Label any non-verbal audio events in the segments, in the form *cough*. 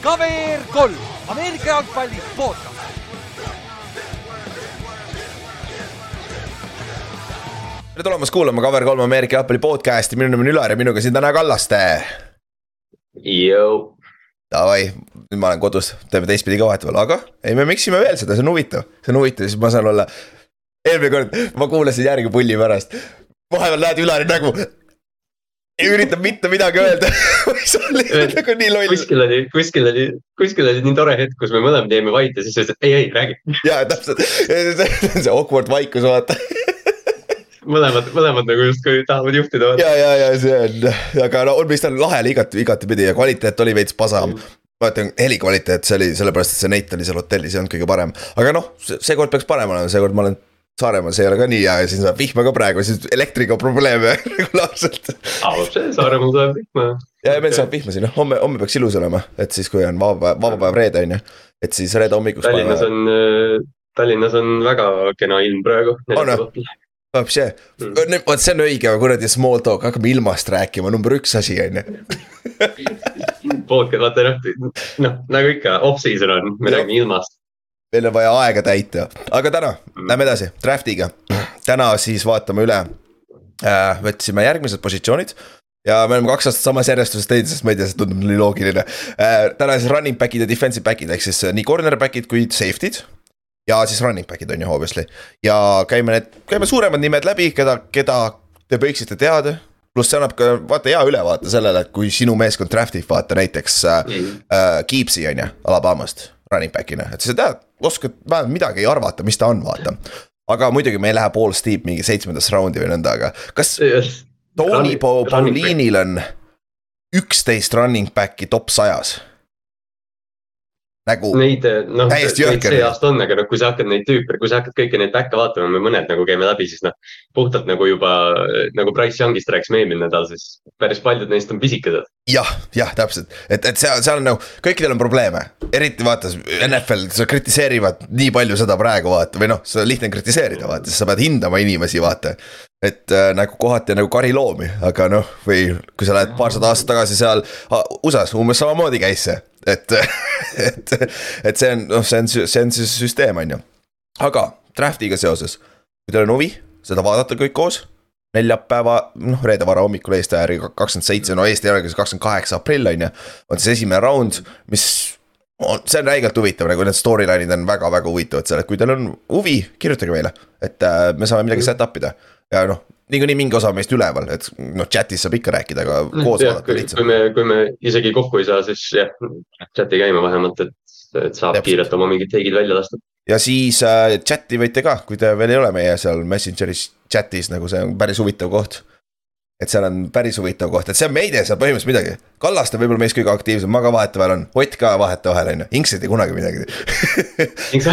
KVR kolm, Ameerika jalgpalli podcast. tere tulemast kuulama Cover3 Ameerika jalgpalli podcast'i, minu nimi on Ülar ja minuga siin täna Kallaste. Jõu. Davai, nüüd ma olen kodus, teeme teistpidi ka vahetevahel, aga ei, me miksime veel seda, see on huvitav, see on huvitav, siis ma saan olla. eelmine kord ma kuulasin järgi pulli pärast, vahepeal näed Ülari nägu. Üritab mitte midagi öelda *laughs* see oli nagu nii loll. kuskil oli, kuskil oli, kuskil oli nii tore hetk, kus me mõlemad jäime vait ja siis ütles, et ei, ei räägi. ja täpselt, *laughs* see awkward vaikus vaata *laughs* mõlemad, mõlemad nagu justkui tahavad juhtida. ja, ja, ja see on, aga no on vist on lahe oli igati, igatipidi ja kvaliteet oli veits pasam mm. ma ütlen, heli kvaliteet, see oli sellepärast, et see Nate oli seal hotellis, ei olnud kõige parem, aga noh, seekord peaks parem olema, seekord ma olen Saaremaal see ei ole ka nii hea ja siin saab vihma ka praegu, siis elektriga probleeme *laughs* regulaarselt. avab see, Saaremaal saab vihma. ja, ja meil saab vihma siin, noh homme, homme peaks ilus olema, et siis, kui on vaba päev, vaba päev reede on ju. et siis reede hommikust. Tallinnas on, Tallinnas on väga kena ilm praegu. on või? Vapsi, vot see on õige kuradi small talk, hakkame ilmast rääkima, number üks asi on ju. podcast, vaata noh, noh nagu ikka off-season on, me räägime ilmast meil on vaja aega täita, aga täna mm. lähme edasi draft'iga. täna siis vaatame üle äh,, võtsime järgmised positsioonid. ja me oleme kaks aastat samas järjestuses teinud, sest ma ei tea, see tundub nii loogiline äh,. täna siis running back'id ja defensive back'id ehk siis nii corner back'id kui safety'd. ja siis running back'id on ju obviously ja käime need, käime suuremad nimed läbi, keda, keda te võiksite teada pluss see annab ka vaata hea ülevaate sellele, et kui sinu meeskond draft ib vaata näiteks äh, äh, Keepsi on ju, Alabamast running back'ina, et sa tead, oskad vähemalt midagi arvata, mis ta on, vaata. aga muidugi me ei lähe Paul Steve mingi seitsmendasse raundi või nõnda, aga kas yes. Tony Paulinil on üksteist running back'i top sajas? Nagu neid, noh, neid see aasta on, aga noh, kui sa hakkad neid tüüpe, kui sa hakkad kõiki neid back'e vaatama, me mõned nagu käime läbi, siis noh. puhtalt nagu juba nagu Price Youngist rääkisime eelmine nädal, siis päris paljud neist on pisikesed. jah, jah, täpselt, et, et seal, seal on nagu, kõikidel on probleeme, eriti vaata NFL, sa kritiseerivad nii palju seda praegu vaata või noh, seda on lihtne kritiseerida vaata, sest sa pead hindama inimesi, vaata et äh, nagu kohati nagu kariloomi, aga noh, või kui sa lähed paarsada aastat tagasi seal USA-s umbes samamoodi käis see, et *laughs* et, et see on, noh, see on, see on siis süsteem, on ju. aga draft'iga seoses, kui teil on huvi seda vaadata kõik koos. neljapäeva, noh reede varahommikul Eesti aja järgi kakskümmend seitse, no Eesti järgi kakskümmend kaheksa aprill on ju. on siis esimene round, mis on, see on räigelt huvitav, nagu need storyline'id on väga-väga huvitavad seal, et kui teil on huvi, kirjutage meile, et äh, me saame midagi set up ida ja noh, niikuinii mingi osa meist üleval, et noh, chat'is saab ikka rääkida, aga mm, koos ja, vaadata lihtsam. kui me, kui me isegi kokku ei saa, siis jah, chat'i käima vähemalt, et, et saab Täpselt. kiirelt oma mingid teigid välja lasta. ja siis äh, chat'i võite ka, kui te veel ei ole meie seal Messengeris chat'is nagu see on päris huvitav koht et seal on päris huvitav koht, et see on, me ei tee seal põhimõtteliselt midagi. Kallaste võib-olla meist kõige aktiivsem, ma ka vahetevahel on, Ott ka vahetevahel on ju, Inks ei tee kunagi midagi Inks,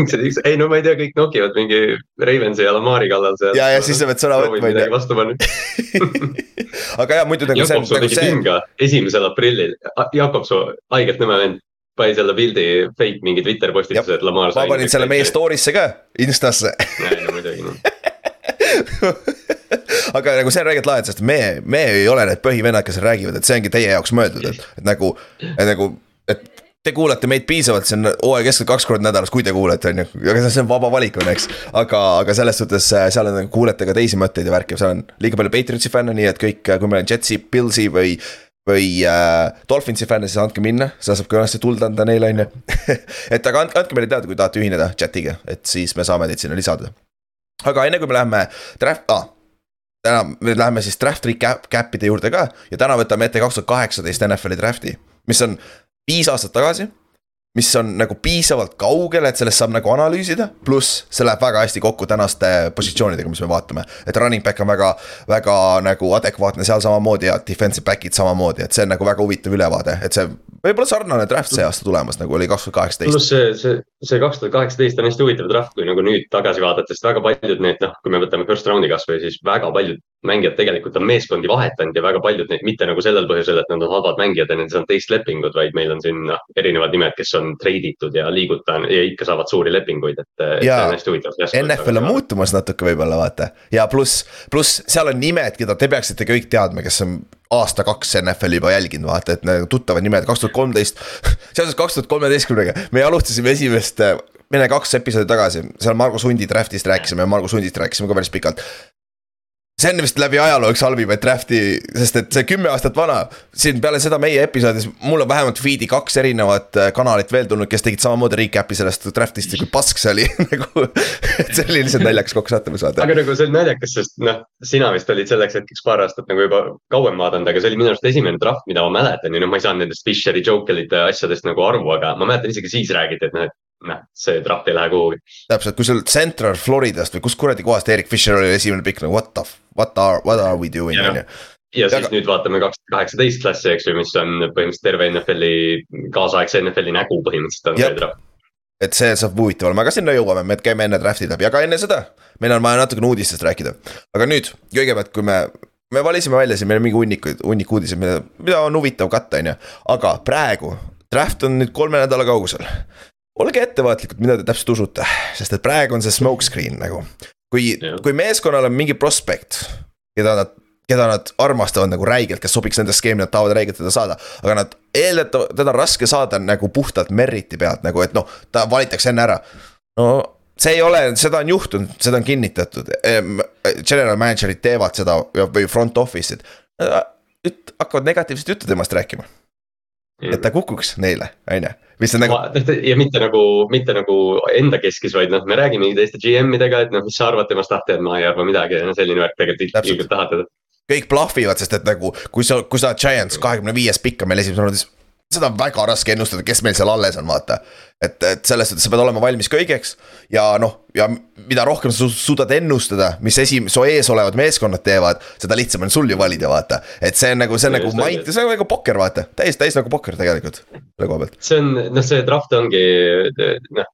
Inks, ei no ma ei tea, kõik nokivad mingi Ravensi ja Lamari kallal seal. ja, ja siis sa pead sõna võtma on ju. vastu panna *laughs* aga jah, muidu nagu see. Jakobsoo nagu tegi pinga esimesel aprillil, Jakobsoo, haigelt nõme vend pani selle pildi fake mingi Twitter postituse, et Lamar. ma panin selle meie story'sse ka, Instasse. ei no muidugi noh *laughs* aga nagu see on räigelt lahe, sest me, me ei ole need põhivennad, kes räägivad, et see ongi teie jaoks mõeldud, et, et nagu, nagu, et te kuulate meid piisavalt, see on hooaja keskel kaks korda nädalas, kui te kuulete, on ju, aga see on vaba valik on, eks. aga, aga selles suhtes äh, seal on, kuulete ka teisi mõtteid ja värki, seal on liiga palju Patriotsi fänne, nii et kõik, kui meil on Jetsi, Pillsi või või äh, Dolphinsi fänne, siis andke minna, seda saab kõvasti tuld anda neile, on ju. *laughs* et aga andke, andke meile teada, kui tahate ühineda chat'iga, et siis me saame teid sinna lisada. aga enne kui me läheme draft ah,, täna me läheme siis draft recap, cap'ide juurde ka ja täna võtame ette kaks tuhat kaheksateist NFL-i draft'i, mis on viis aastat tagasi. Mis on nagu piisavalt kaugel, et sellest saab nagu analüüsida, pluss see läheb väga hästi kokku tänaste positsioonidega, mis me vaatame. et running back on väga, väga nagu adekvaatne seal samamoodi ja defensive back'id samamoodi, et see on nagu väga huvitav ülevaade, et see võib-olla sarnane draft see aasta tulemas, nagu oli kaks tuhat kaheksateist. pluss see, see, see kaks tuhat kaheksateist on hästi huvitav draft, kui nagu nüüd tagasi vaadata, sest väga paljud need, noh, kui me võtame first round'i kasvõi, siis väga paljud mängijad tegelikult on meeskondi vahetanud ja väga paljud neid mitte nagu sellel põhjusel, et nad on halvad mängijad ja nendel on teist lepingud, vaid meil on siin noh, erinevad nimed, kes on treiditud ja liigutan ja ikka saavad suuri lepinguid, et. ja NFL on muutumas natuke võib-olla vaata ja pluss, pluss seal on nimed, keda te peaksite kõik teadma, kes on aasta-kaks NFL-i juba jälginud, vaata, et need tuttavad nimed, kaks tuhat kolmteist. *laughs* seoses kaks tuhat kolmeteistkümnega, me alustasime esimest, mine kaks episoodi tagasi, seal Margus Hundi draft'ist rääkisime, Margus Hundist rääkisime ka päris pikalt see on vist läbi ajaloo üks halvimaid draft'i, sest et see kümme aastat vana, siin peale seda meie episoodis, mul on vähemalt feed'i kaks erinevat äh, kanalit veel tulnud, kes tegid samamoodi recap'i sellest draft'ist ja kui pask see oli *laughs* nagu. et see oli lihtsalt naljakas kokkusattumus vaata. aga nagu see on naljakas, sest noh, sina vist olid selleks hetkeks paar aastat nagu juba kauem vaadanud, aga see oli minu arust esimene draft, mida ma mäletan ja noh, ma ei saanud nendest Fisheri, Jokelite asjadest nagu aru, aga ma mäletan isegi siis räägiti, et noh, et noh, see draft ei lähe kuhugi. täpselt, kui sul Central Floridast või kus kuradi kohast Erik Fisher oli esimene pikk nagu what the, what are, what are we doing on ju. ja siis Aga... nüüd vaatame kaks tuhat kaheksateist klassi, eks ju, mis on põhimõtteliselt terve NFL-i, kaasaegse NFL-i nägu põhimõtteliselt on see draft et see saab huvitav olema, aga sinna jõuame, me käime enne draft'i läbi, aga enne seda meil on vaja natukene uudistest rääkida. aga nüüd kõigepealt, kui me, me valisime välja siin, meil on mingi hunnikuid, hunnik uudiseid, mida, mida on huvitav katta, on ju. aga praegu, draft on nüüd kolme nädala kaugusel olge ettevaatlikud, mida te täpselt usute, sest et praegu on see smoke screen nagu. kui, kui meeskonnal on mingi prospekt, keda nad, keda nad armastavad nagu räigelt, kes sobiks nende skeemi, nad tahavad räigelt teda saada. aga nad eeldatavad, teda on raske saada nagu puhtalt merit'i pealt nagu, et noh, ta valitakse enne ära. no see ei ole, seda on juhtunud, seda on kinnitatud, general manager'id teevad seda või front office'id. hakkavad negatiivset juttu temast rääkima. et ta kukuks neile, on ju mis on nagu. ja mitte nagu, mitte nagu enda keskis, vaid noh, me räägime teiste GM-idega, et noh, mis sa arvad temast, ah tead, ma ei arva midagi ja no selline värk tegelikult ilmselt tahad kõik plahvivad, sest et nagu kui sa, kui sa Giants kahekümne viies pikk on meil esimeses raundis, seda on väga raske ennustada, kes meil seal alles on, vaata. et, et selles suhtes sa pead olema valmis kõigeks ja noh, ja mida rohkem sa suudad ennustada, mis esim-, su ees olevad meeskonnad teevad, seda lihtsam on sul ju valida, vaata. et see on nagu, see on nagu mind, see on nagu pokker, vaata, täiesti, täiesti nagu pokker tegelikult, selle koha pealt. see on, noh, see draft ongi, noh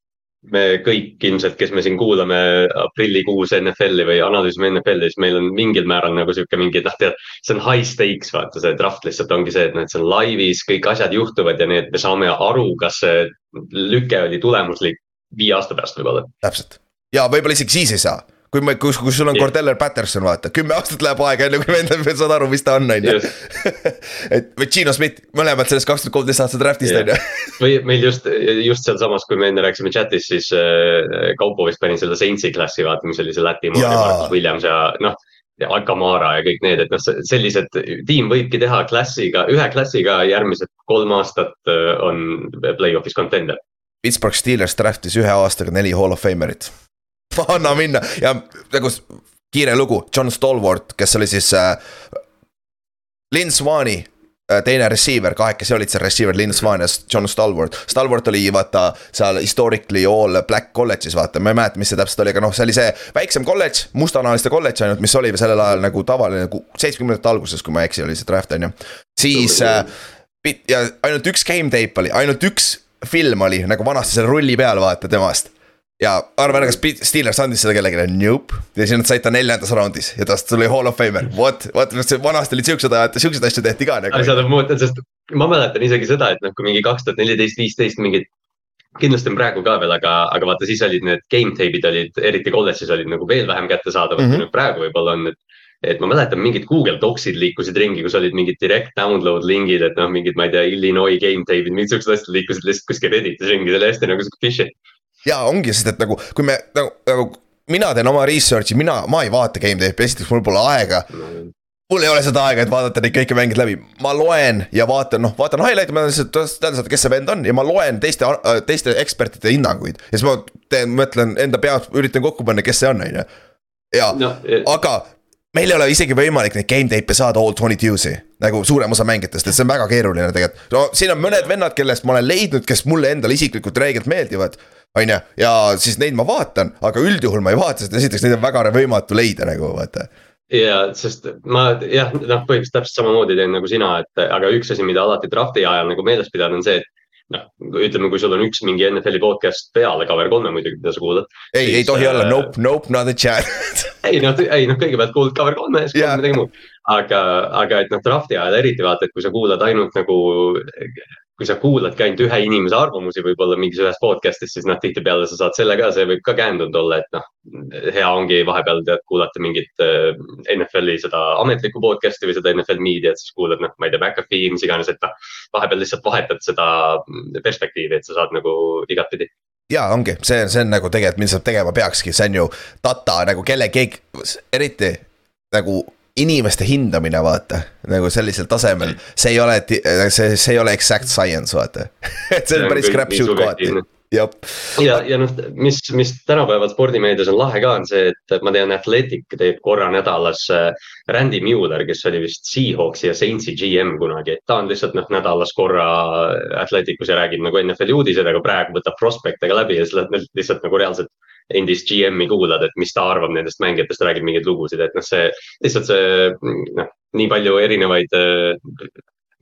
me kõik ilmselt, kes me siin kuulame aprillikuus NFL-i või analüüsime NFL-i, siis meil on mingil määral nagu sihuke mingi, noh, tead. see on high stakes, vaata see draft lihtsalt ongi see, et noh, et see on laivis, kõik asjad juhtuvad ja nii, et me saame aru, kas see lüke oli tulemuslik viie aasta pärast võib-olla. täpselt ja võib-olla isegi siis ei saa kui me, kus, kus sul on Cordeller Patterson, vaata, kümme aastat läheb aega, enne kui me endale saad aru, mis ta on, on ju. *laughs* et või Gino Schmidt, mõlemad sellest kaks tuhat kolmteist aastat draft'ist on ju. *laughs* või meil just, just sealsamas, kui me enne rääkisime chat'is, siis äh, Kaupo vist pani selle Saintsi klassi, vaata, mis oli see Läti ja Marcus Williams ja noh ja Akamara ja kõik need, et noh, sellised, tiim võibki teha klassiga, ühe klassiga järgmised kolm aastat äh, on play-off'is contender. Pittsburgh Steelers draft'is ühe aastaga neli hall of famer'it *laughs* anna minna ja nagu kiire lugu, John Stallworth, kes oli siis äh, Lynn Swani äh, teine receiver, kahekesi olid seal receiver, Lynn Swan ja John Stallworth. Stallworth oli vaata seal historically all black college'is vaata, ma ei mäleta, mis see täpselt oli, aga noh, see oli see väiksem kolledž, mustanahaliste kolledž ainult, mis oli sellel ajal nagu tavaline nagu seitsmekümnendate alguses, kui ma ei eksi, oli see draft on ju. siis äh, ja ainult üks game tape oli, ainult üks film oli nagu vanasti selle rulli peal vaata temast ja arva ära, kas Steelers andis seda kellelegi, nope. ja siis nad said ta neljandas raundis ja tast tuli hall of famer, what, what, vanasti olid siuksed ajad, siukseid asju tehti ka nagu. asjad on muutunud, sest ma mäletan isegi seda, et noh, kui mingi kaks tuhat neliteist, viisteist mingid. kindlasti on praegu ka veel, aga, aga vaata, siis olid need game tape'id olid, eriti kolledžis olid nagu veel vähem kättesaadavad mm -hmm. kui mhm. nüüd praegu võib-olla on, et et ma mäletan, mingid Google Docsid liikusid ringi, kus olid mingid direct download lingid, et noh, mingid, ma ei tea, Illinois game tape'id, mingid siuksed asjad liikusid lihtsalt kuskil Redditis ringi, see oli hästi nagu sihuke fishy ja ongi, sest et nagu, kui me nagu, nagu mina teen oma research'i, mina, ma ei vaata game tape'i, esiteks mul pole aega mul ei ole seda aega, et vaadata neid kõiki mänge läbi, ma loen ja vaatan, noh, vaatan highlight'e, ma lihtsalt teada saada, kes see vend on ja ma loen teiste, teiste ekspertide hinnanguid. ja siis ma teen, mõtlen enda peas, üritan kokku panna, kes see on, on ju. ja no,, aga meil ei ole isegi võimalik neid game tape'e saada all twenty two'si nagu suurem osa mängijatest, et see on väga keeruline tegelikult. no siin on mõned vennad, kellest ma olen leidnud, kes mulle endale isiklikult räigelt meeldivad on ju, ja siis neid ma vaatan, aga üldjuhul ma ei vaata, sest esiteks neid on väga võimatu leida nagu vaata. ja sest ma jah, noh, põhimõtteliselt täpselt samamoodi teen nagu sina, et aga üks asi, mida alati draft'i ajal nagu meeles pidada, on see, et noh, ütleme, kui sul on üks mingi NFL-i podcast peale, cover kolme muidugi, mida sa kuulad. ei, ei tohi olla, nope, nope, not a chance *laughs* ei noh, ei noh, kõigepealt kuulad cover kolme ja siis kuulad midagi muud. aga, aga et noh, draft'i ajal eriti vaata, et kui sa kuulad ainult nagu kui sa kuuladki ainult ühe inimese arvamusi võib-olla mingis ühes podcast'is, siis noh, tihtipeale sa saad selle ka, see võib ka käändunud olla, et noh. hea ongi vahepeal tead kuulata mingit äh, NFL-i seda ametlikku podcast'i või seda NFL meediat, siis kuulad noh, ma ei tea, McAfee, mis iganes, et noh. vahepeal lihtsalt vahetad seda perspektiivi, et sa saad nagu igatpidi ja ongi, see, see on nagu tegelikult, mida sa tegema peakski, see on ju data nagu kelle, keegi, eriti nagu inimeste hindamine, vaata. nagu sellisel tasemel, see ei ole, see, see ei ole exact science, vaata. *laughs* Et see on päris crap shoot kohati. ja, ja noh, mis, mis tänapäeval spordimeedias on lahe ka, on see, et ma tean, Athletic teeb korra nädalas äh, Randy Mueller, kes oli vist Seahawksi ja Saintsi GM kunagi. ta on lihtsalt noh, nädalas korra Athleticus ja räägib nagu NFL-i uudiseid, aga praegu võtab prospekte ka läbi ja siis lähed lihtsalt nagu reaalselt endist GM-i kuulad, et mis ta arvab nendest mängijatest, räägib mingeid lugusid, et noh, see lihtsalt see noh, nii palju erinevaid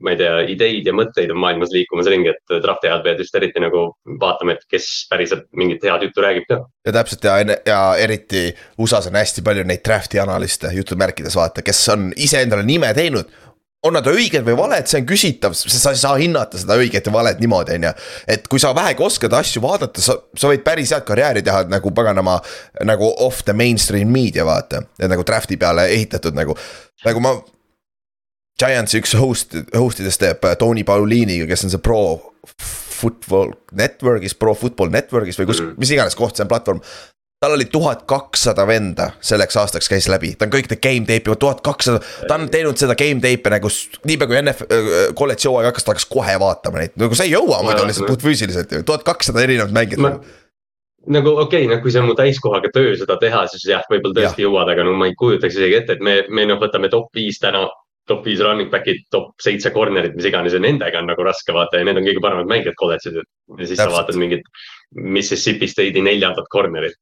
ma ei tea, ideid ja mõtteid on maailmas liikumas ringi, et draft'i ajal pead just eriti nagu vaatama, et kes päriselt mingit head juttu räägib ka. ja täpselt ja, ja eriti USA-s on hästi palju neid draft'i analiste jutumärkides vaata, kes on iseendale nime teinud on nad õiged või valed, see on küsitav, sa ei saa hinnata seda õiget ja valet niimoodi, on ju. et kui sa vähegi oskad asju vaadata, sa, sa võid päris head karjääri teha nagu paganama nagu off the mainstream media vaata. nagu draft'i peale ehitatud nagu, nagu ma. Giantsi üks host, host idest teeb äh, Tony Pauliniga, kes on see pro football network'is, pro football network'is või kus -hmm. mis iganes koht see on platvorm tal oli tuhat kakssada venda selleks aastaks käis läbi, ta on kõik need game tape'i, tuhat kakssada, ta on teinud seda game tape'i nagu niipea kui NF kolledži hooaeg hakkas, ta hakkas kohe vaatama neid, nagu sa ei jõua muidu lihtsalt puhtfüüsiliselt ju, tuhat kakssada erinevat mängijat ma nagu okei okay,, no kui see on mu täiskohaga töö seda teha, siis jah, võib-olla tõesti ja. jõuad, aga no ma ei kujutaks isegi ette, et me, me noh, võtame top viis täna. top viis running back'id, top seitse corner'it, mis iganes ja nendega on nagu raske vaata ja need on kõige paremad mängijad kolledžis. ja siis Täpselt. sa vaatad mingit Mississippi State'i neljandat corner'it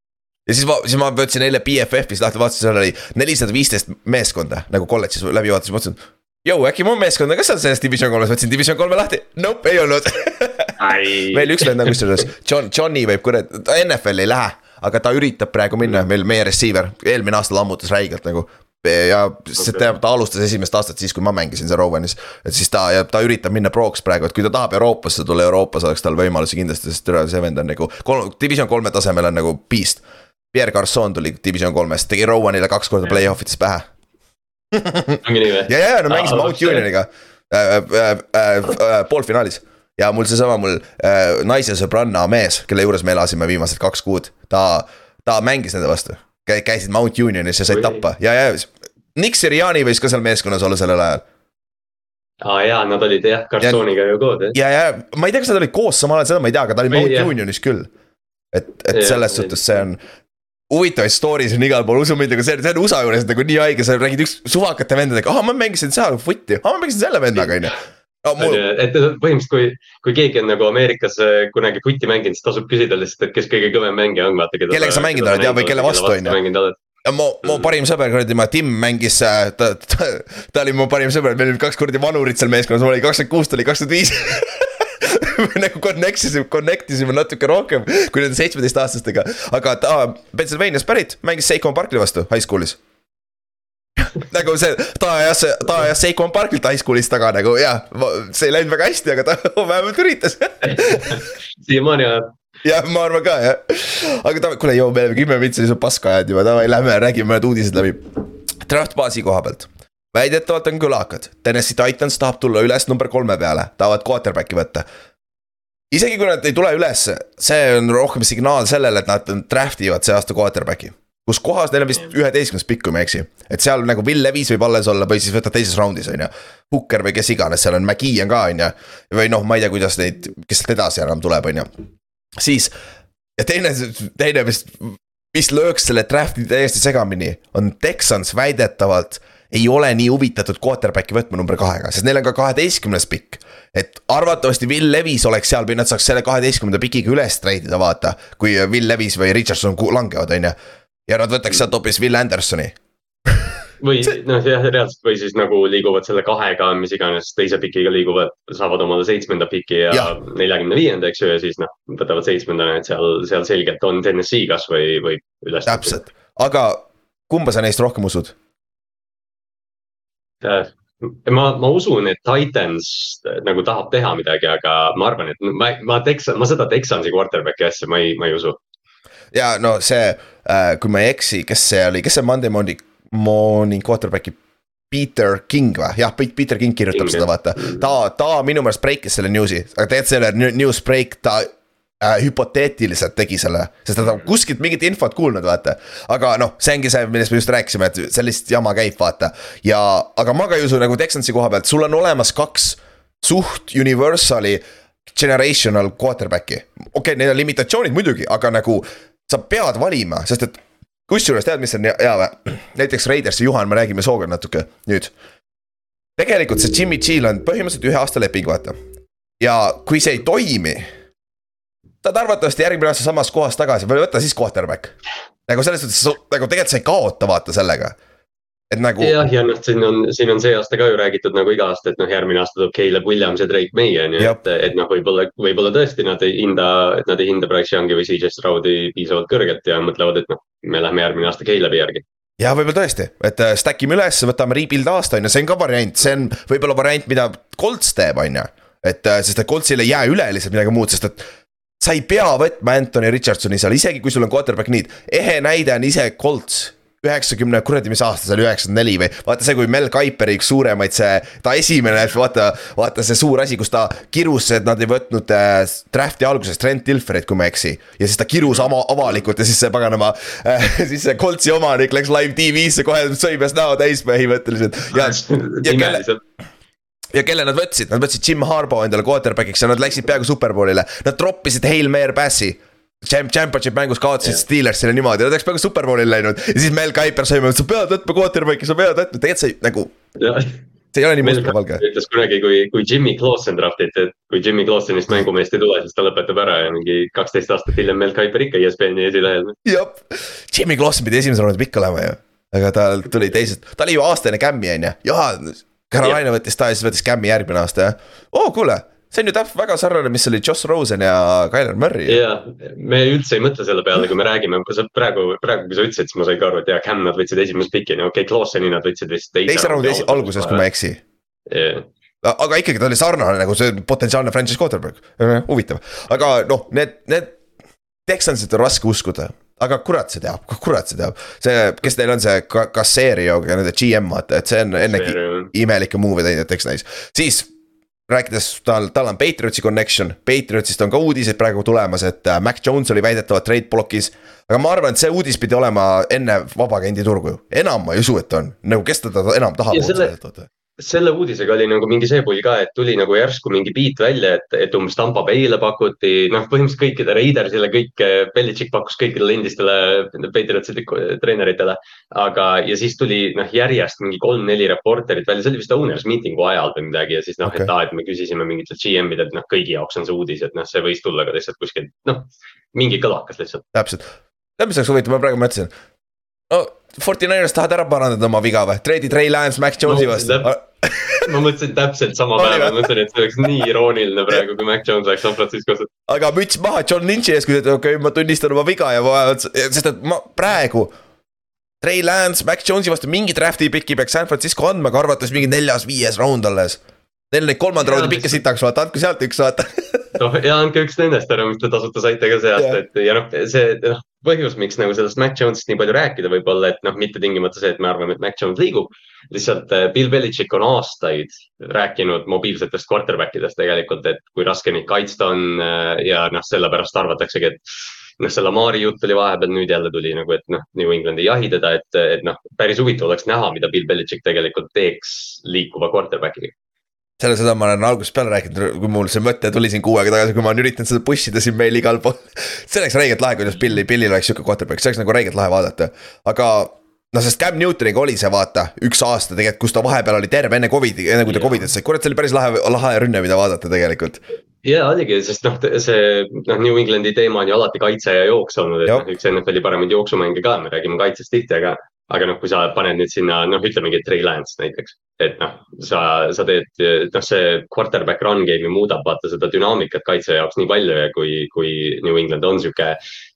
ja siis ma, siis ma võtsin eile BFF-is lahti, vaatasin, seal oli nelisada viisteist meeskonda nagu kolledžis läbi vaatasin, mõtlesin. Jõu, äkki mu meeskond on ka seal selles division kolmes, võtsin division kolme lahti, nope, ei olnud *laughs* meil üks vend on kusjuures, John, Johnny võib kurat, ta NFL-i ei lähe, aga ta üritab praegu minna, meil meie receiver, eelmine aasta lammutas räigelt nagu ja okay. ta, ta alustas esimest aastat siis, kui ma mängisin seal Rowanis. et siis ta ja ta üritab minna proks praegu, et kui ta tahab Euroopasse tulla, Euroopas oleks tal võimalusi kindlasti, sest see vend on nagu division kolme tasemel on nagu beast Pierre Garçon tuli Division kolmest, tegi Rowanile kaks korda play-off ides pähe. ongi nii või? ja, ja, no mängisin Mount Unioniga äh, äh, äh, äh, poolfinaalis ja mul seesama mul äh, naise sõbranna mees, kelle juures me elasime viimased kaks kuud, ta, ta mängis nende vastu. käisid Mount Unionis ja said tappa ja, ja Nick Siriani võis ka seal meeskonnas olla sellel ajal aa ah, jaa, nad olid jah, Garçoniga ju koos jah. ja, ja ma ei tea, kas nad olid koos samal ajal, seda ma ei tea, aga ta oli Mount Unionis küll. et, et selles suhtes see on, huvitavaid story'sid on igal pool, usu mind, aga see, see on USA juures nagu nii haige, sa räägid üks suvakate vendadega, ah ma mängisin seal footi, ah ma mängisin selle vennaga, on ju. No, mul... et põhimõtteliselt, kui, kui keegi on nagu Ameerikas äh, kunagi footi mänginud, siis tasub küsida lihtsalt, et kes kõige kõvem mängija on, vaata. kellega sa mänginud oled ja, või kelle vastu on ju. ja mu, mu parim sõber, kuradi, ma Tim mängis, äh, ta, ta, ta oli mu parim sõber, meil oli kaks korda vanurit seal meeskonnas, mul oli kakskümmend kuus, ta oli kakskümmend viis *laughs* nagu connect isime, connect isime natuke rohkem kui nende seitsmeteistaastastega. aga ta Pennsylvaniast pärit, mängis Seikon Parkli vastu high school'is *laughs* nagu see, ta ajas, ta ajas Seikon Parklit high school'is taga nagu jah, see ei läinud väga hästi, aga ta *laughs* vähemalt üritas *laughs* siiamaani ajab jah, ma arvan ka jah. aga davai, kuule, joo, me oleme kümme mintsi juba paska ajanud juba, davai, lähme räägime mõned uudised läbi. Draft baasi koha pealt, väidetavalt on kõlakad, Tennessee Titans tahab tulla üles number kolme peale, tahavad quarterback'i võtta isegi kui nad ei tule üles, see on rohkem signaal sellele, et nad draft ivad see aasta quarterback'i. kus kohas neil on vist üheteistkümnes pikk, kui ma ei eksi, et seal nagu Will Levis võib alles olla või siis võtad teises raundis, on ju. Hooker või kes iganes, seal on McGee on ka, on ju. või noh, ma ei tea, kuidas neid, kes sealt edasi enam tuleb, on ju. siis ja teine, teine vist, mis lööks selle draft'i täiesti segamini, on Texans väidetavalt ei ole nii huvitatud quarterback'i võtma number kahega, sest neil on ka kaheteistkümnes pikk et arvatavasti Will Levis oleks seal või nad saaks selle kaheteistkümnenda pikiga üles treidida, vaata. kui Will Levis või Richardson langevad, on ju. ja nad võtaks sealt hoopis Will Andersoni või noh, jah, reaalselt või siis nagu liiguvad selle kahega, mis iganes teise pikiga liiguvad, saavad omale seitsmenda piki ja neljakümne viienda, eks ju, ja siis noh, võtavad seitsmendana, et seal, seal selgelt on TNS-i kasvõi või üles. täpselt, aga kumba sa neist rohkem usud? Äh, ma, ma usun, et Titans äh, nagu tahab teha midagi, aga ma arvan, et ma, ma Texan, ma seda Texansi quarterback'i asja ma ei, ma ei usu. ja no see, kui ma ei eksi, kes see oli, kes see Monday Morning, Morning Quarterback'i Peter King või, jah, Peter King kirjutab King, seda, vaata. ta, ta minu meelest breikis selle news'i, aga tegelikult selle new- news break ta äh, hüpoteetiliselt tegi selle, sest ta on kuskilt mingit infot kuulnud, vaata. aga noh, see ongi see, millest me just rääkisime, et sellist jama käib, vaata. ja, aga ma ka ei usu nagu Texansi koha pealt, sul on olemas kaks suht universali generational quarterback'i. okei okay,, neil on limitatsioonid muidugi, aga nagu sa pead valima, sest et kusjuures tead, mis on hea või? *clears throat* näiteks Raidersi Juhan, me räägime Sooga natuke nüüd. tegelikult see Jimmy G-l on põhimõtteliselt ühe aasta leping, vaata. ja kui see ei toimi, ta on arvatavasti järgmine aasta samas kohas tagasi või võta siis quarterback. nagu selles suhtes, nagu tegelikult sa ei kaota, vaata sellega. et nagu, jah, ja noh, siin on, siin on see aasta ka ju räägitud nagu iga aasta, et noh, järgmine aasta tuleb Caleb Williams ja Drake May on ju, Jah. et, et noh, võib-olla, võib-olla tõesti nad ei hinda, et nad ei hinda Bryce Youngi või CJ Stroudi piisavalt kõrgelt ja mõtlevad, et noh, me lähme järgmine aasta Calebi järgi. ja võib-olla tõesti, et äh, stack ime üles, võtame rebuild aasta on ju, see on ka variant, see on võib-olla variant, mida Colts teeb, on ju. et äh, sest et Coltsil ei jää üle lihtsalt midagi muud, sest et sa ei pea võtma Anthony Richardsoni seal, isegi kui sul on quarterback need, ehe näide on ise Colts. üheksakümne, kuradi, mis aasta see oli, üheksakümmend neli või? Vaata see, kui Mel Kiperi üks suuremaid, see, ta esimene, vaata, vaata see suur asi, kus ta kirus, et nad ei võtnud äh, draft'i alguses Trent Dilferit, kui ma ei eksi. ja siis ta kirus ama, avalikult ja siis see paganama äh, *laughs* siis see Coltsi omanik läks live TV-sse kohe sõi peast näo täis põhimõtteliselt. Ja, ja kelle, ja kelle nad võtsid, nad võtsid Jim Harbaugh endale quarterback'iks ja nad läksid peaaegu superbowlile, nad troppisid Hail Mare pass'i. Champ-, championship mängus kaotasid Jah. Steelersile niimoodi, nad oleks peaaegu superbowlile läinud ja siis Mel Kiper sai, sa pead võtma quarterback'i, sa pead võtma, tegelikult see nagu, see ei ole nii mustvalge. ütles kunagi, kui, kui Jimmy Clausen draftiti, et kui Jimmy Clausenist mängumeest ei tule, siis ta lõpetab ära ja mingi kaksteist aastat hiljem Mel Kiper ikka ESPN-i esilehel. jah, Jimmy Clausen pidi esimese raundis pikka olema ju, aga ta tuli teisest, ta oli ju aasta enne Cam'i on ju, jaa. Carolina võttis ta ja siis võttis Cam'i järgmine aasta jah, oo oh, kuule, see on ju täpselt väga sarnane, mis oli Josh Rosen ja Tyler Murray. ja me üldse ei mõtle selle peale, kui me räägime, praegu, praegu, kui sa ütlesid, siis ma sain ka aru, et jaa, Cam nad võtsid esimest piki, no okei okay,, Clauseni nad võtsid vist teise. teise raundi alguses, kui ma ei eksi. ei. aga ikkagi ta oli sarnane nagu see potentsiaalne franchise quarterback, huvitav, aga noh, need, need. Texansit on raske uskuda, aga kurat see teab, kurat see teab, see, kes neil on see Ka- Caserio, nende GM vaata, et see on ennegi imelikke move'e teinud Texanis, siis rääkides tal, tal on Patriotsi connection, Patriotsist on ka uudiseid praegu tulemas, et äh, Mac Jones oli väidetavalt trade block'is. aga ma arvan, et see uudis pidi olema enne vabaagendi turgu ju, enam ma ei usu, et on, nagu kes teda enam tahab selle-. Selle uudisega oli nagu mingi see pull ka, et tuli nagu järsku mingi beat välja, et, et umbes Tampa Bay'le pakuti, noh, põhimõtteliselt kõikide Raidersile, kõik, Belichik pakkus kõikidele endistele Patriotsi treeneritele. aga, ja siis tuli noh, järjest mingi kolm-neli reporterit välja, see oli vist owners meeting'u ajal või midagi ja siis noh okay., et aa, et me küsisime mingitelt GM-idelt, noh, kõigi jaoks on see uudis, et noh, see võis tulla ka lihtsalt kuskilt, noh, mingi kõlakas lihtsalt. täpselt, tead, mis oleks huvitav, ma praegu mõtlesin. no Fortinainers tahavad ära parandada oma viga või, treidi Trey Lance Mac Jones'i No, vastu täp- ma mõtlesin täpselt sama päeva, ma mõtlesin, et see oleks nii irooniline praegu, kui Mac Jones oleks San Francisco's. aga müts maha John Lynch'i ees, kui ta ütleb, okei okay,, ma tunnistan oma viga ja ma, sest et ma praegu. Trey Lance Mac Jones'i vastu mingi draft'i piki peaks San Francisco andma, aga arvates mingi neljas-viies round alles. Neil neid kolmanda raundi pikke mis- sitaks, vaata, andke sealt üks, vaata. *laughs* noh, ja andke üks nendest ära, mis te tasuta saite ka sealt Jah. et ja noh, see noh, põhjus, miks nagu sellest Mac Jones'ist nii palju rääkida võib-olla, et noh, mitte tingimata see, et me arvame, et Mac Jones liigub. lihtsalt äh, Bill Belichik on aastaid rääkinud mobiilsetest quarterback idest tegelikult, et kui raske neid kaitsta on äh, ja noh, sellepärast arvataksegi, et noh, see Lamari jutt oli vahepeal, nüüd jälle tuli nagu, et noh, New England ei jahi teda, et, et noh, päris huvitav oleks näha, mida Bill Belichik tegelikult teeks liikuva quarterback'iga. selle, seda ma olen algusest peale rääkinud, kui mul see mõte tuli siin kuu aega tagasi, kui ma olen üritanud seda push ida siin meil igal pool. *laughs* see oleks räigelt lahe, kuidas Billy, Billil oleks sihuke quarterback, see oleks nagu räigelt lahe vaadata, aga noh, sest Cam Newtoniga oli see vaata üks aasta tegelikult, kus ta vahepeal oli terve enne Covidi, enne kui ta. Covidit sai, kurat, see oli päris lahe, lahe rünne, mida vaadata tegelikult. ja oligi, sest noh, see noh, New Englandi teema on ju alati kaitse ja jooks olnud, et noh, üks NFL-i paremaid jooksumänge ka, me räägime kaitsest tihti, aga. Aga noh, kui sa paned nüüd sinna, noh, ütlemegi Trey Lance näiteks. et noh, sa, sa teed, noh, see quarterback run game'i muudab vaata seda dünaamikat kaitse jaoks nii palju ja kui, kui New England on sihuke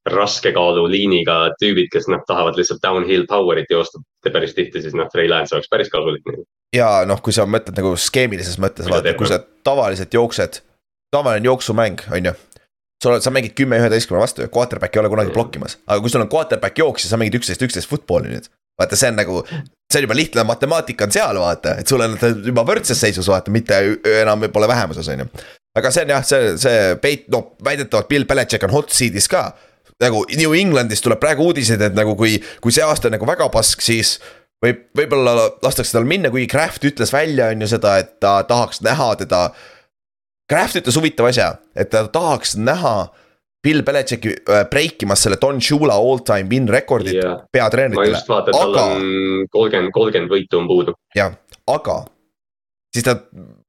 raske kaalu liiniga tüübid, kes noh, tahavad lihtsalt downhill power'it joosta päris tihti, siis noh, Trey Lance oleks päris kasulik. ja noh, kui sa mõtled nagu skeemilises mõttes, vaata, kui sa tavaliselt jooksed, tavaline jooksumäng, on ju sa oled, sa mängid kümme üheteistkümne vastu ja quarterback ei ole kunagi blokkimas, aga kui sul on quarterback jooksja, sa mängid üksteist, üksteist football'i nüüd. Vaata, see on nagu, see on juba lihtne matemaatika on seal, vaata, et sul on juba võrdses seisus, vaata, mitte enam pole vähemuses, on ju. aga see on jah, see, see peit-, noh, väidetavalt Bill Belichik on hot seat'is ka. nagu New Englandist tuleb praegu uudiseid, et nagu kui, kui see aasta on nagu väga pask, siis võib, võib-olla lastakse tal minna, kuigi Craft ütles välja, on ju seda, et ta tahaks näha teda Craft ütles huvitava asja, et ta tahaks näha Bill Belichicki äh, break imas selle Don Shula all time win rekordit yeah. peatreeneritele. ma just vaatan, tal on kolmkümmend, kolmkümmend võitu on puudu. jah, aga siis ta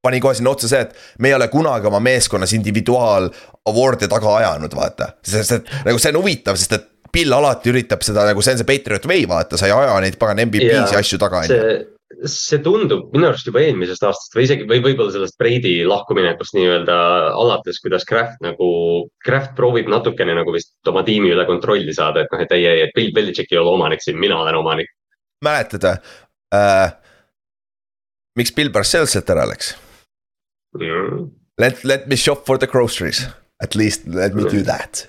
pani kohe sinna otsa see, et me ei ole kunagi oma meeskonnas individuaal award'e taga ajanud, vaata. sest et nagu see on huvitav, sest et Bill alati üritab seda nagu see on see Patriot way, vaata, sa ei aja neid pagan MVP-si ja asju taga, on ju see tundub minu arust juba eelmisest aastast või isegi või võib-olla sellest Brady lahkuminekust nii-öelda alates, kuidas Craft nagu, Craft proovib natukene nagu vist oma tiimi üle kontrolli saada, et noh, et ei, ei, et Bill Belichik ei ole omanik siin, mina olen omanik. mäletad äh,, miks Bill Parcells sealt ära läks mm.? Let, let me shop for the groceries, at least let me do that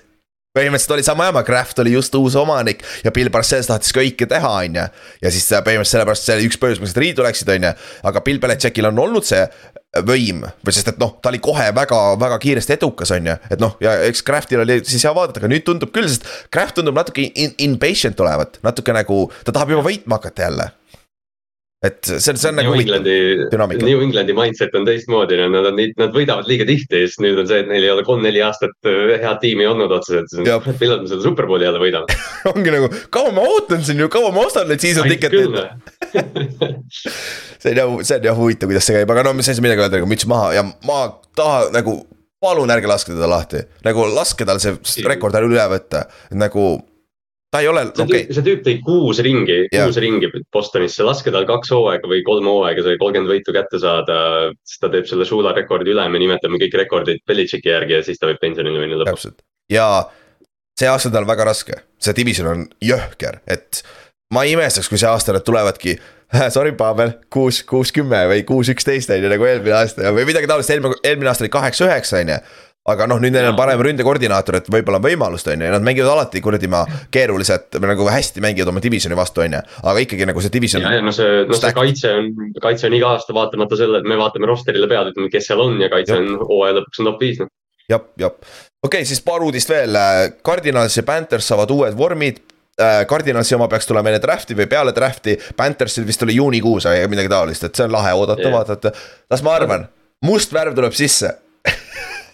põhimõtteliselt oli sama jama, Craft oli just uus omanik ja Bill Parcells tahtis kõike teha, on ju. ja siis põhimõtteliselt sellepärast see üks põhjus, miks nad liidu läksid, on ju. aga Bill Belichickil on olnud see võim või sest, et noh, ta oli kohe väga-väga kiiresti edukas, on ju. et noh, ja eks Craftil oli siis hea vaadata, aga nüüd tundub küll, sest Craft tundub natuke in, impatient olevat, natuke nagu ta tahab juba võitma hakata jälle et see on, see on nagu huvitav dünaamika. New Englandi mindset on teistmoodi, nad on, nad võidavad liiga tihti ja siis nüüd on see, et neil ei ole kolm-neli aastat äh, head tiimi olnud otseselt. millal me selle superbowli jälle võidame? *laughs* Ongi nagu, kaua ma ootan siin ju, kaua ma ostan neid season ticket'id *laughs* see on jah, see on jah huvitav, kuidas see käib, aga no mis asi midagi öelda, nagu müts maha ja ma tahan nagu palun ärge laske teda lahti, nagu laske tal see rekord üle võtta, nagu ta ei ole, okei. okay.. see tüüp tõi kuus ringi yeah., kuus ringi Bostonisse, laske tal kaks hooaega või kolm hooaega sai kolmkümmend võitu kätte saada. siis ta teeb selle Shula rekordi üle, me nimetame kõik rekordid Belichicki järgi ja siis ta võib pensionile minna lõpuks. ja see aasta tal väga raske, see division on jõhker, et ma ei imestaks, kui see aasta nad tulevadki. *laughs* Sorry, Pavel, kuus, kuus, kümme või kuus, üksteist on ju nagu eelmine aasta või midagi taolist, eelmine, eelmine aasta oli kaheksa, üheksa on ju aga noh, nüüd neil on parem ründekoordinaator, et võib-olla on võimalust, on ju, ja nad mängivad alati kuradi ma keeruliselt nagu hästi mängivad oma divisioni vastu, on ju. aga ikkagi nagu see division. ja, ja no see, no see kaitse on, kaitse on iga aasta vaatamata sellele, et me vaatame roster'ile peale, ütleme, kes seal on ja kaitse Jop. on hooaja lõpuks on top viis, noh. jah, jah, okei okay,, siis paar uudist veel, Cardinals ja Panthers saavad uued vormid äh, Cardinalsi oma peaks tulema enne draft'i või peale draft'i, Panthersil vist oli juunikuus või midagi taolist, et see on lahe oodata yeah., vaadata. las ma arvan, must värv tuleb sisse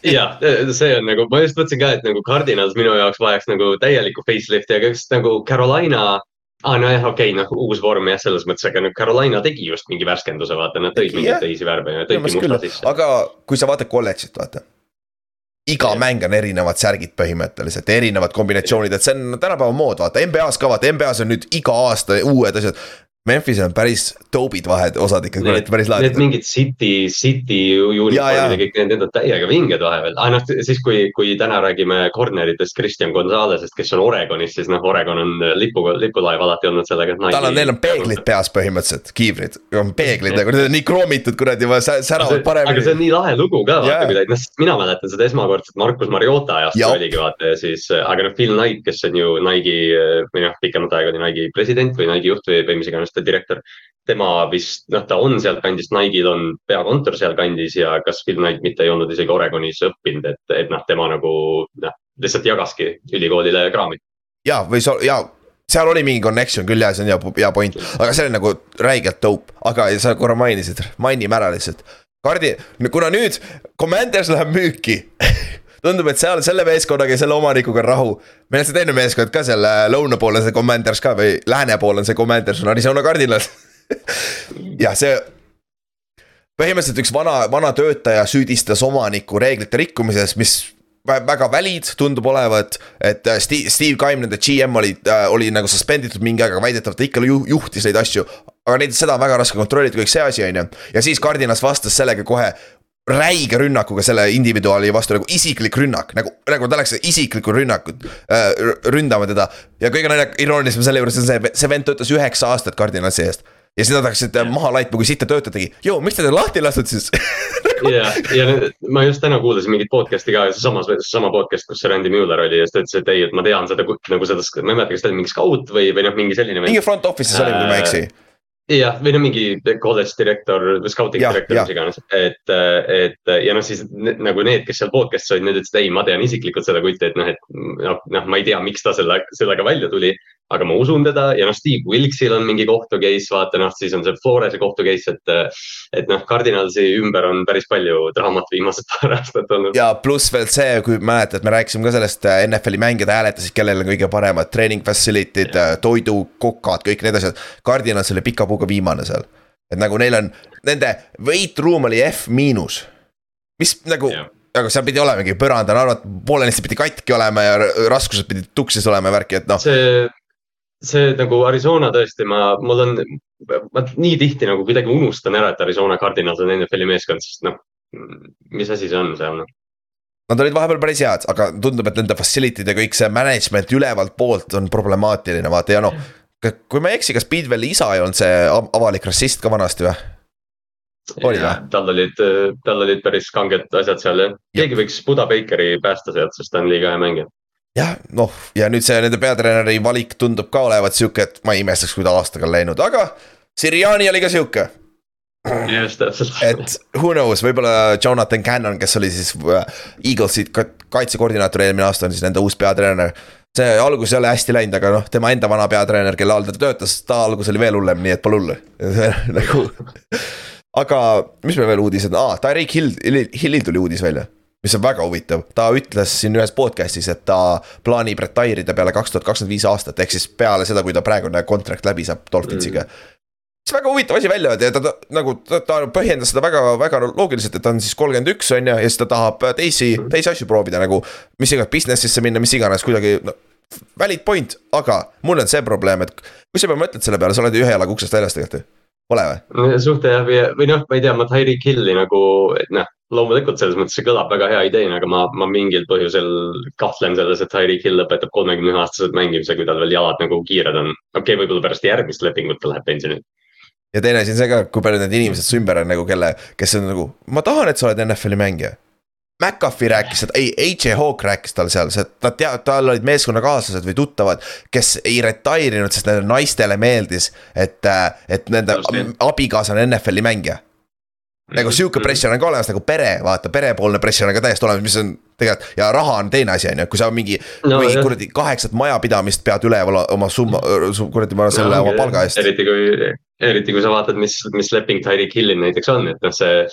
jah, *laughs* see on nagu, ma just mõtlesin ka, et nagu Cardinals minu jaoks vajaks nagu täielikku facelift'i, aga kas nagu Carolina aa ah,, nojah, okei okay,, noh, uus vorm jah, selles mõttes, aga nüüd Carolina tegi just mingi värskenduse, vaata, nad tõid mingeid teisi värve ja tõidki musta sisse. aga kui sa vaatad kolledžit, vaata. iga ja. mäng on erinevad särgid põhimõtteliselt, erinevad kombinatsioonid, et see on tänapäeva mood, vaata, NBA-s ka vaata, NBA-s on nüüd iga aasta uued asjad. Memphis'il on päris dope'id vahed, osad ikka need, päris lahedad. Need mingid City, City uniformid ja kõik need, need on täiega vinged vahepeal. ah noh, siis kui, kui täna räägime corner'itest Christian Gonzalez'est, kes on Oregonis, siis noh, Oregon on lipu, lipulaev alati olnud sellega. tal on, neil on peeglid peas põhimõtteliselt, kiivrid, on peeglid nagu, need on nii kroomitud kuradi, säravad paremini. aga see on nii lahe lugu ka vaata kuidagi, noh, mina mäletan seda esmakordselt Markus Mariota ajast oligi vaata ja siis, aga noh, Phil Knight, kes on ju Nike'i või noh, pikemat aega oli Nike'i president või Nike'i juht või, või mis iganes aasta direktor. tema vist, noh, ta on sealtkandist, Nike'il on peakontor sealkandis ja kas Phil Knight mitte ei olnud isegi Oregonis õppinud, et, et noh, tema nagu noh, lihtsalt jagaski ülikoolile kraami. ja, või so, ja seal oli mingi connection küll ja see on hea, hea point, aga see on nagu räigelt dope, aga sa korra mainisid, mainime ära lihtsalt. Kardi, kuna nüüd Commanders läheb müüki *laughs* tundub, et seal selle meeskonnaga ja selle omanikuga on rahu. meil on see teine meeskond ka seal äh, lõuna pool on see Commanders ka või lääne pool on see Commanders on Arizona Cardinals *laughs* jah, see. põhimõtteliselt üks vana, vana töötaja süüdistas omanikku reeglite rikkumises, mis väga valid tundub olevat, et äh, Steve, Steve Kaim, nende GM oli äh,, oli nagu suspenditud mingi aeg, aga väidetavalt ta ikka ju, juhtis neid asju. aga neid, seda on väga raske kontrollida, kõik see asi, on ju. ja siis Cardinas vastas sellega kohe räige rünnakuga selle individuaali vastu nagu isiklik rünnak, nagu, nagu ta oleks isiklikku rünnakut äh, ründama teda. ja kõige naljakas, iroonilisem selle juures on see, see vend töötas üheksa aastat Cardinalsi eest ja siis nad hakkasid maha laitma, kui sitta töötadagi. joo, miks te teda lahti ei lastud siis *laughs* ja, ja ma just täna kuulasin mingit podcast'i ka, seesama, seesama podcast, kus see Randy Mueller oli ja siis ta ütles, et ei, et ma tean seda nagu seda, ma ei mäleta, kas ta oli mingi scout või, või noh, mingi selline. mingi front office'is oli, kui ma ei eksi jah, või no mingi college direktor või scouting direktor, mis iganes, et, et ja noh, siis nagu need, kes seal podcast'is olid, need ütlesid, ei, ma tean isiklikult seda kutti, et noh, et noh, noh, ma ei tea, miks ta selle, sellega välja tuli aga ma usun teda ja noh, Steve Wilksil on mingi kohtu case, vaata noh, siis on see Florese kohtu case, et. et noh, Cardinalsi ümber on päris palju draamat viimased paar aastat olnud. ja pluss veel see, kui mäletad, me rääkisime ka sellest, äh, NFL-i mängijad hääletasid, kellel on kõige paremad training facility'd, äh, toidukokad, kõik need asjad. Cardinals oli pika puuga viimane seal, et nagu neil on, nende weight room oli F miinus, mis nagu yeah aga seal pidi olemegi põrand on arvatud, poolenisti pidi katki olema ja raskused pidid tuksis olema ja värki, et noh. see see nagu Arizona tõesti, ma, mul on, ma nii tihti nagu kuidagi unustan ära, et Arizona Cardinals on NFL-i meeskond, sest noh, mis asi see on seal noh. Nad olid vahepeal päris head, aga tundub, et nende facility'd ja kõik see management ülevalt poolt on problemaatiline, vaata ja noh. kui ma ei eksi, kas Speedwelli isa ei olnud see avalik rassist ka vanasti või? oli või? tal olid, tal olid päris kanged asjad seal jah, keegi võiks Buda Bakeri päästa sealt, sest ta on liiga hea mängija jah, noh ja nüüd see nende peatreeneri valik tundub ka olevat sihuke, et ma ei imestaks, kui ta aastaga on läinud, aga Siriani oli ka sihuke. just täpselt. et who knows, võib-olla Jonathan Cannon, kes oli siis äh, Eaglesi kaitsekoordinaator eelmine aasta, on siis nende uus peatreener. see algus ei ole hästi läinud, aga noh, tema enda vana peatreener, kelle all ta töötas, ta algus oli veel hullem, nii et pole hullu *laughs* nagu. aga mis meil veel uudised, aa, Tyreek Hill, Hillil tuli uudis välja mis on väga huvitav, ta ütles siin ühes podcast'is, et ta plaanib retire ida peale kaks tuhat kakskümmend viis aastat, ehk siis peale seda, kui ta praegune contract läbi saab Dolphinsiga. Mm. See on väga huvitav asi välja öelda ja ta, ta nagu ta, ta põhjendas seda väga, väga loogiliselt, et ta on siis kolmkümmend üks on ju ja siis ta tahab teisi, teisi asju proovida nagu. mis iganes business'isse minna, mis iganes kuidagi no, valid point, aga mul on see probleem, et kui sa mõtled selle peale, sa oled ju ühe jalaga uksest väljas tegelikult ju. Pole või? suht jah, või, või noh, ma ei tea, ma Tyreek Hilli nagu noh, loomulikult selles mõttes see kõlab väga hea ideena, aga ma, ma mingil põhjusel kahtlen selles, et Tyreek Hill lõpetab kolmekümne ühe aastaselt mängimise, kui tal veel jalad nagu kiired on. okei okay,, võib-olla pärast järgmist lepingut ta läheb pensionile ja teine asi on see ka, kui palju need inimesed su ümber on nagu, kelle, kes on nagu, ma tahan, et sa oled NFL-i mängija. McAfee rääkis seda, ei, AJ Hawk rääkis tal seal, see, ta teab, tal olid meeskonnakaaslased või tuttavad, kes ei retire inud, sest nendele naistele meeldis, et, et nende abikaasa on NFL-i mängija. Nagu mhm. sihuke pressure on ka olemas, nagu pere, vaata, perepoolne pressure on ka täiesti olemas, mis on tegelikult ja raha on teine asi, on ju, kui sa mingi no,, mingi kuradi kaheksat majapidamist pead üleval oma summa, kuradi, ma selle no, oma palga eest. eriti kui, eriti kui sa vaatad, mis, mis leping Tyreek Hillil näiteks on, et noh, see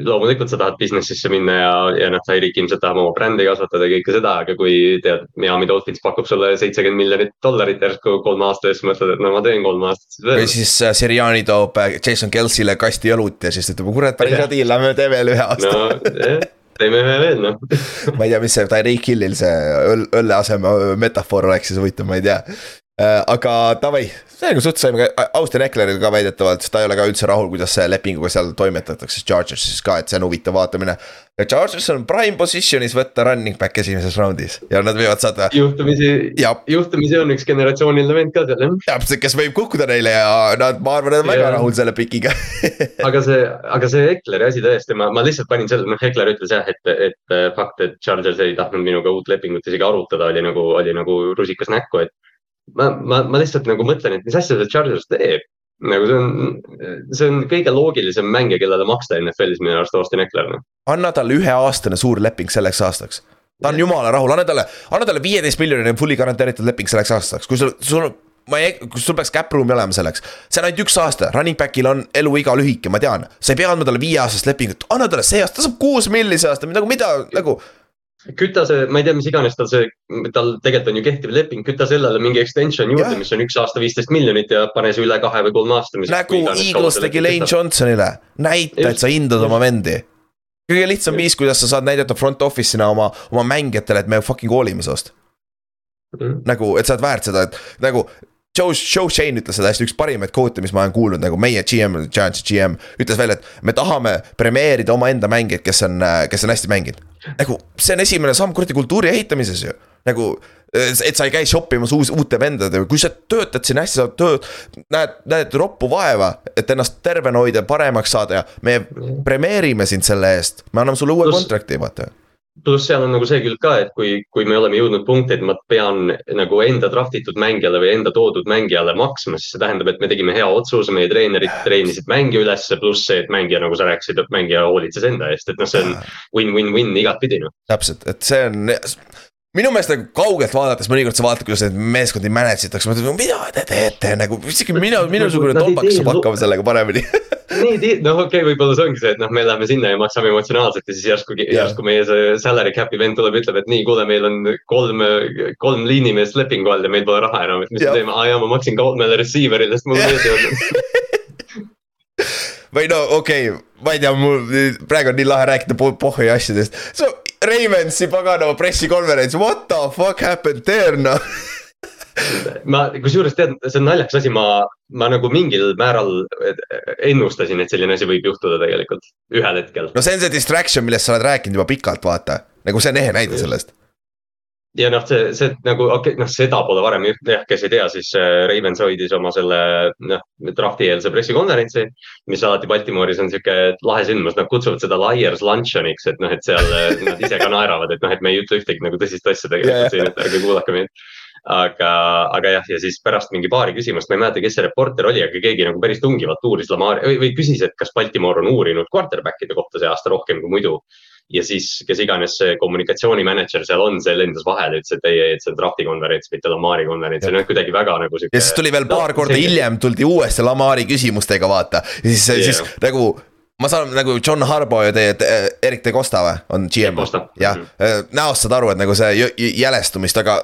loomulikult sa tahad business'isse minna ja, ja noh, Tyreek ilmselt tahab oma brändi kasvatada ja kõike seda, aga kui tead, Miami Dolphins pakub sulle seitsekümmend miljonit dollarit järsku kolme aasta eest, mõtled, et no ma teen kolm aastat siis veel. või siis äh, Siriani toob äh, Jason Kelsey'le kasti õlut ja siis ütleb, kurat, päris hea deal, lähme teeme veel ühe aasta. no jah teeme ühe veel noh *laughs* ma ei tea, mis see Tyreek Hillil see õlle aseme metafoor oleks siis huvitav, ma ei tea. Äh, aga davai, sellega suhtes saime ka, Austin Eckleril ka väidetavalt, ta ei ole ka üldse rahul, kuidas see lepinguga seal toimetatakse, Chargersis ka, et see on huvitav vaatamine. ja Chargers on prime position'is võtta running back esimeses raundis ja nad võivad saada. juhtumisi, juhtumisi on üks generatsiooniline vend ka seal jah. täpselt, kes võib kukkuda neile ja nad, ma arvan, nad on väga ja. rahul selle pikiga *laughs* aga see, aga see Eckleri asi tõesti, ma, ma lihtsalt panin selle, noh, Eckler ütles jah, et, et fakt, et Chargers ei tahtnud minuga uut lepingut isegi arutada, oli nagu, oli nagu rusikas näkku, et ma, ma, ma lihtsalt nagu mõtlen, et mis asja see Chargers teeb. nagu see on, see on kõige loogilisem mängija, kellele maksta NFL-is minu arust Austin Eckler. Noh. anna talle üheaastane suur leping selleks aastaks. ta on jumala rahul, anna talle, anna talle viieteist miljoni fully garanteeritud leping selleks aastaks, kui sul, sul ma ei, kus sul peaks cap room'i olema selleks. see on ainult üks aasta, running back'il on eluiga lühike, ma tean. sa ei pea andma talle viieaastast lepingut, anna talle see aasta, ta saab kuus milli see aasta, nagu mida, nagu küta see, ma ei tea, mis iganes tal see, tal tegelikult on ju kehtiv leping, küta sellele mingi extension juurde, mis on üks aasta viisteist miljonit ja pane see üle kahe või kolme aasta. nagu Eagles tegi Lane Johnsonile, näita, et sa hindad oma vendi. kõige lihtsam viis, kuidas sa saad näidata front office'ina oma, oma mängijatele, et me fucking hoolime sinust Mhm. nagu, et sa oled väärt seda, et nagu. Joe, Joe Shane ütles seda hästi, üks parimaid kvoote, mis ma olen kuulnud, nagu meie GM, Giantsi GM ütles välja, et me tahame premeerida omaenda mängijaid, kes on, kes on hästi mänginud. nagu see on esimene samm kuradi kultuuri ehitamises ju, nagu et sa ei käi shop imas uus, uute vendadega, kui sa töötad siin hästi, sa tööd, näed, näed roppu vaeva, et ennast tervena hoida, paremaks saada ja me premeerime sind selle eest, me anname sulle uue kontrakti, vaata. Pluss seal on nagu see külg ka, et kui, kui me oleme jõudnud punkti, et ma pean nagu enda draft itud mängijale või enda toodud mängijale maksma, siis see tähendab, et me tegime hea otsuse, meie treenerid treenisid mängija ülesse, pluss see, et mängija, nagu sa rääkisid, et mängija hoolitses enda eest, et noh, see on win-win-win igatpidi noh. täpselt, et see on minu meelest nagu kaugelt vaadates mõnikord sa vaatad, kuidas neid meeskondi manage itakse, mõtled, mida te teete? Nagu, isegi mina, minusugune tolbakas saab hakkama sellega paremini *laughs* nii, noh, okei okay,, võib-olla see ongi see, et noh, me läheme sinna ja maksame emotsionaalselt ja siis järsku, järsku meie see salary cap'i vend tuleb ütleb, et nii, kuule, meil on kolm, kolm liinimeest lepingu all ja meil pole raha enam, et mis me teeme, aa jaa, ma maksin kolmele receiver'ile, sest mul Jah. meeldivad või no okei okay,, ma ei tea, mul praegu on nii lahe rääkida po- pohhui asjadest. So Ravensi paganama pressikonverents, what the fuck happened there noh. Ma kusjuures tead, see on naljakas asi, ma, ma nagu mingil määral ennustasin, et selline asi võib juhtuda tegelikult ühel hetkel. no see on see distraction, millest sa oled rääkinud juba pikalt, vaata. nagu see on ehe näide sellest. ja noh, see, see nagu okei okay,, noh, seda pole varem juhtunud, jah, kes ei tea, siis äh, Ravens hoidis oma selle noh, drafti eelse pressikonverentsi. mis alati Baltimooris on sihuke lahe sündmus, nad kutsuvad seda Liars Luncheoniks, et noh, et seal äh, nad ise ka naeravad, et noh, et me ei ütle ühtegi nagu tõsist asja tegelikult siin, et ärge kuulake meid aga, aga jah, ja siis pärast mingi paari küsimust, ma ei mäleta, kes see reporter oli, aga keegi nagu päris tungivalt uuris Lamari või, või küsis, et kas Baltimore on uurinud quarterback'ide kohta see aasta rohkem kui muidu. ja siis, kes iganes see kommunikatsioonimänedžer seal on, see lendas vahele, ütles, et ei, ei, et see on drafti konverents, mitte Lamari konverents ja noh, kuidagi väga nagu sihuke. ja siis tuli veel paar korda. hiljem tuldi uuesti Lamari küsimustega, vaata. ja siis yeah., siis nagu ma saan nagu John Harbo ja teie, Erik De Costa või, on GM jah, näost saad aru, et nagu see jälestumist, aga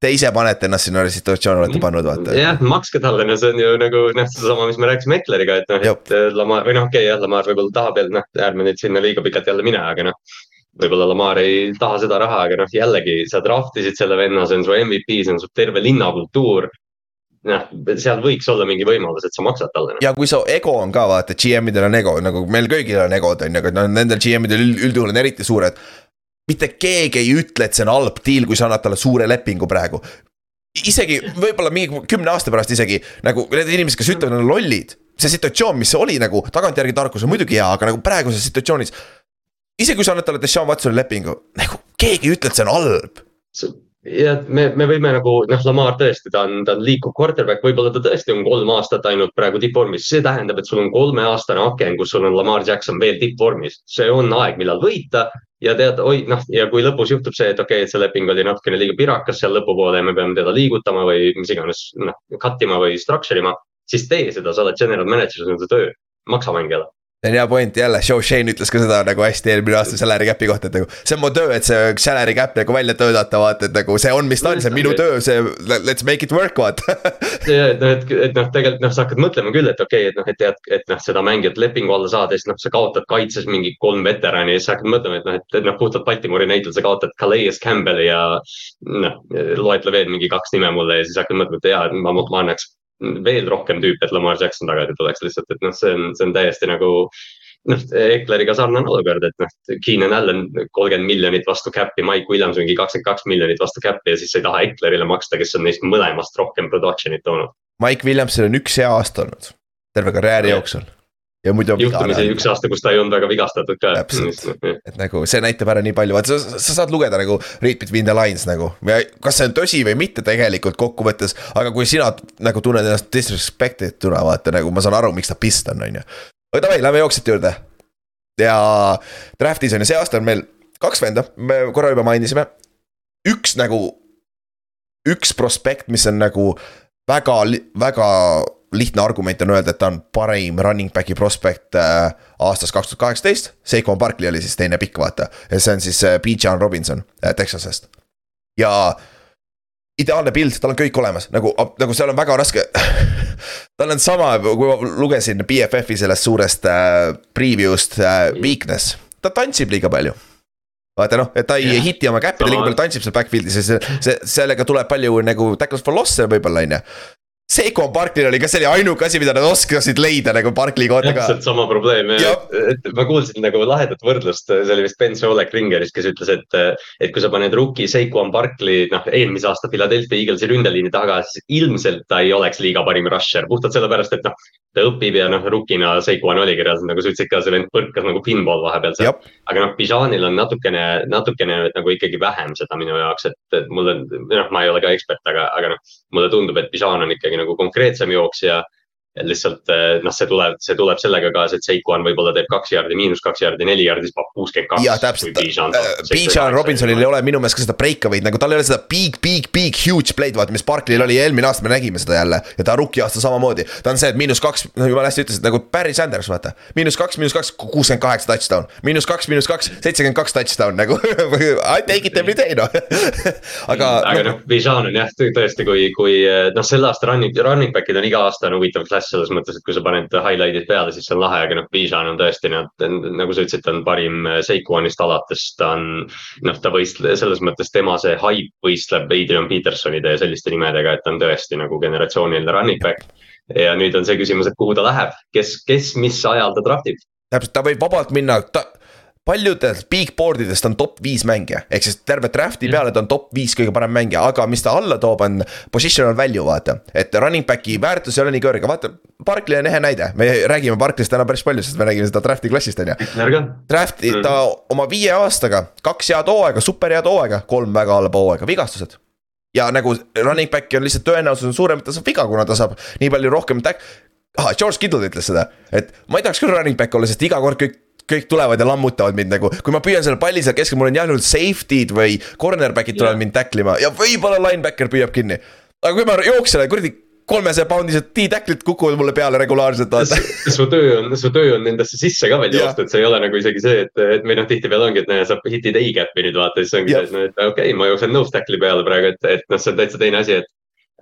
te ise panete ennast sinna situatsiooni olete pannud, vaata. jah, makske talle, no see on ju nagu noh, sedasama, mis me rääkisime Ekleriga, et noh, et äh, Lamar või noh, okei okay, jah, Lamar võib-olla tahab ja noh, ärme nüüd sinna liiga pikalt jälle mine, aga noh. võib-olla Lamar ei taha seda raha, aga noh, jällegi sa draft isid selle venna, see on su MVP, see on su terve linnakultuur. noh, seal võiks olla mingi võimalus, et sa maksad talle noh.. ja kui su ego on ka vaata, GM-idel on ego nagu meil kõigil on egod on ju, aga no nendel GM-idel üld- üldjuhul on eriti suured. Mitte keegi ei ütle, et see on halb deal, kui sa annad talle suure lepingu praegu. isegi võib-olla mingi kümne aasta pärast isegi nagu need inimesed, kes ütlevad, nad on lollid. see situatsioon, mis oli nagu tagantjärgi tarkus on muidugi hea, aga nagu praeguses situatsioonis. isegi kui sa annad talle Deshaun Watsoni lepingu, nagu keegi ei ütle, et see on halb. Ja me, me võime nagu noh, Lamar tõesti, ta on, ta on liikuv quarterback, võib-olla ta tõesti on kolm aastat ainult praegu tippvormis, see tähendab, et sul on kolmeaastane aken, kus sul on Lamar Jackson veel tippvormis, see on aeg, millal võita. Ja tead, oi noh, ja kui lõpus juhtub see, et okei okay,, et see leping oli natukene liiga pirakas seal lõpupoole ja me peame teda liigutama või mis iganes, noh, cut ima või structure ima, siis tee seda, sa oled general manager, see on su töö, maksa mängijale. See on hea point jälle, Joe Shane ütles ka seda nagu hästi eelmine aasta salary cap'i kohta, et nagu see on mu töö, et see salary cap nagu välja töötada, vaata, et nagu see on, mis ta on, see on minu töö, see let's make it work, vaata. *laughs* ja et noh, et, et noh, tegelikult noh, sa hakkad mõtlema küll, et okei okay,, et noh, et tead, et noh, seda mängijat lepingu alla saada, siis noh, sa kaotad kaitses mingi kolm veterani ja siis hakkad mõtlema, et noh, et, et noh, puhtalt Baltimori näitel sa kaotad Calais Campbell'i ja noh, loetle veel mingi kaks nime mulle ja siis hakkad mõtlema, et jaa, ma, ma annaks veel rohkem tüüpe, et Lamar Jackson tagasi tuleks lihtsalt, et noh, see on, see on täiesti nagu noh, Ekleriga sarnane olukord, et noh, Keenan Allan kolmkümmend miljonit vastu cap'i, Mike Williams mingi kakskümmend kaks miljonit vastu cap'i ja siis sa ei taha Eklerile maksta, kes on neist mõlemast rohkem production'it toonud. Mike Williamsil on üks hea aasta olnud, terve karjääri jooksul. Ja muidu juhtumisi vigane, üks aasta, kus ta ei olnud väga vigastatud ka. Täpselt. et nagu see näitab ära nii palju, vaata sa, sa saad lugeda nagu read between the lines nagu. kas see on tõsi või mitte tegelikult kokkuvõttes, aga kui sina nagu tunned ennast disrespected tuna, vaata nagu ma saan aru, miks ta pist on, on ju. aga davai, lähme jooksjate juurde. ja draft'is on ju, see aasta on meil kaks venda, me korra juba mainisime. üks nagu, üks prospekt, mis on nagu väga, väga lihtne argument on öelda, et ta on parim running back'i prospekt äh, aastast kaks tuhat kaheksateist. Seikon Barkley oli siis teine pikk, vaata, ja see on siis äh, B-John Robinson äh, Texasest. ja ideaalne pilt, tal on kõik olemas, nagu, nagu seal on väga raske. *laughs* tal on sama, kui ma lugesin BFF-i sellest suurest äh, preview'st äh, weakness, ta tantsib liiga palju vaata noh, et ta ei Jah. hiti oma käppi, ta liiga palju tantsib seal backfield'is ja see, see, sellega tuleb palju nagu tackles for loss'e võib-olla on ju. Seiko Barklil oli ka, see oli ainuke asi, mida nad oskasid leida nagu Barkli kohta ka. täpselt sama probleem ja et ma kuulsin nagu lahedat võrdlust, see oli vist Ben Solek Ringeris, kes ütles, et. et kui sa paned rookie Saquon Barkley, noh eelmise aasta Philadelphia Eaglesi ründeliini taga, siis ilmselt ta ei oleks liiga parim rusher, puhtalt sellepärast, et noh. ta õpib ja noh, rookina Saquon oligi reaalselt nagu sa ütlesid ka, see vend põrkas nagu pinball vahepeal seal aga noh, Bijanil on natukene, natukene nagu ikkagi vähem seda minu jaoks, et, et mulle, noh, ma ei ole ka ekspert, aga, aga noh. mulle tundub, et Bijan on ikkagi nagu konkreetsem jooksja. Lihtsalt eh, noh, see tuleb, see tuleb sellega kaasa, et Seikuan võib-olla teeb kaks jaardi, miinus kaks jaardi, neli jaardi, siis paneb kuuskümmend kaks. ja täpselt, Bijan Robinsonil ei ole minu meelest ka seda breakaway'd nagu tal ei ole seda big, big, big huge play'd, vaata, mis Barklil oli eelmine aasta, me nägime seda jälle. ja ta rookie aasta samamoodi, ta on see, et miinus kaks, no jumala hästi ütlesid nagu Barry Sanders, vaata. miinus kaks, miinus kaks, kuuskümmend kaheksa touchdown, miinus kaks, miinus kaks, seitsekümmend kaks touchdown nagu *laughs* I take it every day noh *laughs* aga. aga noh, Bijan on jah, tõesti, kui, kui noh, selle aasta running, running back'id on iga aasta on huvitav klass selles mõttes, et kui sa paned highlight'id peale, siis see on lahe, aga noh, Bijan on tõesti noh, nagu sa ütlesid, ta on parim Seikuanist alates, ta on. noh, ta võistleb selles mõttes tema see hype võistleb Adrian Petersonide ja selliste nimedega, et ta on tõesti nagu generatsiooniline running back. ja nüüd on see küsimus, et kuhu ta läheb, kes, kes, mis ajal ta draft ib täpselt, ta võib vabalt minna, ta paljudes big board idest on top viis mängija, ehk siis terve draft'i peale ta on top viis kõige parem mängija, aga mis ta alla toob, on positional value, vaata. et running back'i väärtus ei ole nii kõrge, vaata, Barkley on ehe näide, me räägime Barkley'st täna päris palju, sest me räägime seda draft'i klassist, on ju. Draft'i ta oma viie aastaga, kaks head hooaega, super head hooaega, kolm väga halba hooaega, vigastused. ja nagu running back'i on lihtsalt tõenäosus on suurem, et ta saab viga, kuna ta saab nii palju rohkem tag-. ah, George Kittle ütles seda, et ma ei tahaks küll running back olla, sest iga kord kõik kõik tulevad ja lammutavad mind nagu, kui ma püüan selle palli seal keskel, mul on jäänud safety'd või cornerback'id tulevad Jah. mind tackle ima ja võib-olla linebacker püüab kinni. aga kui ma jooksen, kuradi kolmesaja poundised T-tackle'id kukuvad mulle peale regulaarselt, su töö on, su töö on nendesse sisse ka veel Jah. joosta, et see ei ole nagu isegi see, et, et või noh, tihtipeale ongi, et näe, sa hitid A-gap'i nüüd vaata, siis ongi Jah. see, et okei okay,, ma jooksen nose tackle'i peale praegu, et, et noh, see on täitsa teine asi, et.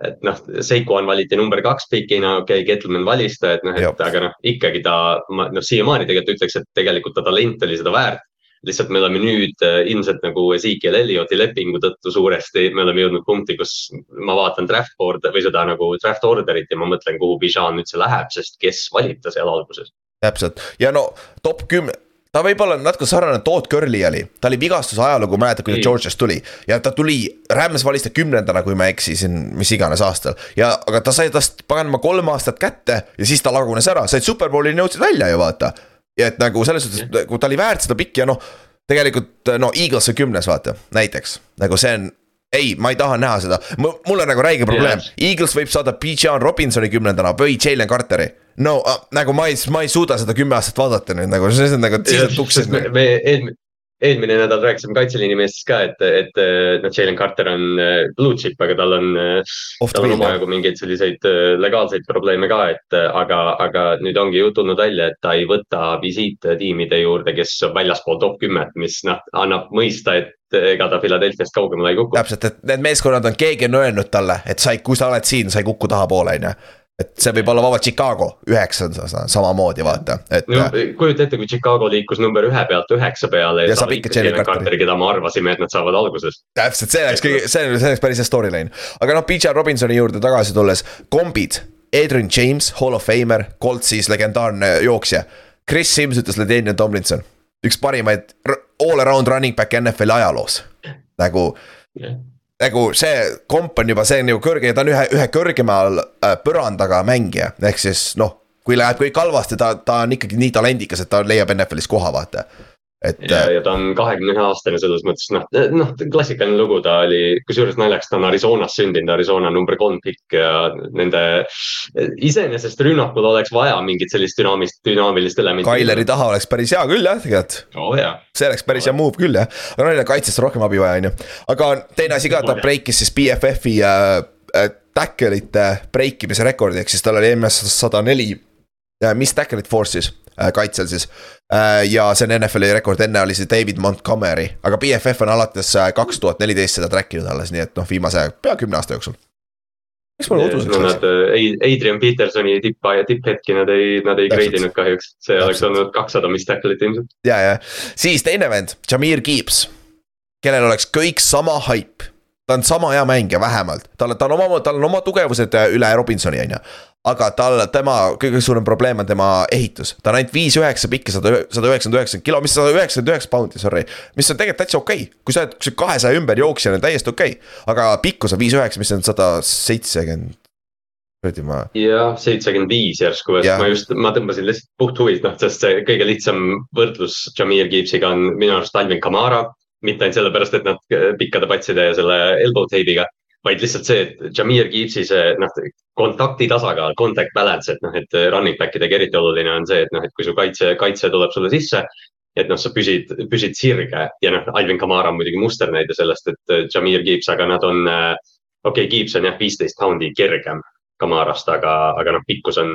Et noh, Seikuan valiti number kaks pikina, okei okay,, Gettleman valis ta, et noh, et aga noh, ikkagi ta, ma noh, siiamaani tegelikult ütleks, et tegelikult ta talent oli seda väärt. Lihtsalt me oleme nüüd äh, ilmselt nagu Ezekiel Elliotti lepingu tõttu suuresti, me oleme jõudnud punkti, kus ma vaatan draft board või seda nagu draft order'it ja ma mõtlen, kuhu Bijan üldse läheb, sest kes valib ta seal alguses. täpselt. Ja no top kümne, ta võib olla natuke sarnane Todd Curly oli, ta oli vigastuse ajalugu, mäletad, kui ta. Georgiast tuli. ja ta tuli, Rams valis ta kümnendana, kui ma ei eksi siin, mis iganes aastal. ja, aga ta sai tast paganama kolm aastat kätte ja siis ta lagunes ära, said superbowlini jõudsid välja ju vaata. ja et nagu selles suhtes, kui ta oli väärt seda pikki ja noh, tegelikult no Eagles on kümnes, vaata, näiteks, nagu see on ei, ma ei taha näha seda, mul on nagu räige probleem. Eagles võib saada Bijan Robinsoni kümnendana või Jalen Carteri. No äh, nagu ma ei, ma ei suuda seda kümme aastat vaadata nüüd nagu, see on nagu siit uksest. me, me eelmine, eelmine nädal rääkisime kaitseliini meestest ka, et, et noh, Jalen Carter on äh, blue chip, aga tal on, the tal on omajagu mingeid selliseid äh, legaalseid probleeme ka, et äh, aga, aga nüüd ongi ju tulnud välja, et ta ei võta visiite tiimide juurde, kes on väljaspool top kümmet, mis noh, annab mõista, et ega ta Philadelphia'st kaugemale ei kuku. täpselt, et need meeskonnad on, keegi on öelnud talle, et sa ei, kui sa oled siin, sa ei kuku tahapoole, on ju. Et see võib olla vabalt Chicago üheksandana samamoodi vaata, et no kujuta ette, kui Chicago liikus number ühe pealt üheksa peale. Ja saab ikka Jalen Carteri. Keda me arvasime, et nad saavad alguses. täpselt, see oleks kõige, see see oleks päris hea storyline. aga noh, Bijan Robinsoni juurde tagasi tulles, kombid. Adrian James, Hall of Famer, Coltsis legendaarne jooksja. Chris Sims ütles Ladanian Tomlinson, üks parimaid all around running back'e NFL-i ajaloos. nagu jah nagu see komp on juba, see on ju kõrge ja ta on ühe, ühe kõrgemal äh, põrandaga mängija, ehk siis noh. kui läheb kõik halvasti, ta, ta on ikkagi nii talendikas, et ta leiab NFL-is koha, vaata. Et ja äh,, ja ta on kahekümne ühe aastane selles mõttes noh, noh klassikaline lugu, ta oli, kusjuures naljakas, ta on Arizonas sündinud, Arizona number kolm pikk ja nende. iseenesest rünnakul oleks vaja mingit sellist dünaamist, dünaamilist elementi. Kaileri taha oleks päris hea küll jah, tegelikult oh, jaa. see oleks päris hea move küll jah, aga neil on kaitsest rohkem abi vaja, on ju. aga teine asi ka, ta breikis siis BFF-i äh, äh, tackle'ite break imise rekordi, ehk siis tal oli MS sada neli. mis tackle'it force'is äh, kaitsel siis äh, ja see on NFL-i rekord, enne oli see David Montgomery, aga BFF on alates äh, kaks tuhat neliteist seda track inud alles, nii et noh, viimase pea kümne aasta jooksul. miks no uduseks läks nad, Adrian Petersoni tipp, tipphetki nad ei, nad ei grade inud kahjuks, see oleks Täpselt. olnud kakssada mis tackle'it ilmselt. ja, ja siis teine vend, Jameer Gibbs, kellel oleks kõik sama haip. ta on sama hea mängija vähemalt, tal, tal on oma, tal on oma tugevused äh, üle Robinsoni, on ju. Aga tal, tema kõige suurem probleem on tema ehitus, ta on ainult viis üheksa pikk ja sada, sada üheksakümmend üheksa kilo, mis sada üheksakümmend üheksa poundi, sorry. mis on tegelikult täitsa okei okay., kui sa oled, oled kahesaja ümber jooksja, on täiesti okei okay.. aga pikkus on viis üheksa, mis on sada seitsekümmend, kuradi ma jah, seitsekümmend viis järsku, Jah. ma just, ma tõmbasin lihtsalt puhthuvilt, noh, sest see kõige lihtsam võrdlus Jameer Gibbsiga on minu arust Alvin Kamara. mitte ainult sellepärast, et nad pikkade patside ja selle elbow tape'iga, vaid lihtsalt see, et Jameer Gibbsi see noh, kontakti tasakaal, contact balance, et noh, et running back idega eriti oluline on see, et noh, et kui su kaitse, kaitse tuleb sulle sisse. et noh, sa püsid, püsid sirge ja noh, Alvin Kamara on muidugi musternäide sellest, et Jameer Gibbs, aga nad on. okei okay,, Gibbs on jah, viisteist poundi kergem Kamarast, aga, aga noh, pikkus on,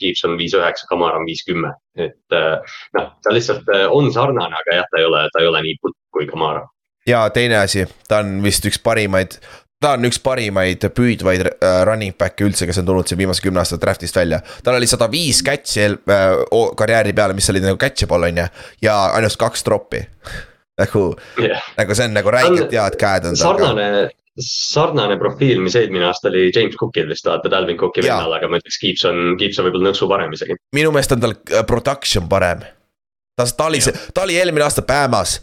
Gibbs on viis üheksa, Kamara on viis kümme, et äh, noh, ta lihtsalt äh, on sarnane, aga jah, ta ei ole, ta ei ole nii putt kui Kamara. ja teine asi, ta on vist üks parimaid, ta on üks parimaid püüdvaid äh, running back'e üldse, kes on tulnud siin viimase kümne aasta draft'ist välja. tal oli sada viis catch'i äh, karjääri peale, mis olid nagu catchable on ju, ja ainult kaks drop'i. *laughs* nagu, jah, nagu see on nagu räigelt head käed on tal sarnane, sarnane profiil, mis eelmine aasta oli James Cookil vist vaata, Dalvin Cooki vennal, aga ma ütleks, Gibbs on, Gibbs on võib-olla nõksu parem isegi. minu meelest on tal äh, production parem. ta, ta oli, ta oli eelmine aasta Bama's.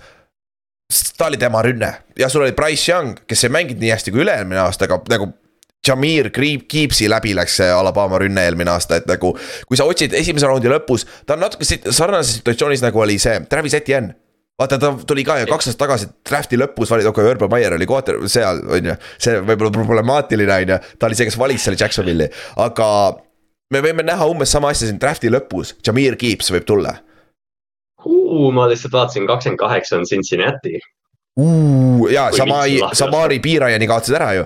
Ta oli tema rünne ja sul oli Price Young, kes ei mänginud nii hästi kui üle-eelmine aasta, aga nagu. Jameer Keepsi läbi läks see Alabama rünne eelmine aasta, et nagu. kui sa otsid esimese raundi lõpus, ta on natuke sarnases situatsioonis nagu oli see Travis Etienne. vaata, ta tuli ka ju kaks aastat tagasi draft'i lõpus valida, okei, Urban Meyer oli quarter seal, on ju. see võib olla problemaatiline, on ju, ta oli see, kes valis selle Jacksonville'i, aga me võime näha umbes sama asja siin draft'i lõpus, Jameer Gibbs võib tulla. Ma lihtsalt vaatasin, kakskümmend kaheksa on Cincinnati. ja Kui Samai Miksi, lahti Samari piirajani kaotasid ära ju.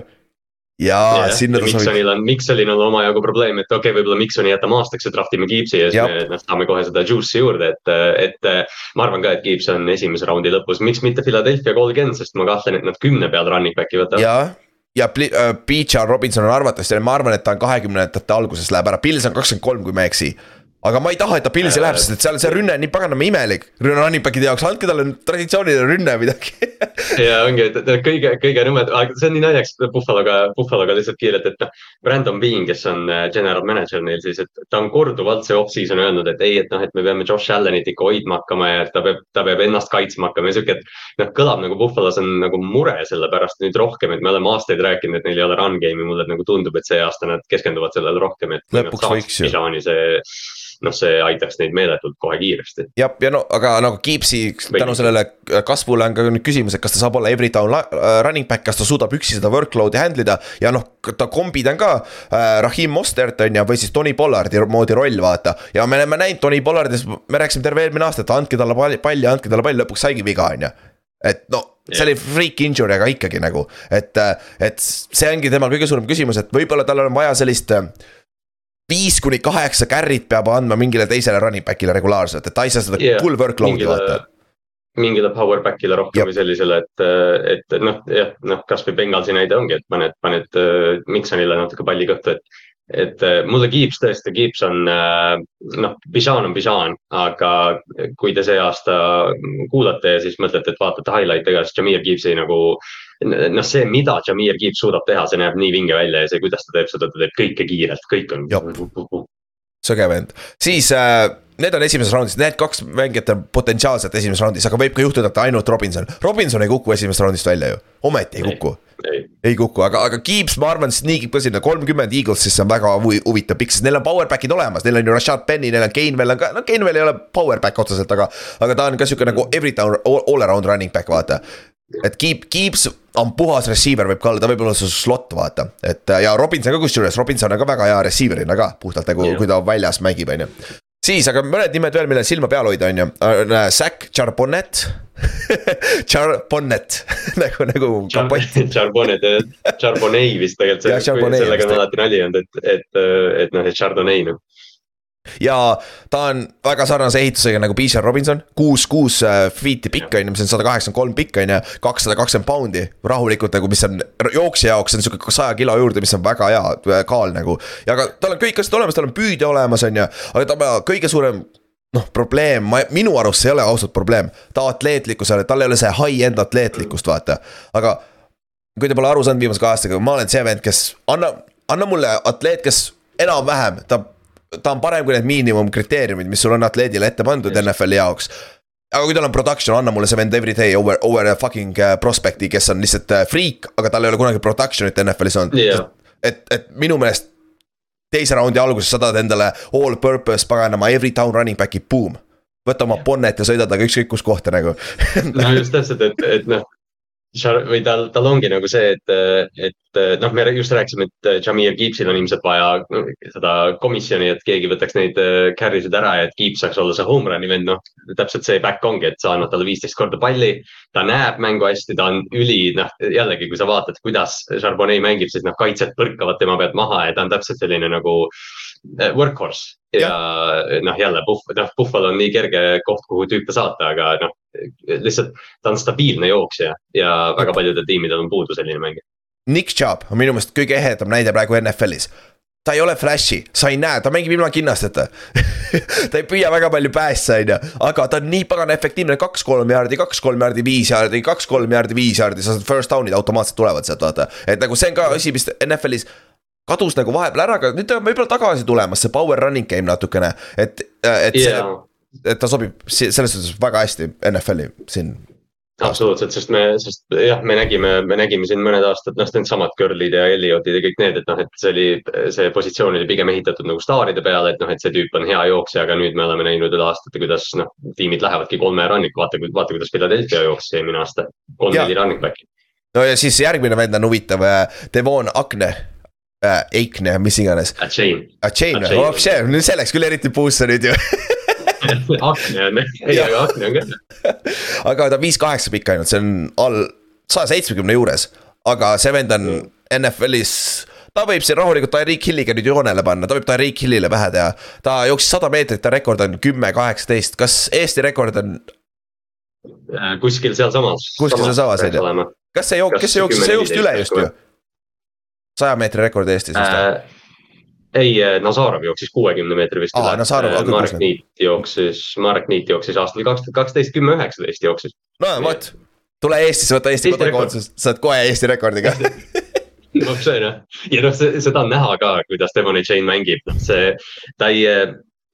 ja sinna ta sobib, Miksonil on, Miksonil on omajagu probleem, et okei okay,, võib-olla Miksoni jätame aastaks ja draft ime Gibbsi ja siis Jah. me noh, saame kohe seda juice'i juurde, et, et. ma arvan ka, et Gibbs on esimese raundi lõpus, miks mitte Philadelphia kolmkümmend, sest ma kahtlen, et nad kümne peal running back'i võtavad. ja, ja Pli- äh, Robinson on arvatavasti, ma arvan, et ta on kahekümnendate alguses läheb ära, Pils on kakskümmend kolm, kui ma ei eksi aga ma ei taha, et ta Pilsi Äh, läheb, sest et seal see rünne on nii paganama imelik, running back'ide jaoks, andke talle traditsiooniline rünne midagi. *laughs* ja ongi, et kõige, kõige nõmedam, aga see on nii naljakas Buffaloga, Buffaloga lihtsalt kiirelt, et noh. Brandon Bean, kes on äh, general manager neil siis, et ta on korduvalt see off-season öelnud, et ei, et noh, et me peame Josh Allanit ikka hoidma hakkama ja ta peab, ta peab ennast kaitsma hakkama ja sihuke, et. noh, kõlab nagu Buffalos on nagu mure selle pärast nüüd rohkem, et me oleme aastaid rääkinud, et neil ei ole run game'i, mulle nagu tundub, et see aasta nad keskenduvad sellele rohkem, et. Lõpuks võiks ju. noh, see aitaks neid meeletult kohe kiiresti. jah, ja no aga nagu Keepsi tänu sellele kasvule on ka nüüd küsimus, et kas ta saab olla every down äh, running back, kas ta suudab üksi seda workload'i handle ida ja noh, ta kombid on ka äh,. Rahim Mostert on ju, või siis Tony Pollardi moodi roll, vaata. ja me oleme näinud Tony Pollardis, me rääkisime terve eelmine aasta, et andke talle palli, palli, andke talle pall, lõpuks saigi viga, on ju et no see oli freak injury, aga ikkagi nagu, et, et see ongi temal kõige suurem küsimus, et võib-olla tal on vaja sellist äh, viis kuni kaheksa carry't peab andma mingile teisele running back'ile regulaarselt, et ta ei saa seda yeah, full workload'i vaata. mingile power back'ile rohkem või sellisele, et, et noh, jah, noh, kasvõi Bengalsi näide ongi, et paned, paned äh, Miksonile natuke palli kõhtu, et. et äh, mulle Gibbs tõesti, Gibbs on äh, noh, Bijan on Bijan, aga kui te see aasta kuulate ja siis mõtlete, et vaatate highlight'e ka, siis Jameer Gibbsi nagu. noh, see, mida Jameer Gibbs suudab teha, see näeb nii vinge välja ja see, kuidas ta teeb seda, ta teeb kõike kiirelt, kõik on sõge vend, siis äh, need on esimeses raundis, need kaks mängijat on potentsiaalselt esimeses raundis, aga võib ka juhtuda, et ainult Robinson, Robinson ei kuku esimesest raundist välja ju, ometi ei kuku. ei, ei kuku, aga, aga Gibbs, ma arvan, sneakib ka sinna. kolmkümmend Eagles, siis see on väga huvi- huvitav pikk, sest neil on power back'id olemas, neil on ju Rashad Penny, neil on Gainwell on ka, no Gainwell ei ole power back otseselt, aga. aga ta on ka sihuke nagu every down, all around running back, vaata. Et Gibb, Gibbs on puhas receiver võib ka olla, ta võib olla su slot, vaata, et ja Robinson ka kusjuures, Robinson on ka väga hea receiver'ina ka, puhtalt nagu kui ta väljas mängib, on ju siis, aga mõned nimed veel, millele silma peal hoida, on ju, Zack Charbonnet. *laughs* Charbonnet. *laughs* Nagu, nagu. *laughs* Charbonnet, Charbonnet vist tegelikult see, sellega on alati nali olnud, et, et, et noh, et Chardonnay noh. Ja ta on väga sarnase ehitusega nagu Bijan Robinson, kuus, kuus äh, feet'i pikk on ju, mis on sada kaheksakümmend kolm pikk on ju, kakssada kakskümmend poundi. rahulikult nagu, mis on jooksja jaoks on sihuke saja kilo juurde, mis on väga hea äh, kaal nagu. ja aga tal on kõik asjad olemas, tal on püüdja olemas, on ju, aga ta kõige suurem noh, probleem, ma, minu arust see ei ole ausalt probleem, ta atleetlikkusele, tal ei ole see high-end atleetlikkust, vaata, aga. kui te pole aru saanud viimase kahe aastaga, ma olen see vend, kes anna, anna mulle atleet, kes enam-vähem, ta ta on parem kui need miinimumkriteeriumid, mis sul on atleedile ette pandud yes. NFL-i jaoks. aga kui tal on production, anna mulle see vend every day over, over a fucking uh, prospect'i, kes on lihtsalt uh, freak, aga tal ei ole kunagi production'it NFL-is olnud yeah.. et, et minu meelest teise raundi alguses saadad endale all purpose paganama every down running back'i, boom. võta oma bonnet ja sõida temaga ükskõik kus kohta nagu no just täpselt, et, et noh või tal, tal ongi nagu see, et, et noh, me just rääkisime, et Jamir Gibbsil on ilmselt vaja seda komisjoni, et keegi võtaks neid äh, carry sid ära ja et Gibb saaks olla see home run'i vend, noh. täpselt see back ongi, et sa annad talle viisteist korda palli, ta näeb mängu hästi, ta on üli, noh jällegi, kui sa vaatad, kuidas Charbonnet mängib, siis noh, kaitsjad põrkavad tema pealt maha ja ta on täpselt selline nagu äh, workhorse. Ja noh, jälle Puff, noh, Buffalo on nii kerge koht, kuhu tüüpe saata, aga noh, lihtsalt ta on stabiilne jooksja ja väga paljudel tiimidel on puudu selline mängija. Nick Chubb on minu meelest kõige ehedam näide praegu NFL-is ta ei ole flash'i, sa ei näe, ta mängib ilma kinnasteta. *laughs* Ta ei püüa väga palju päästa, on ju, aga ta on nii pagana efektiivne, kaks-kolm jaardi, kaks-kolm jaardi, viis jaardi, kaks-kolm jaardi, viis jaardi, sa saad first down'id automaatselt tulevad sealt, vaata. et nagu see on ka asi, mis NFL-is kadus nagu vahepeal ära, aga nüüd ta on võib-olla tagasi tulemas, see power running game natukene, et, et yeah. see, et ta sobib selles suhtes väga hästi NFL-i siin absoluutselt, sest me, sest jah, me nägime, me nägime siin mõned aastad, noh, needsamad Curly'd ja Elliotid ja kõik need, et noh, et see oli, see positsioon oli pigem ehitatud nagu staaride peale, et noh, et see tüüp on hea jooksja, aga nüüd me oleme näinud üle aastate, kuidas noh, tiimid lähevadki kolme ranniku, vaata, vaata, kuidas Philadelphia jooksis eelmine aasta, kolm-neli running back'i. no ja siis järgmine vend on huvitav, äh, Devon Akne äh,, Eikne, mis iganes. A chain. A chain, oh see, nüüd see läks küll eriti puusse nüüd ju *laughs* akne on, ei aga akne on ka. aga ta viis kaheksa pikk ainult, see on all saja seitsmekümne juures, aga see vend on mm. NFL-is ta võib siin rahulikult Tyreek Hilliga nüüd joonele panna, ta võib Tyreek Hillile pähe teha. ta jooksis sada meetrit, ta rekord on kümme, kaheksateist, kas Eesti rekord on? Äh, kuskil sealsamas. kuskil sealsamas on ju, kas see jook-, kes see jooksis, see jooksis üle just ju saja meetri rekord Eestis vist äh,? ei, äh, Nazarov jooksis kuuekümne meetri vist üle. Äh, Marek Niit jooksis, Marek Niit jooksis aastal kaks tuhat kaksteist, kümme üheksateist jooksis. no vot, tule Eestisse, võta Eesti kodakondsus, saad kohe Eesti rekordiga *laughs* no see on jah, ja noh, seda on näha ka, kuidas Devon Chain mängib, noh see, ta ei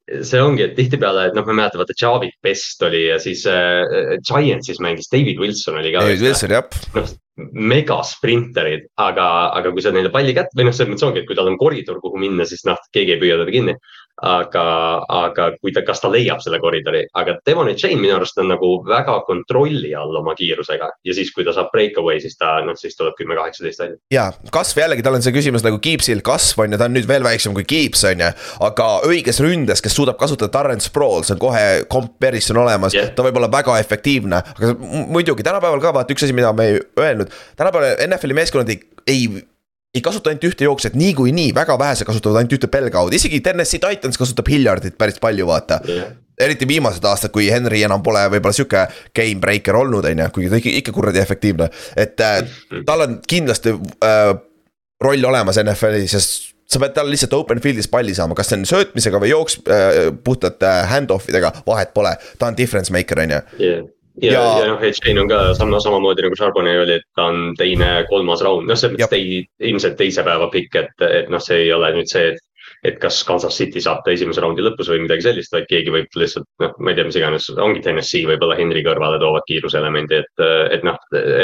see ongi, et tihtipeale, et noh, ma mäletan, vaata Javik Best oli ja siis äh, Giantsis mängis, David Wilson oli ka. David Wilson, jah. noh, megasprinterid, aga, aga kui sa neile palli kätte või noh, selles mõttes ongi, et kui tal on koridor, kuhu minna, siis noh, keegi ei püüa teda kinni aga, aga kui ta, kas ta leiab selle koridori, aga Devon Chain minu arust on nagu väga kontrolli all oma kiirusega ja siis, kui ta saab breakaway, siis ta noh, siis tuleb kümme, kaheksateist välja. ja kasv jällegi, tal on see küsimus nagu Keepsil, kasv on ju, ta on nüüd veel väiksem kui Keeps on ju. aga õiges ründes, kes suudab kasutada Tarrent Sprawl, see on kohe comparison olemas yeah., ta võib olla väga efektiivne, aga muidugi tänapäeval ka vaata üks asi, mida me ei öelnud, tänapäeval NFL-i meeskonnad ei, ei ei kasuta ainult ühte jooksjat, niikuinii väga vähesed kasutavad ainult ühte pelgaudu, isegi Tennessee Titans kasutab Hilliardit päris palju, vaata. Yeah. eriti viimased aastad, kui Henry enam pole võib-olla sihuke game breaker olnud, on ju, kuigi ta ikka, ikka kuradi efektiivne. et äh, tal on kindlasti äh, roll olemas NFL-is, sest sa pead talle lihtsalt open field'is palli saama, kas see on söötmisega või jooks äh, puhtalt äh, hand-off idega, vahet pole, ta on difference maker, on ju ja, ja, ja noh, H-Chain on ka sama, samamoodi nagu Charbonnet oli, et ta on teine, kolmas raund, noh, selles mõttes tei, ilmselt teise päeva pikk, et, et noh, see ei ole nüüd see, et. et kas Kansas City saab ta esimese raundi lõpus või midagi sellist, vaid keegi võib lihtsalt noh, ma ei tea, mis iganes, ongi Tennessee võib-olla Henry kõrvale toovad kiiruselemendi, et, et noh,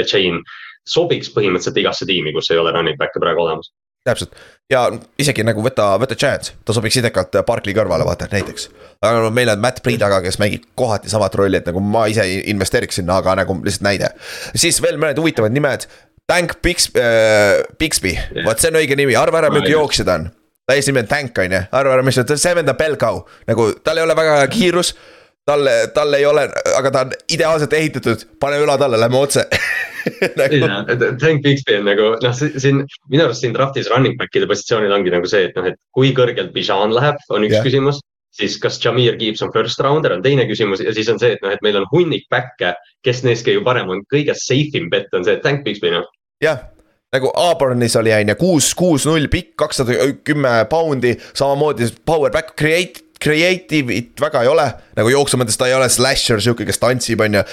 Chain sobiks põhimõtteliselt igasse tiimi, kus ei ole running back'e praegu olemas täpselt. Ja isegi nagu võta, võta chance, ta sobiks idekalt Barkley kõrvale, vaata näiteks. aga no meil on Matt Breed taga, kes mängib kohati samat rolli, et nagu ma ise investeeriks sinna, aga nagu lihtsalt näide. siis veel mõned huvitavad nimed. Tank Bix- äh,, Bixby yeah., vot see on õige nimi, arva ära, milline jooksja ta on. ta on Tank on ju, arva ära, mis ta. On, see vend on Belcow, nagu tal ei ole väga kiirus. Talle, tal ei ole, aga ta on ideaalselt ehitatud, pane õla talle, lähme otse *laughs* *laughs* nagu.... Tank Bixby on nagu noh, siin minu arust siin draft'is running back'ide positsioonil ongi nagu see, et noh, et kui kõrgelt Bijan läheb, on üks yeah. küsimus. siis kas Jameer Gibbs on first rounder on teine küsimus ja siis on see, et noh, et meil on hunnik back'e, kes neist kõige parem on, kõige safe im bet on see Tank Bixby noh. jah, nagu Auburn'is oli on ju kuus, kuus, null pikk, kakssada kümme poundi, samamoodi power back, create, creative'it väga ei ole. nagu jooksu mõttes ta ei ole slasher sihuke, kes tantsib, on ju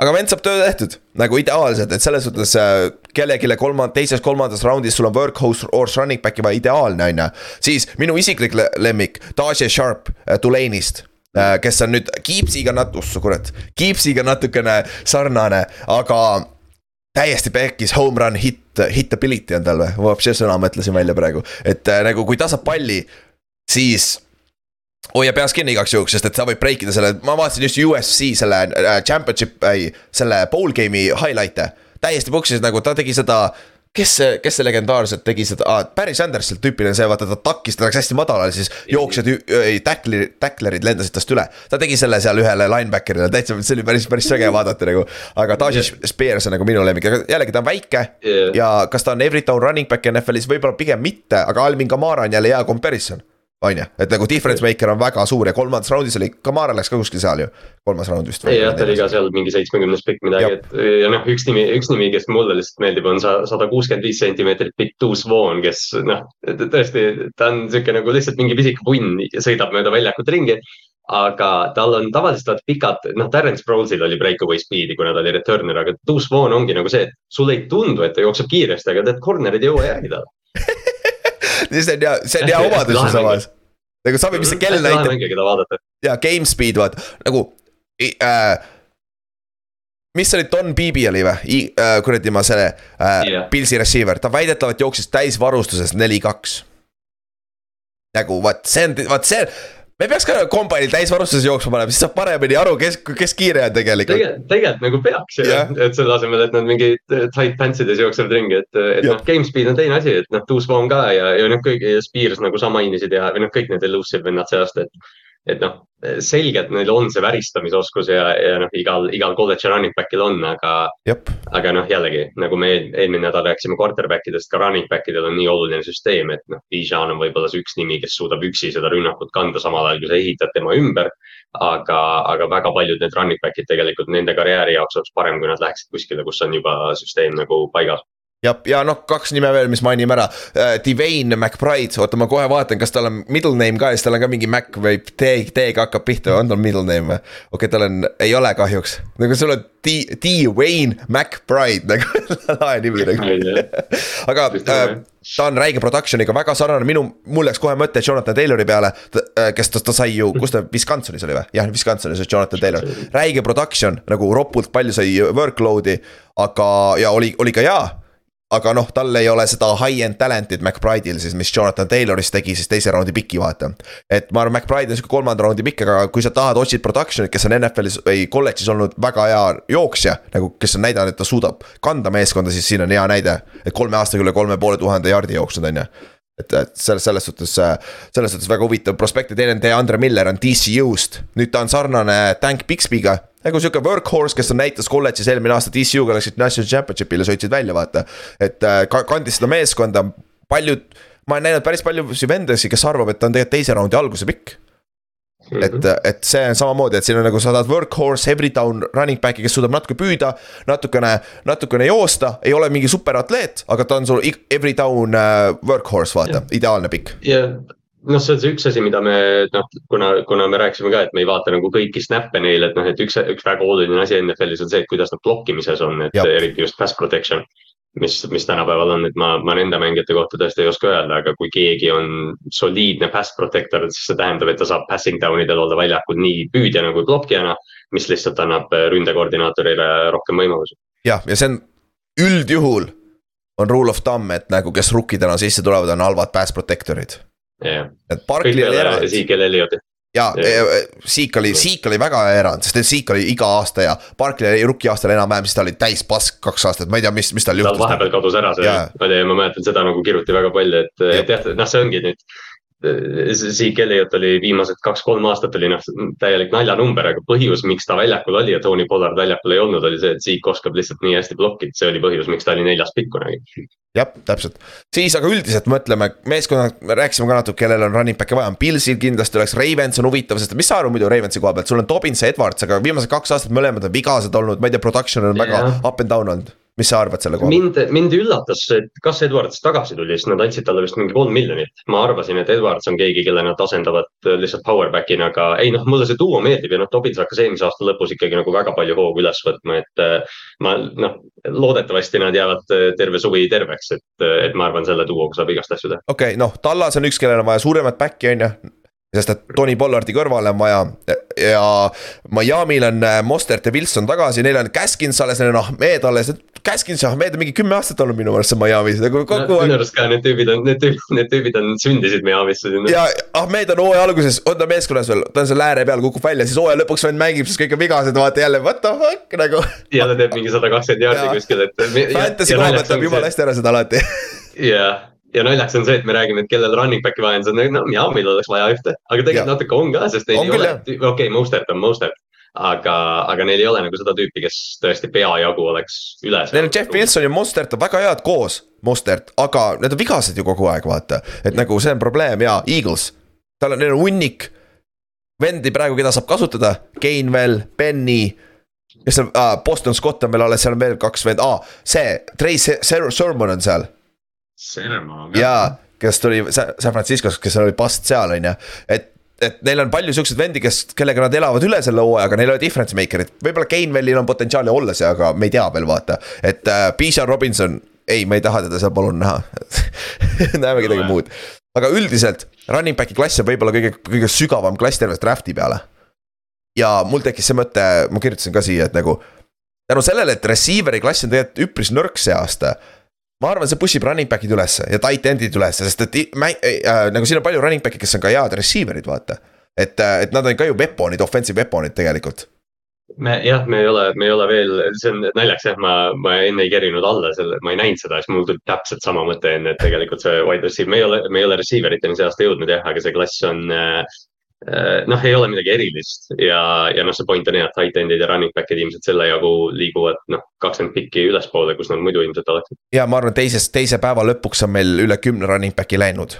aga vend saab töö tehtud nagu ideaalselt, et selles suhtes äh, kellelegi kolmand-, teises-kolmandas raundis sul on workhorse or running back'i vaja ideaalne, on ju. siis minu isiklik lemmik, Dacia Sharp äh, Tulane'ist äh, kes on nüüd Keepsiga nat-, ussu kurat, Keepsiga natukene sarnane, aga täiesti pekkis home run hit, hit ability on tal või, see sõna mõtlesin välja praegu, et äh, nagu kui ta saab palli, siis hoia peas kinni igaks juhuks, sest et sa võid break ida selle, ma vaatasin just UFC selle äh, championship, ei, selle bowl game'i highlight'e. täiesti puksis nagu ta tegi seda, kes see, kes see legendaarselt tegi seda ah,, Barry Sanders sealt tüüpiline see, vaata ta takkis, ta läks hästi madalale, siis jooksjad, tackleri, tacklerid lendasid tast üle. ta tegi selle seal ühele linebacker'ile, täitsa, see oli päris, päris äge vaadata nagu. aga Tajik Spears on nagu minu lemmik, aga jällegi ta on väike yeah. ja kas ta on every down running back NFL-is, võib-olla pigem mitte, aga Alvin Kamara on jälle hea comparison on ju, et nagu difference maker on väga suur ja kolmandas raundis oli, Kamara läks ka kuskil seal ju, kolmas raund vist. ei jah, ta oli ka seal mingi seitsmekümnes pikk midagi, et ja noh, üks nimi, üks nimi, kes mulle lihtsalt meeldib, on sada kuuskümmend viis sentimeetrit pikk Deuce Vaughn, kes noh, tõesti, ta on sihuke nagu lihtsalt mingi pisike punn ja sõidab mööda väljakut ringi aga tal on tavaliselt vaata pikad, noh, Terence Prowse'il oli breakaway speed'i, kuna ta oli returner, aga Deuce Vaughn ongi nagu see, et sulle ei tundu, et ta jookseb kiiresti, aga tead, corner'id ei jõua järgi talle see on hea, see on hea omadus ju samas. nagu saab, mis see kell näitab. ja game speed vaata, nagu äh, mis see oli, Don Beebe oli või, äh, kuradi ma selle äh. Pilsi receiver, ta väidetavalt jooksis täisvarustuses neli-kaks. nagu vaat see on, vaat see me peaks ka kombainil täisvarustuses jooksma panema, siis saab paremini aru, kes, kes kiire on tegelikult. tegelikult, tegelikult nagu peaks yeah., et selle asemel, et nad mingi tight pants ides jooksevad ringi, et, et noh, game speed on teine asi, et noh, Tuus Vaughn ka ja, ja noh, kõik ja Spears nagu sa mainisid ja, või noh, kõik need elusive vennad seast, et et noh, selgelt neil on see väristamisoskus ja, ja noh, igal, igal kolledži running back'il on, aga. aga noh, jällegi nagu me eelmine nädal rääkisime quarterback idest, ka running back idel on nii oluline süsteem, et noh, Bijan on võib-olla see üks nimi, kes suudab üksi seda rünnakut kanda, samal ajal kui sa ehitad tema ümber. aga, aga väga paljud need running back'id tegelikult nende karjääri jaoks oleks parem, kui nad läheksid kuskile, kus on juba süsteem nagu paigas ja, ja noh, kaks nime veel, mis mainime ära. Uh,. Divine McBride, oota, ma kohe vaatan, kas tal on middle name ka ja siis tal on ka mingi Mac või T, T-ga hakkab pihta, on tal middle name või? okei okay,, tal on, ei ole kahjuks, nagu sul on D, D Wayne McBride *laughs* nagu lahe nimi nagu. *laughs* Aga uh, ta on räige production'iga väga sarnane, minu, mul läks kohe mõte Jonathan Taylori peale, äh, kes ta, ta sai ju, kus ta, Wisconsinis oli või? jah, Wisconsinis oli Jonathan Taylor, räige production nagu ropult palju sai workload'i, aga, ja oli, oli ka hea aga noh, tal ei ole seda high-end talent'it McBride'il siis, mis Jonathan Tayloris tegi siis teise raundi piki, vaata. et ma arvan, McBride on sihuke kolmanda raundi pikk, aga kui sa tahad, otsid production'it, kes on NFL-is või kolledžis olnud väga hea jooksja. nagu, kes on näidanud, et ta suudab kanda meeskonda, siis siin on hea näide. et kolme aastaga üle kolme poole tuhande jaardi jooksnud, on ju et, et selles, selles suhtes, selles suhtes väga huvitav prospekt ja teine on DeAndre Miller on DCU-st, nüüd ta on sarnane Tank Bixby'ga nagu sihuke workhorse, kes on näitas kolledžis eelmine aasta TCU-ga läksid national championship'ile, sõitsid välja, vaata. et äh, kandis seda meeskonda, paljud, ma olen näinud päris paljusid vendasid, kes arvab, et ta on tegelikult teise raundi alguse pikk. Mm -hmm. et, et see on samamoodi, et siin on nagu sa tahad workhorse, every down running back'i, kes suudab natuke püüda, natukene, natukene joosta, ei ole mingi superatleet, aga ta on sul every down uh, workhorse, vaata, ideaalne pikk. ja noh, see on see üks asi, mida me noh, kuna, kuna me rääkisime ka, et me ei vaata nagu kõiki snap'e neil, et noh, et üks, üks väga oluline asi NFL-is on see, et kuidas nad blokkimises on, et Jab. eriti just pass protection. mis, mis tänapäeval on, et ma, ma nende mängijate kohta tõesti ei oska öelda, aga kui keegi on soliidne pass protector, siis see tähendab, et ta saab passing down idel olla väljakul nii püüdjana kui blokkijana. mis lihtsalt annab ründekoordinaatorile rohkem võimalusi. jah, ja see on üldjuhul on rule of thumb, et nagu kes rukkidena sisse tulevad, on halvad pass protector'id et Barkley oli erand. Zeke Ellioti ja Siik oli, Siik oli väga erand, sest et Siik oli iga aasta ja Barkley oli rookie aastal enam-vähem, siis ta oli täis pask kaks aastat, ma ei tea, mis, mis tal juhtus. tal vahepeal kadus ära see ma tean, ma mäletan seda nagu kiruti väga palju, et, et jah, noh, see ongi nüüd. Zeke Elliot oli viimased kaks-kolm aastat oli noh täielik naljanumber, aga põhjus, miks ta väljakul oli ja Tony Pollard väljakul ei olnud, oli see, et Zeke oskab lihtsalt nii hästi blokkida, see oli põhjus, miks ta oli neljas pikk kunagi. jah, täpselt, siis aga üldiselt mõtleme, meeskonnad, me rääkisime ka natuke, kellel on running back'e vaja, Pilsil kindlasti oleks, Ravens on huvitav, sest mis sa arvad muidu Ravensi koha pealt, sul on Dobbins ja Edwards, aga viimased kaks aastat mõlemad on vigased olnud, ma ei tea, production on väga yeah. up and down olnud mis sa arvad selle kohta? mind, mind üllatas, et kas Edwards tagasi tuli, sest nad andsid talle vist mingi kolm miljonit. ma arvasin, et Edwards on keegi, kelle nad asendavad äh, lihtsalt powerback'ina, aga ei noh, mulle see duo meeldib ja noh, Dobbins hakkas eelmise aasta lõpus ikkagi nagu väga palju hoogu üles võtma, et. Äh, ma noh, loodetavasti nad jäävad äh, terve suvi terveks, et, et ma arvan, selle duoga saab igast asju teha. okei okay,, noh, Tallas on üks, kellel on vaja suuremat back'i on ju sest et Tony Pollardi kõrvale on vaja ja Miami'l on äh, Mostert ja Wilson tagasi, neil on Caskins alles, neil on Ahmed alles, Caskins ja Ahmed on mingi kümme aastat olnud minu meelest seal Miami's nagu kogu aeg. minu arust ka need tüübid on, need tüübid, need tüübid on sündisid Miami'sse sinna. ja Ahmed on hooaja alguses, on ta meeskonnas veel, ta on seal ääre peal, kukub välja, siis hooaja lõpuks vend mängib, siis kõik on vigased, vaata jälle what the fuck nagu. ja ta teeb mingi sada kakskümmend jaardi kuskil, et. Fantasy koha pealt teeb jumala hästi ära seda alati. jah ja naljaks on see, et me räägime, et kellel running back'i vaja on, see on no Miami'l oleks vaja ühte, aga tegelikult ja. natuke on ka, sest neil on ei küll, ole, okei okay,, Mostert on Mostert. aga, aga neil ei ole nagu seda tüüpi, kes tõesti peajagu oleks üles. Neil on Jeff Wilson ja Mostert on väga head koos, Mostert, aga need on vigased ju kogu aeg, vaata. et nagu see on probleem ja Eagles, tal on, neil on hunnik vendi praegu, keda saab kasutada, Gainwell, Benny kes seal ah,, Boston Scott on veel alles, seal on veel kaks vend ah,, see, Trey Sermon on seal Serma. jaa, kes tuli San Franciscost, kes oli past seal, on ju, et et neil on palju siukseid vendi, kes, kellega nad elavad üle selle hooaja, aga neil ei ole difference maker'it, võib-olla Gainwellil on potentsiaali olla see, aga me ei tea veel, vaata. et äh, Bijan Robinson, ei, me ei taha teda seal palun näha *laughs* näeme kedagi muud. aga üldiselt running back'i klass on võib-olla kõige, kõige sügavam klass terve draft'i peale. ja mul tekkis see mõte, ma kirjutasin ka siia, et nagu tänu sellele, et receiver'i klass on tegelikult üpris nõrk see aasta ma arvan, see push ib running back'id ülesse ja tight end'id ülesse, sest et äh, äh, nagu siin on palju running back'e, kes on ka head receiver'id, vaata. et, äh, et nad on ka ju weapon'id, offensive weapon'id tegelikult. me jah, me ei ole, me ei ole veel, see on naljaks jah, ma, ma enne ei kerinud alla selle, ma ei näinud seda, siis mul tuli täpselt sama mõte enne, et tegelikult see wide receiver, me ei ole, me ei ole receiver iteni see aasta jõudnud jah, aga see klass on Äh, noh, ei ole midagi erilist ja, ja noh, see point on hea, et tight end'id ja running back'id ilmselt selle jagu liiguvad noh, kakskümmend pikki ülespoole, kus nad muidu ilmselt oleksid. ja ma arvan, teises, teise päeva lõpuks on meil üle kümne running back'i läinud.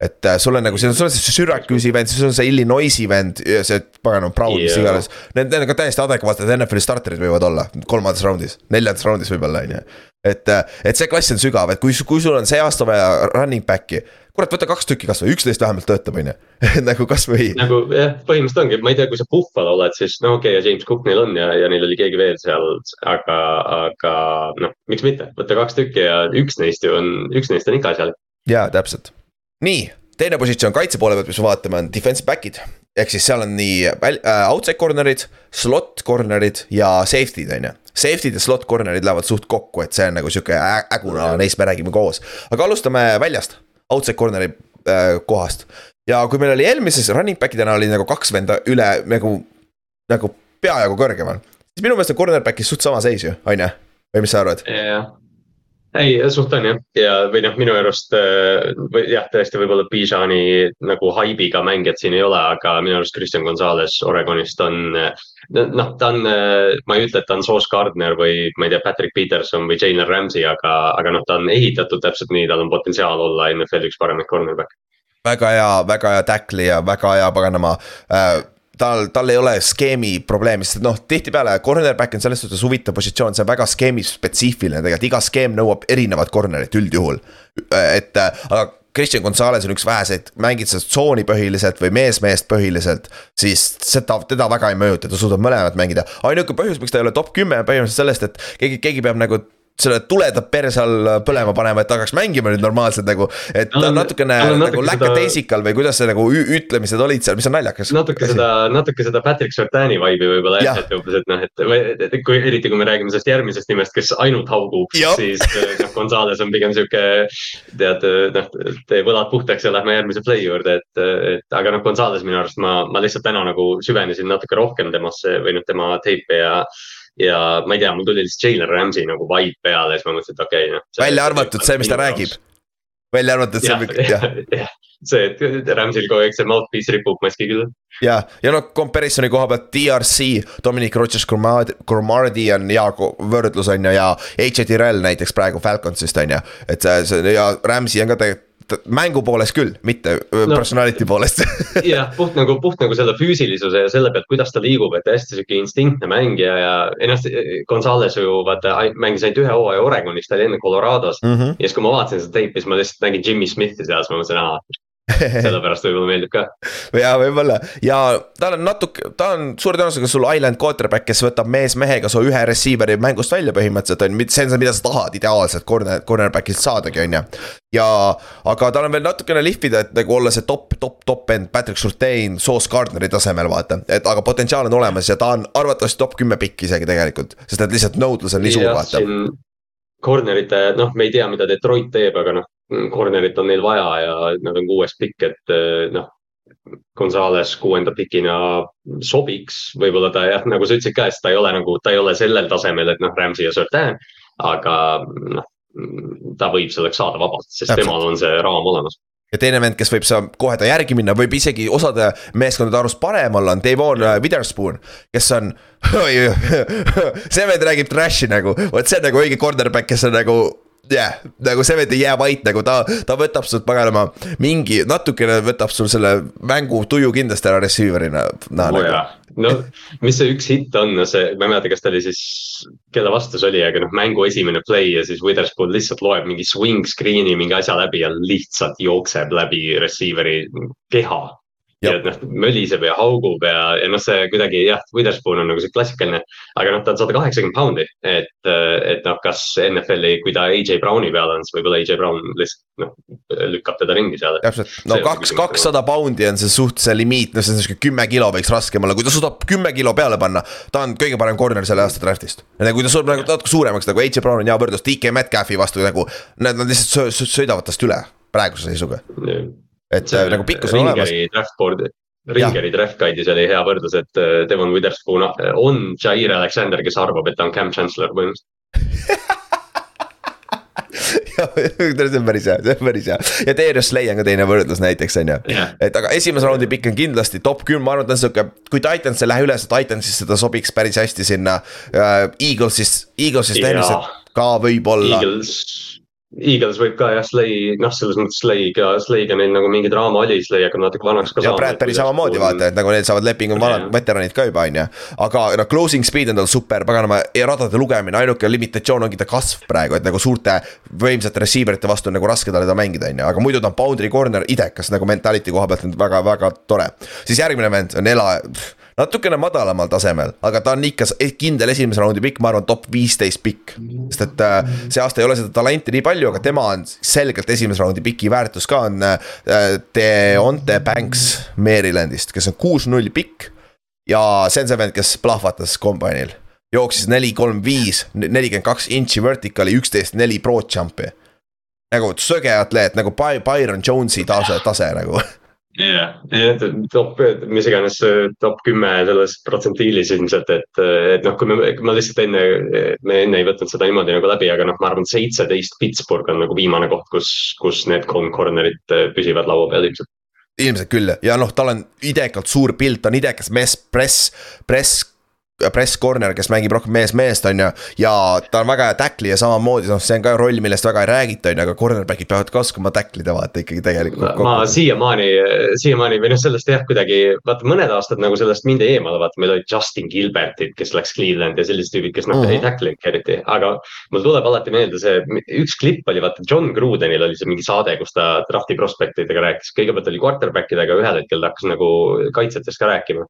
et äh, sul on nagu, sul on see Syracuse'i vend, siis on see Illinois'i vend, see pagan on Brown mis iganes. Need, need on ka täiesti adekvaatsed NFL-i starterid võivad olla kolmandas raundis, neljandas raundis võib-olla on ju. et, äh, et see klass on sügav, et kui, kui sul on see aasta vaja running back'i kurat, võta kaks tükki kasvõi, üksteist vähemalt töötab, on ju, *laughs* nagu kasvõi. nagu jah, põhimõtteliselt ongi, ma ei tea, kui sa Buffalo oled, siis no okei okay,, ja James Cook neil on ja, ja neil oli keegi veel seal, aga, aga noh, miks mitte, võta kaks tükki ja üks neist ju on, üks neist on ikka seal. jaa, täpselt. nii, teine positsioon kaitse poole pealt, mis me vaatame, on defensive back'id. ehk siis seal on nii äh, outside corner'id, slot corner'id ja safety'd, on ju Safety'd ja slot corner'id lähevad suht kokku, et see on nagu sihuke äguna, neist me räägime koos. aga alustame väljast outside corner'i äh, kohast. ja kui meil oli eelmises running back idena oli nagu kaks venda üle nagu, nagu peajagu kõrgemal. siis minu meelest on cornerback'is suht sama seis ju, on ju, või mis sa arvad? jah, ei, suht on jah, ja või noh, minu arust äh, või jah, tõesti võib-olla Bijani nagu haibiga mängijat siin ei ole, aga minu arust Christian Gonzalez Oregonist on. noh, ta on, äh, ma ei ütle, et ta on Sauce Gardner või ma ei tea, Patrick Peterson või Jalen Ramsey, aga, aga noh, ta on ehitatud täpselt nii, tal on potentsiaal olla NFL-i üks paremaid cornerback'e väga hea, väga hea tackli ja väga hea paganama äh, tal, tal ei ole skeemi probleemi, sest noh, tihtipeale cornerback on selles suhtes huvitav positsioon, see on väga skeemi spetsiifiline tegelikult, iga skeem nõuab erinevat corner'it üldjuhul. et aga Christian Gonzalez on üks väheseid, mängid sa tsooni põhiliselt või mees-meest põhiliselt, siis seda, teda väga ei mõjuta, ta suudab mõlemat mängida. ainuke põhjus, miks ta ei ole top kümme, on põhimõtteliselt sellest, et keegi, keegi peab nagu selle tuleda perse all põlema panema, et hakkaks mängima nüüd normaalselt nagu. et ta on natukene nagu lackadaisical või kuidas see nagu ütlemised olid seal, mis on naljakas. natuke seda, natuke seda Patrick Sertani vibe'i võib-olla jah, et umbes, et noh, et, kui eriti, kui me räägime sellest järgmisest nimest, kes ainult haugub, siis noh, Gonzalez on pigem sihuke. tead, noh, tee võlad puhtaks ja lähme järgmise play juurde, et, et aga noh, Gonzalez minu arust ma, ma lihtsalt täna nagu süvenesin natuke rohkem temasse või noh, tema teipe ja ja ma ei tea, mul tuli lihtsalt Jalen Ramsey nagu vibe peale ja siis ma mõtlesin, et okei okay,, noh. välja arvatud see, mis ta räägib välja arvatud see, jah. jah, see, et Ramsil kogu aeg see mouthpiece ripub maski külge. ja, ja noh, comparison'i koha pealt DRC, Dominic Rodgers-Cromarty on hea võrdlus on ju ja AJ Tirel näiteks praegu Falconsist on ju. et see, see ja Rams'i on ka tegelikult mängu poolest küll, mitte no, personality poolest *laughs* jah, puht nagu, puht nagu selle füüsilisuse ja selle pealt, kuidas ta liigub, et hästi sihuke instinktne mängija ja ennast, Gonzales ju vaata mängis ainult ühe hooaja Oregonis, ta oli enne Colorados mm. -hmm. ja siis, kui ma vaatasin seda teipi, siis ma lihtsalt nägin Jimmy Smithi seal, siis ma mõtlesin, aa, *laughs* sellepärast võib-olla meeldib ka. ja võib-olla ja tal on natuke, ta on suure tõenäosusega sul island quarterback, kes võtab mees mehega su ühe receiver'i mängust välja põhimõtteliselt on ju, see on see, mida sa tahad ideaalselt corner, cornerback'ilt saadagi, on ju. ja, aga tal on veel natukene lihvida, et nagu olla see top, top, top end Patrick Surtain, Sauce Gardneri tasemel vaata. et aga potentsiaal on olemas ja ta on arvatavasti top kümme pikk isegi tegelikult, sest et lihtsalt nõudlus on nii suur vaata corner'ite, noh, me ei tea, mida Detroit teeb, aga noh, corner'it on neil vaja ja nad on kuues pikk, et eh, noh. Gonzales kuuenda pikina sobiks, võib-olla ta jah, nagu sa ütlesid ka, et ta ei ole nagu, ta ei ole sellel tasemel, et noh, Ramsey ja Surtain. aga noh, ta võib selleks saada vabalt, sest Täpselt. temal on see raam olemas ja teine vend, kes võib seal kohe ta järgi minna, võib isegi osade meeskondade arust parem olla, on Devon äh, Witherspoon. kes on *laughs* see vend räägib trash'i nagu, vot see on nagu õige cornerback, kes on nagu jah yeah,, nagu see vend ei jää vait, nagu ta, ta võtab sult paganama mingi, natukene võtab sul selle mängu tuju kindlasti ära receiver'ina no,. Oh, nagu. no mis see üks hitt on, no see, ma ei mäleta, kas ta oli siis, kelle vastu see oli, aga noh, mängu esimene play ja siis Witherspoon lihtsalt loeb mingi swing screen'i mingi asja läbi ja lihtsalt jookseb läbi receiver'i keha ja et noh, möliseb ja haugub ja, ja noh, see kuidagi jah, Witherspoon on nagu see klassikaline. aga noh, ta on sada kaheksakümmend poundi, et, et noh, kas NFL-i, kui ta AJ Browni peal on, siis võib-olla AJ Brown lihtsalt noh, lükkab teda ringi seal. täpselt, no kaks, kakssada poundi on see suht see limiit, noh, see on sihuke kümme kilo võiks raskem olla, kui ta suudab kümme kilo peale panna. ta on kõige parem corner selle aasta draft'ist. ja kui ta suudab nagu natuke suuremaks nagu AJ Brown on hea võrdlus DK Metcalfi vastu nagu. Nad, nad lihtsalt sõidavad tast üle praeguse seisuga et see, nagu pikkus on olemas. Ringeri draft guide'is oli hea võrdlus, et äh, Devon Witherspoon äh, on Jair Alexander, kes arvab, et ta on Cam Chancellor põhimõtteliselt. *laughs* *laughs* See on päris hea, see on päris hea. Ja Darius Slay on ka teine võrdlus näiteks on ju. Et aga esimese raundi pikk on kindlasti top kümme, ma arvan, et ta on sihuke, kui Titans ei lähe üles, Titansisse ta sobiks päris hästi sinna uh,. Eaglesis, Eaglesis tehniliselt ka võib-olla. Eagles Eagles võib ka jah, Slay, noh, selles mõttes Slay'ga, Slay'ga neil nagu mingi draama oli, Slay hakkab natuke vanaks ka saama. ja Bradbury samamoodi vaata, et nagu need saavad lepingu vanad veteranid ka juba, on ju. aga noh, closing speed on tal super, paganama, radade lugemine, ainuke limitatsioon ongi ta kasv praegu, et nagu suurte võimsate receiver ite vastu on nagu raske talle teda mängida, on ju, aga muidu ta on boundary corner idekas nagu mentality koha pealt on väga-väga tore. siis järgmine vend on Ela natukene madalamal tasemel, aga ta on ikka kindel esimese raundi pikk, ma arvan, top viisteist pikk. sest et äh, see aasta ei ole seda talenti nii palju, aga tema on selgelt esimese raundi piki väärtus ka on äh,. Deonte Banks Marylandist, kes on kuus-null pikk. ja see on see vend, kes plahvatas kombainil jooksis neli, kolm, viis, nelikümmend kaks intši vertikali, üksteist, neli pro jump'i. nagu söge atleet nagu Byron Jones'i tase, tase nagu *laughs* jah yeah., top, mis iganes top kümme selles protsentiilis ilmselt, et, et noh, kui me, ma lihtsalt enne, me enne ei võtnud seda niimoodi nagu läbi, aga noh, ma arvan, seitseteist Pittsburgh on nagu viimane koht, kus, kus need kolm corner'it püsivad laua peal ilmselt ilmselt küll ja noh, tal on idekalt suur pilt, ta on idekas mees, press, press press corner, kes mängib rohkem mees-meest, on ju. ja ta on väga hea tackle'i ja samamoodi, noh, see on ka roll, millest väga ei räägita, on ju, aga cornerback'id peavad ka oskama tackle ida vaata ikkagi tegelikult. ma siiamaani, siiamaani või noh, sellest jah, kuidagi vaata mõned aastad nagu sellest mindi eemale, vaata, meil olid Justin Gilbertid, kes läks Cleveland ja sellised tüübid, kes noh mm -hmm. ei tackle'inudki eriti, aga. mul tuleb alati meelde see, üks klipp oli vaata John Grudenil oli see mingi saade, kus ta drafti prospect idega rääkis, kõigepealt oli quarterback idega, ühel hetkel ta hakkas nagu kaitsjatest ka rääkima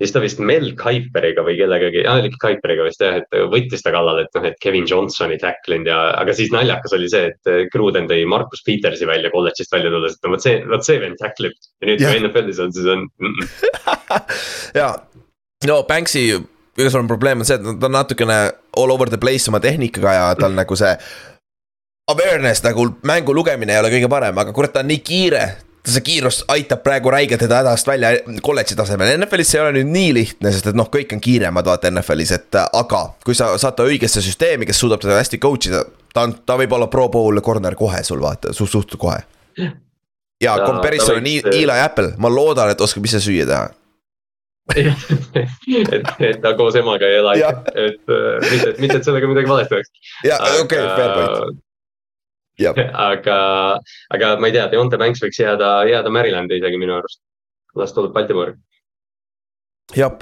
siis ta vist Mel Kuiperiga või kellegagi, oli Kuiperiga vist jah, et võttis ta kallale, et noh, et Kevin Johnsoni tacklinud ja, aga siis naljakas oli see, et Gruden tõi Markus Petersi välja kolledžist välja tulles, et no vot see, vot see vend tacklib. ja nüüd, kui NFL-is on, siis on mm. -mm. *laughs* ja, no Banksy kõige suurem probleem on see, et ta on natukene all over the place oma tehnikaga ja tal nagu see awareness nagu mängu lugemine ei ole kõige parem, aga kurat, ta on nii kiire see kiirus aitab praegu räigelt teda hädast välja kolledži tasemel, NFL-is see ei ole nüüd nii lihtne, sest et noh, kõik on kiiremad vaata NFL-is, et aga kui sa saad ta õigesse süsteemi, kes suudab teda hästi coach ida ta on, ta võib olla pro bowl corner kohe sul vaata, su suht kohe. ja comparison on Eli Apple, ma loodan, et oskab ise süüa teha. *laughs* et, et ta koos emaga ei ela Jah., et äh, mitte, mitte, et sellega midagi valesti oleks. ja okei okay,, fair point, *laughs* aga, aga ma ei tea, Deonte Banks võiks jääda, jääda Marylandi isegi minu arust. las tuleb Baltimori. *laughs* jah,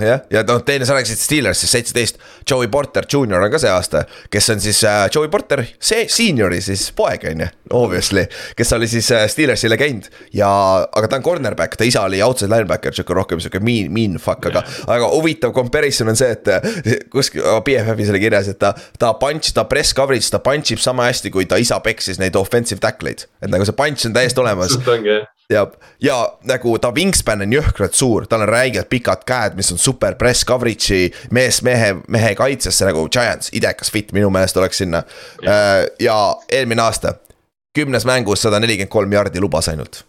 jah, ja noh, teine sa rääkisid Steelersist seitseteist, Joey Porter Junior on ka see aasta, kes on siis äh, Joey Porter, see senior'i siis poeg on ju, obviously, kes oli siis äh, Steelersi legend. Ja, aga ta on cornerback, ta isa oli outside linebacker, sihuke rohkem sihuke mean, mean fuck, aga, aga huvitav comparison on see, et äh, kuskil oh, BFF-is oli kirjas, et ta, ta punch, ta press coverage, ta punch ib sama hästi, kui ta isa peksis neid offensive tackle'id, et nagu see punch on täiesti olemas jah, ja, nagu ta wingspan on jõhkralt suur, tal on räigelt pikad käed, mis on super press coverage'i mees mehe, mehe kaitsesse nagu Giants, idekas fit minu meelest oleks sinna. ja eelmine aasta, kümnes mängus sada nelikümmend kolm jardi lubas ainult.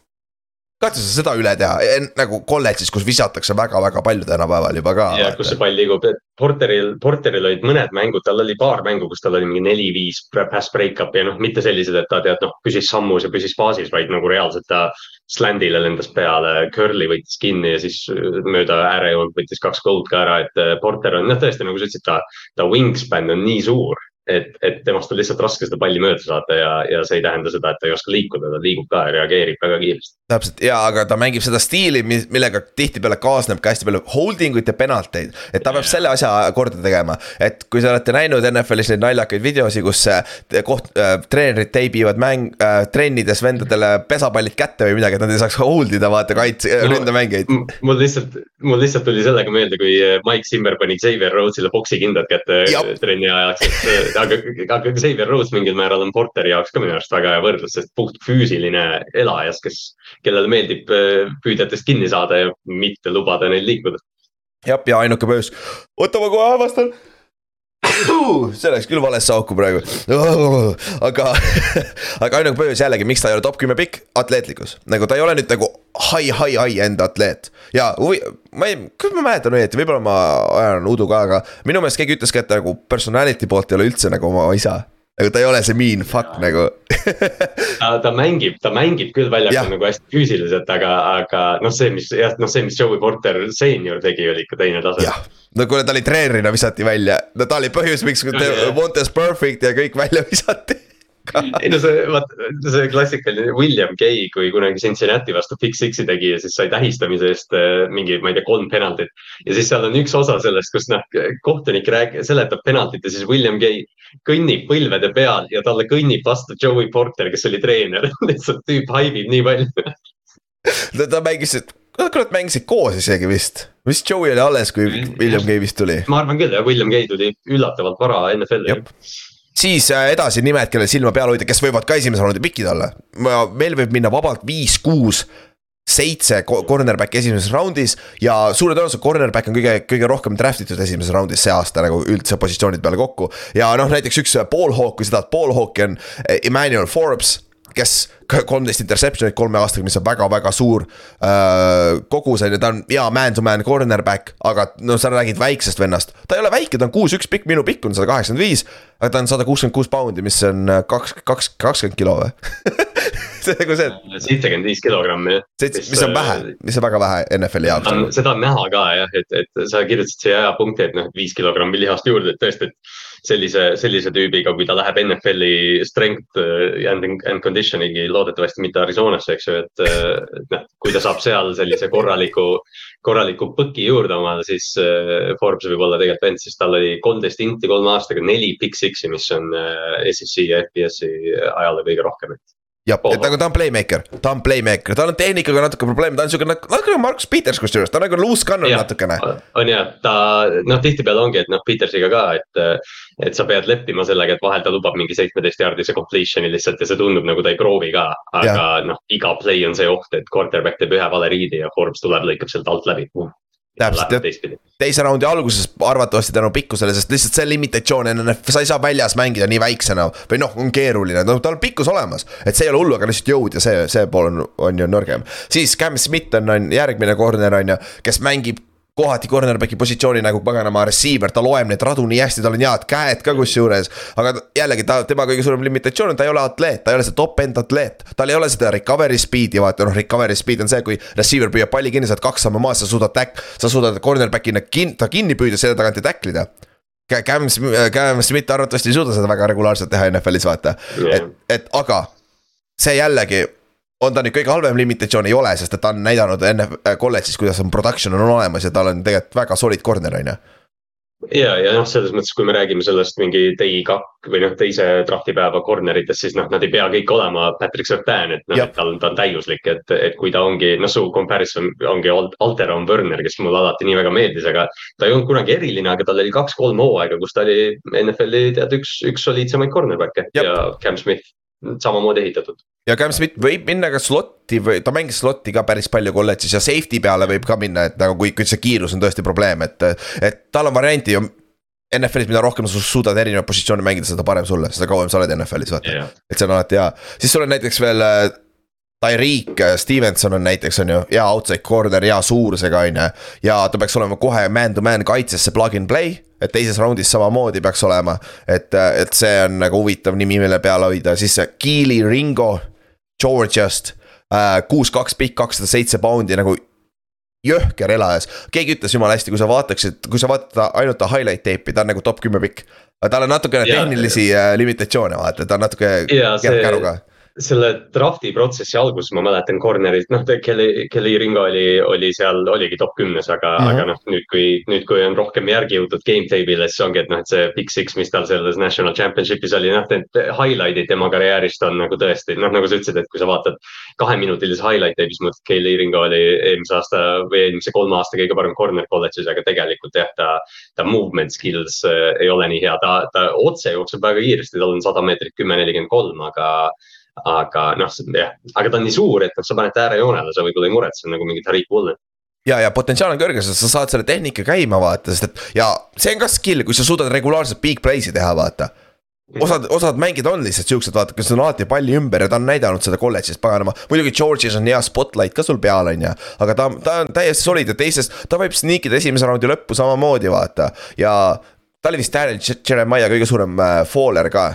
katsu sa seda üle teha, nagu kolledžis, kus visatakse väga-väga palju tänapäeval juba ka. ja kus see pall liigub, et Porteril, Porteril olid mõned mängud, tal oli paar mängu, kus tal oli mingi neli-viis pass break-up ja noh, mitte sellised, et ta tead noh, püsis sammus ja püsis faasis, vaid nagu reaalselt ta sland'ile lendas peale, curl'i võttis kinni ja siis äh, mööda äärejoont võttis kaks gold ka ära, et äh, Porter on noh, tõesti nagu sa ütlesid, ta, ta wingspan on nii suur. et, et temast on lihtsalt raske seda palli mööda saada ja, ja see ei tähenda seda, et ta ei oska liikuda, ta liigub ka ja reageerib väga kiiresti. täpselt ja, aga ta mängib seda stiili, millega tihtipeale kaasneb ka hästi palju holding ut ja penalteid. et ta peab selle asja korda tegema, et kui te olete näinud NFL-is neid naljakaid videosi, kus äh, koht- äh,, treenerid teibivad mäng äh,, trennides vendadele pesapallid kätte või midagi, et nad ei saaks hold ida, vaata kaitse äh,, No, ründamängijaid. mul lihtsalt, mul lihtsalt tuli sellega meelde, kui äh, Mike Zimmer pani Xavier Rhodes'ile poksikindad kätte Jap. trenni ajaks, et äh, *laughs* aga, aga Xavier Rhodes mingil määral on Porteri jaoks ka minu arust väga hea võrdlus, sest puht füüsiline elajas, kes, kellele meeldib äh, püüdjatest kinni saada ja mitte lubada neil liikuda. jah, ja ainuke põhjus, oota ma kohe avastan. See läks küll valesse auku praegu, aga, aga ainuke põhjus jällegi, miks ta ei ole top kümme pikk, atleetlikkus, nagu ta ei ole nüüd nagu high, high, high end atleet. ja huvi, ma ei, kas ma mäletan õieti, võib-olla ma ajan udu ka, aga minu meelest keegi ütles ka, et nagu personality poolt ei ole üldse nagu oma isa. nagu ta ei ole see mean fuck nagu. Ta, ta mängib, ta mängib küll väljakul nagu hästi füüsiliselt, aga, aga noh, see, mis jah, noh, see, mis Joey Porter seenior tegi, oli ikka teine tase. No kuule, ta oli treenerina visati välja, no ta oli põhjus, miks Jah. Montes Perfect ja kõik välja visati. ei no see, vaata see klassikaline William Gay, kui kunagi Cincinnati vastu Big Six'i tegi ja siis sai tähistamise eest äh, mingi, ma ei tea, kolm penaltit. ja siis seal on üks osa sellest, kus noh, kohtunik rääg-, seletab penaltit ja siis William Gay kõnnib põlvede peal ja talle kõnnib vastu Joey Porter, kes oli treener. *laughs* lihtsalt tüüp haibib nii palju. ta, ta mängis, kurat mängisid koos isegi vist, vist Joey oli alles, kui William Gay vist tuli. ma arvan küll, jah, William Gay tuli üllatavalt vara NFL-i siis äh, edasi nimed, kellel silma peal hoida, kes võivad ka esimese raundi pikid olla. meil võib minna vabalt viis, kuus, seitse cornerback'i esimeses raundis ja suure tõenäosusega cornerback on kõige, kõige rohkem draft itud esimeses raundis see aasta nagu üldse positsioonide peale kokku. ja noh, näiteks üks Paul Hawk, kui sa tahad, Paul Hawk'i on eh, Emmanuel Forbes, kes kolmteist interception'it kolme aastaga, mis on väga-väga suur äh, kogus on ju, ta on hea man-to-man cornerback, aga no sa räägid väiksest vennast. ta ei ole väike, ta on kuus-üks pikk, minu pikk on sada kaheksakümmend viis, aga ta on sada kuuskümmend kuus poundi, mis on äh, kaks, kaks, kakskümmend kilo või? *laughs* see on nagu see, seitsekümmend viis kilogrammi, jah. mis on vähe, mis on väga vähe NFL-i jaoks. seda on näha ka jah, et, et sa kirjutasid siia punkti, et noh, viis kilogrammi lihast juurde, et tõesti, et sellise, sellise tüübiga, kui ta läheb NFL-i strength äh, and, and conditioning'i loodetavasti mitte Arizonasse, eks ju, et et noh, kui ta saab seal sellise korraliku, korraliku põki juurde omale, siis äh, Forbes võib olla tegelikult vend, sest tal oli kolmteist inti kolme aastaga, neli big six'i, mis on SEC ja FBS-i ajale kõige rohkem, et jah, et nagu ta on playmaker, ta on playmaker, tal on tehnikaga natuke probleeme, ta on siuke natuke nagu Markus Peters kusjuures, ta on nagu loose cannon Jah. natukene. on ja ta noh, tihtipeale ongi, et noh, Petersiga ka, et, et sa pead leppima sellega, et vahel ta lubab mingi seitsmeteist jaardise completion'i lihtsalt ja see tundub nagu ta ei proovi ka. aga noh, iga play on see oht, et quarterback teeb ühe vale riidi ja Forbes tuleb, lõikab sealt alt läbi. Täpselt, jah. teise raundi alguses arvatavasti tänu pikkusele, sest lihtsalt see limitatsioon on, sa ei saa väljas mängida nii väiksena või noh, on keeruline, no tal on pikkus olemas. et see ei ole hullu, aga lihtsalt jõud ja see, see pool on, on ju nõrgem. siis Cam Smith on, on järgmine corner on ju, kes mängib kohati cornerback'i positsiooni nagu paganama receiver, ta loeb neid radu nii hästi, tal on head käed ka kusjuures. aga jällegi ta, tema kõige suurem limitatsioon on, ta ei ole atleet, ta ei ole see top-end atleet. tal ei ole seda recovery speed'i, vaata noh, recovery speed on see, kui receiver püüab palli kinni, sa oled kaks sammu maas, sa suudad täk-, sa suudad cornerback'ina kin-, ta kinni püüda, selle tagant ja tackle ida Cam, Cam Smith arvatavasti ei suuda seda väga regulaarselt teha NFL-is vaata yeah., et, et aga see jällegi on ta nüüd kõige halvem limitatsioon, ei ole, sest et ta on näidanud enne kolledžis, kuidas on production on olemas ja tal on tegelikult väga solid corner, on ju. Ja, ja noh, selles mõttes, kui me räägime sellest mingi day kak või noh, teise drafti päeva corner itest, siis noh, nad ei pea kõik olema Patrick Sertan, et noh, et tal, ta on täiuslik, et, et kui ta ongi, noh, su comparison ongi Alteron Werner, kes mulle alati nii väga meeldis, aga. ta ei olnud kunagi eriline, aga tal oli kaks-kolm hooaega, kus ta oli NFL-i tead üks, üks soliidsemaid cornerback'e. Ja Cam Smith samamoodi ehitatud. ja Cam Smith võib minna ka slot'i või ta mängis slot'i ka päris palju kolledžis ja safety peale võib ka minna, et nagu kui, kui see kiirus on tõesti probleem, et. et tal on varianti ju. NFL-is, mida rohkem sa suudad erinevaid positsioone mängida, seda parem sulle, seda kauem sa oled NFL-is vaata yeah.. et see on alati hea, siis sul on näiteks veel äh, Tyreek Stevenson on näiteks, on ju, hea outside corner, hea suurusega, on ju. ja ta peaks olema kohe man-to-man kaitsesse plug and play et teises raundis samamoodi peaks olema. et, et see on nagu huvitav nimi, mille peale hoida, siis Keely Ringo Georgiast äh,. kuus, kaks pikk, kakssada seitse poundi nagu jõhker elajas, keegi ütles jumala hästi, kui sa vaataksid, kui sa vaatad ainult highlight tape'i, ta on nagu top kümme pikk. tal on natukene tehnilisi ja, äh, limitatsioone, vaata, ta on natuke kerge käruga selle draft'i protsessi alguses ma mäletan corner'it, noh, Kelly, Kelly Ringo oli, oli seal, oligi top kümnes, aga mm, -hmm. aga noh, nüüd kui, nüüd kui on rohkem järgi jõutud game tape'ile, siis ongi, et noh, et see Big Six, mis tal selles national championship'is oli, noh, need highlight'id tema karjäärist on nagu tõesti, noh, nagu sa ütlesid, et kui sa vaatad kaheminutilise highlight tape'i, siis mõtled, Kelly Ringo oli eelmise aasta või eelmise kolme aasta kõige parem corner kolledžis, aga tegelikult jah, ta, ta movement skills äh, ei ole nii hea, ta, ta otse jookseb väga kiiresti, tal on sada meetrit kümme, nelikümmend kolm, aga aga noh, jah, aga ta on nii suur, et noh, sa paned ta äärejoonele, sa võib-olla ei muretse nagu mingit Harik Woolen ja, ja potentsiaal on kõrge, sest sa saad selle tehnika käima vaata, sest et ja see on ka skill, kui sa suudad regulaarselt big play'si teha, vaata. osad, osad mängijad on lihtsalt siuksed, vaata, kes on alati palli ümber ja ta on näidanud seda kolledžis, paganama. muidugi George'is on hea spotlight ka sul peal, on ju, aga ta, ta on täiesti solid ja teises, ta võib sneak ida esimese raundi lõppu samamoodi, vaata. ja ta oli vist Daniel Jeremiah kõige suurem äh, faller ka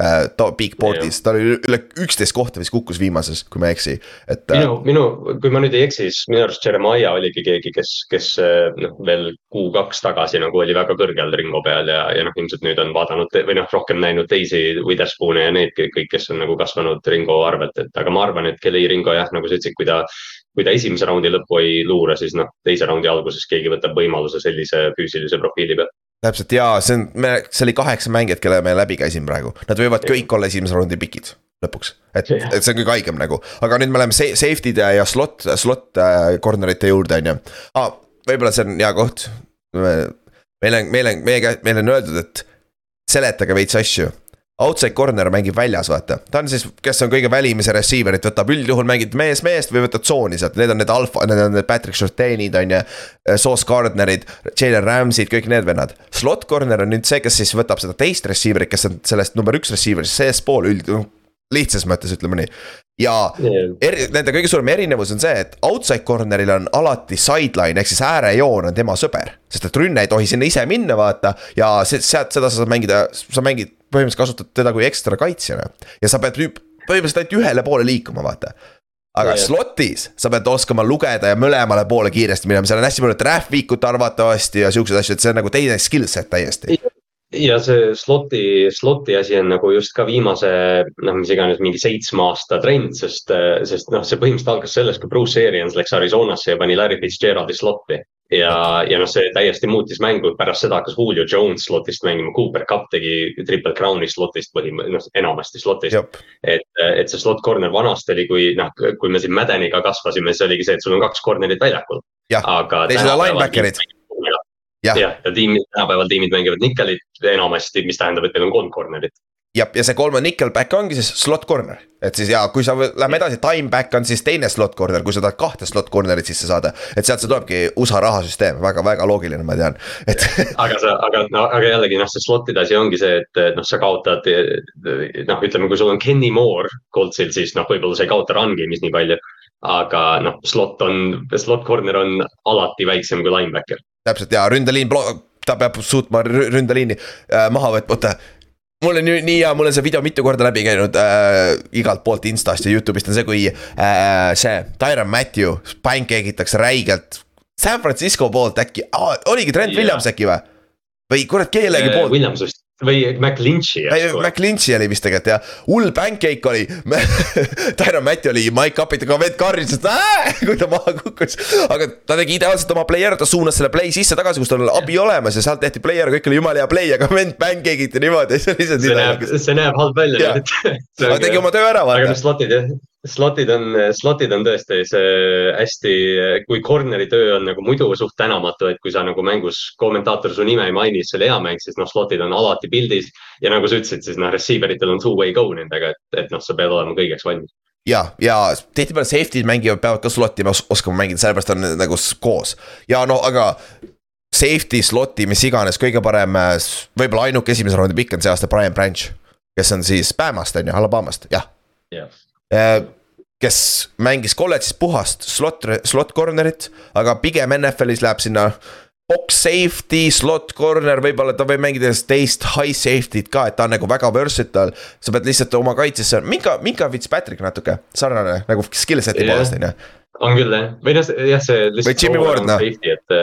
äh, Big Board'is, tal oli üle üksteist kohta vist kukkus viimases, kui ma ei eksi, et. Äh, minu, minu, kui ma nüüd ei eksi, siis minu arust Jeremiah oligi keegi, kes, kes äh, noh, veel kuu-kaks tagasi nagu oli väga kõrgel ringo peal ja, ja noh, ilmselt nüüd on vaadanud või noh, rohkem näinud teisi Witherspoon'e ja need kõik, kes on nagu kasvanud ringo arvelt, et aga ma arvan, et Kelly Ringo jah, nagu sa ütlesid, kui ta kui ta esimese raundi lõppu ei luure, siis noh, teise raundi alguses keegi võtab võimaluse sellise füüsilise profiili pealt täpselt ja see on, me, see oli kaheksa mängijat, kelle me läbi käisime praegu, nad võivad kõik olla esimese raundi pikid lõpuks. et, et see on kõige haigem nagu, aga nüüd me oleme safety'de ja slot, slot äh, corner'ite juurde, on ju ah,. võib-olla see on hea koht. meil on, meil on, meie, meile on öeldud, et seletage veits asju outside corner mängib väljas, vaata. ta on siis, kes on kõige välimise receiver'it võtab, üldjuhul mängib mees meest või võtad tsooni sealt, need on need alfa, need on need Patrick Shortenid on ju. Sauce Gardnerid, Jalen Rams'id, kõik need vennad. Slot corner on nüüd see, kes siis võtab seda teist receiver'it, kes on sellest number üks receiver'ist seespool üld-, noh, lihtsas mõttes ütleme nii. ja eri, nende kõige suurem erinevus on see, et outside corner'il on alati sideline ehk siis äärejoon on tema sõber. sest et rünne ei tohi sinna ise minna, vaata ja sealt seda sa saad mängida, sa mängid põhimõtteliselt kasutad teda kui ekstra kaitsjana. ja sa pead põhimõtteliselt ainult ühele poole liikuma, vaata. aga ja, slot'is sa pead oskama lugeda ja mõlemale poole kiiresti minema, seal on hästi palju traffic ut arvatavasti ja siukseid asju, et see on nagu teine skill set täiesti ja see slot'i, slot'i asi on nagu just ka viimase, noh, mis iganes, mingi seitsme aasta trend, sest, sest noh, see põhimõtteliselt algas sellest, kui Bruce Arians läks Arizonasse ja pani Larry Fitzgeraldi slot'i ja, ja noh, see täiesti muutis mängu, pärast seda hakkas Julio Jones slotist mängima, Cooper Cup tegi triple crown'i slotist põhimõtteliselt, noh enamasti slotist. et, et see slot corner vanasti oli, kui noh, kui me siin Madeniga kasvasime, siis oligi see, et sul on kaks corner'it väljakul. aga. teised on linebacker'id jah, ja, tiimid, tänapäeval tiimid mängivad nikkelit enamasti, mis tähendab, et meil on kolm corner'it jah, ja see kolme nickelback ongi siis slot corner, et siis ja kui sa lähme edasi, time back on siis teine slot corner, kui sa tahad kahte slot corner'it sisse saada. et sealt see tulebki USA rahasüsteem väga, väga loogiline, ma tean, et aga sa, aga no, aga jällegi noh, see slot'ide asi ongi see, et noh, sa kaotad. noh, ütleme, kui sul on Kenny Moore Coltsil, siis noh, võib-olla sa ei kaota run game'is nii palju. aga noh, slot on, slot corner on alati väiksem kui linebacker täpselt ja ründeliin, ta peab suutma ründeliini äh, maha võtma, oota mul on nii, nii hea, mul on see video mitu korda läbi käinud äh, igalt poolt Instast ja Youtube'ist on see, kui äh, see Tyron Matthew pancake itakse räigelt. San Francisco poolt äkki ah,, oligi Trent yeah. Williams äkki või? või kurat kellegi poolt. Williams vist või McLinchi. McLinchi oli vist tegelikult jah, hull pancake oli *laughs* Tyron Mati oli Mike Upitiga vend karjus, et kui ta maha kukkus. aga ta tegi ideaalselt oma player'i, ta suunas selle play sisse tagasi, kus tal oli abi olemas ja sealt tehti player, kõik oli jumala hea play, aga vend pancake iti niimoodi, *laughs* see oli lihtsalt. see näeb, see näeb halb välja. *laughs* aga tegi oma töö ära vaata. aga noh, slot'id jah slotid on, slotid on tõesti see hästi, kui corner'i töö on nagu muidu suht tänamatu, et kui sa nagu mängus kommentaator su nime ei maini, siis see oli hea mäng, siis noh, slotid on alati pildis. ja nagu sa ütlesid, siis noh, receiver itel on two-way go nendega, et, et noh, sa pead olema kõigeks valmis ja, ja tihtipeale safety'd mängivad, peavad ka slot'i oskama mängida, sellepärast on nagu koos ja no aga safety, slot'i, mis iganes, kõige parem, võib-olla ainuke esimese raundi pikk on see aasta Brian Branch. kes on siis Bamast on ju, Alabamast, jah yeah Äh, kes mängis kolledžis puhast slot, slot corner'it, aga pigem NFL-is läheb sinna box safety, slot corner, võib-olla ta võib mängida teist high safety't ka, et ta on nagu väga versatile. sa pead lihtsalt oma kaitsesse, minka, minka Fitzpatrick natuke sarnane nagu skill set'i yeah. poolest on ju on küll jah, või noh, jah, see. või Jimmy Ward noh. et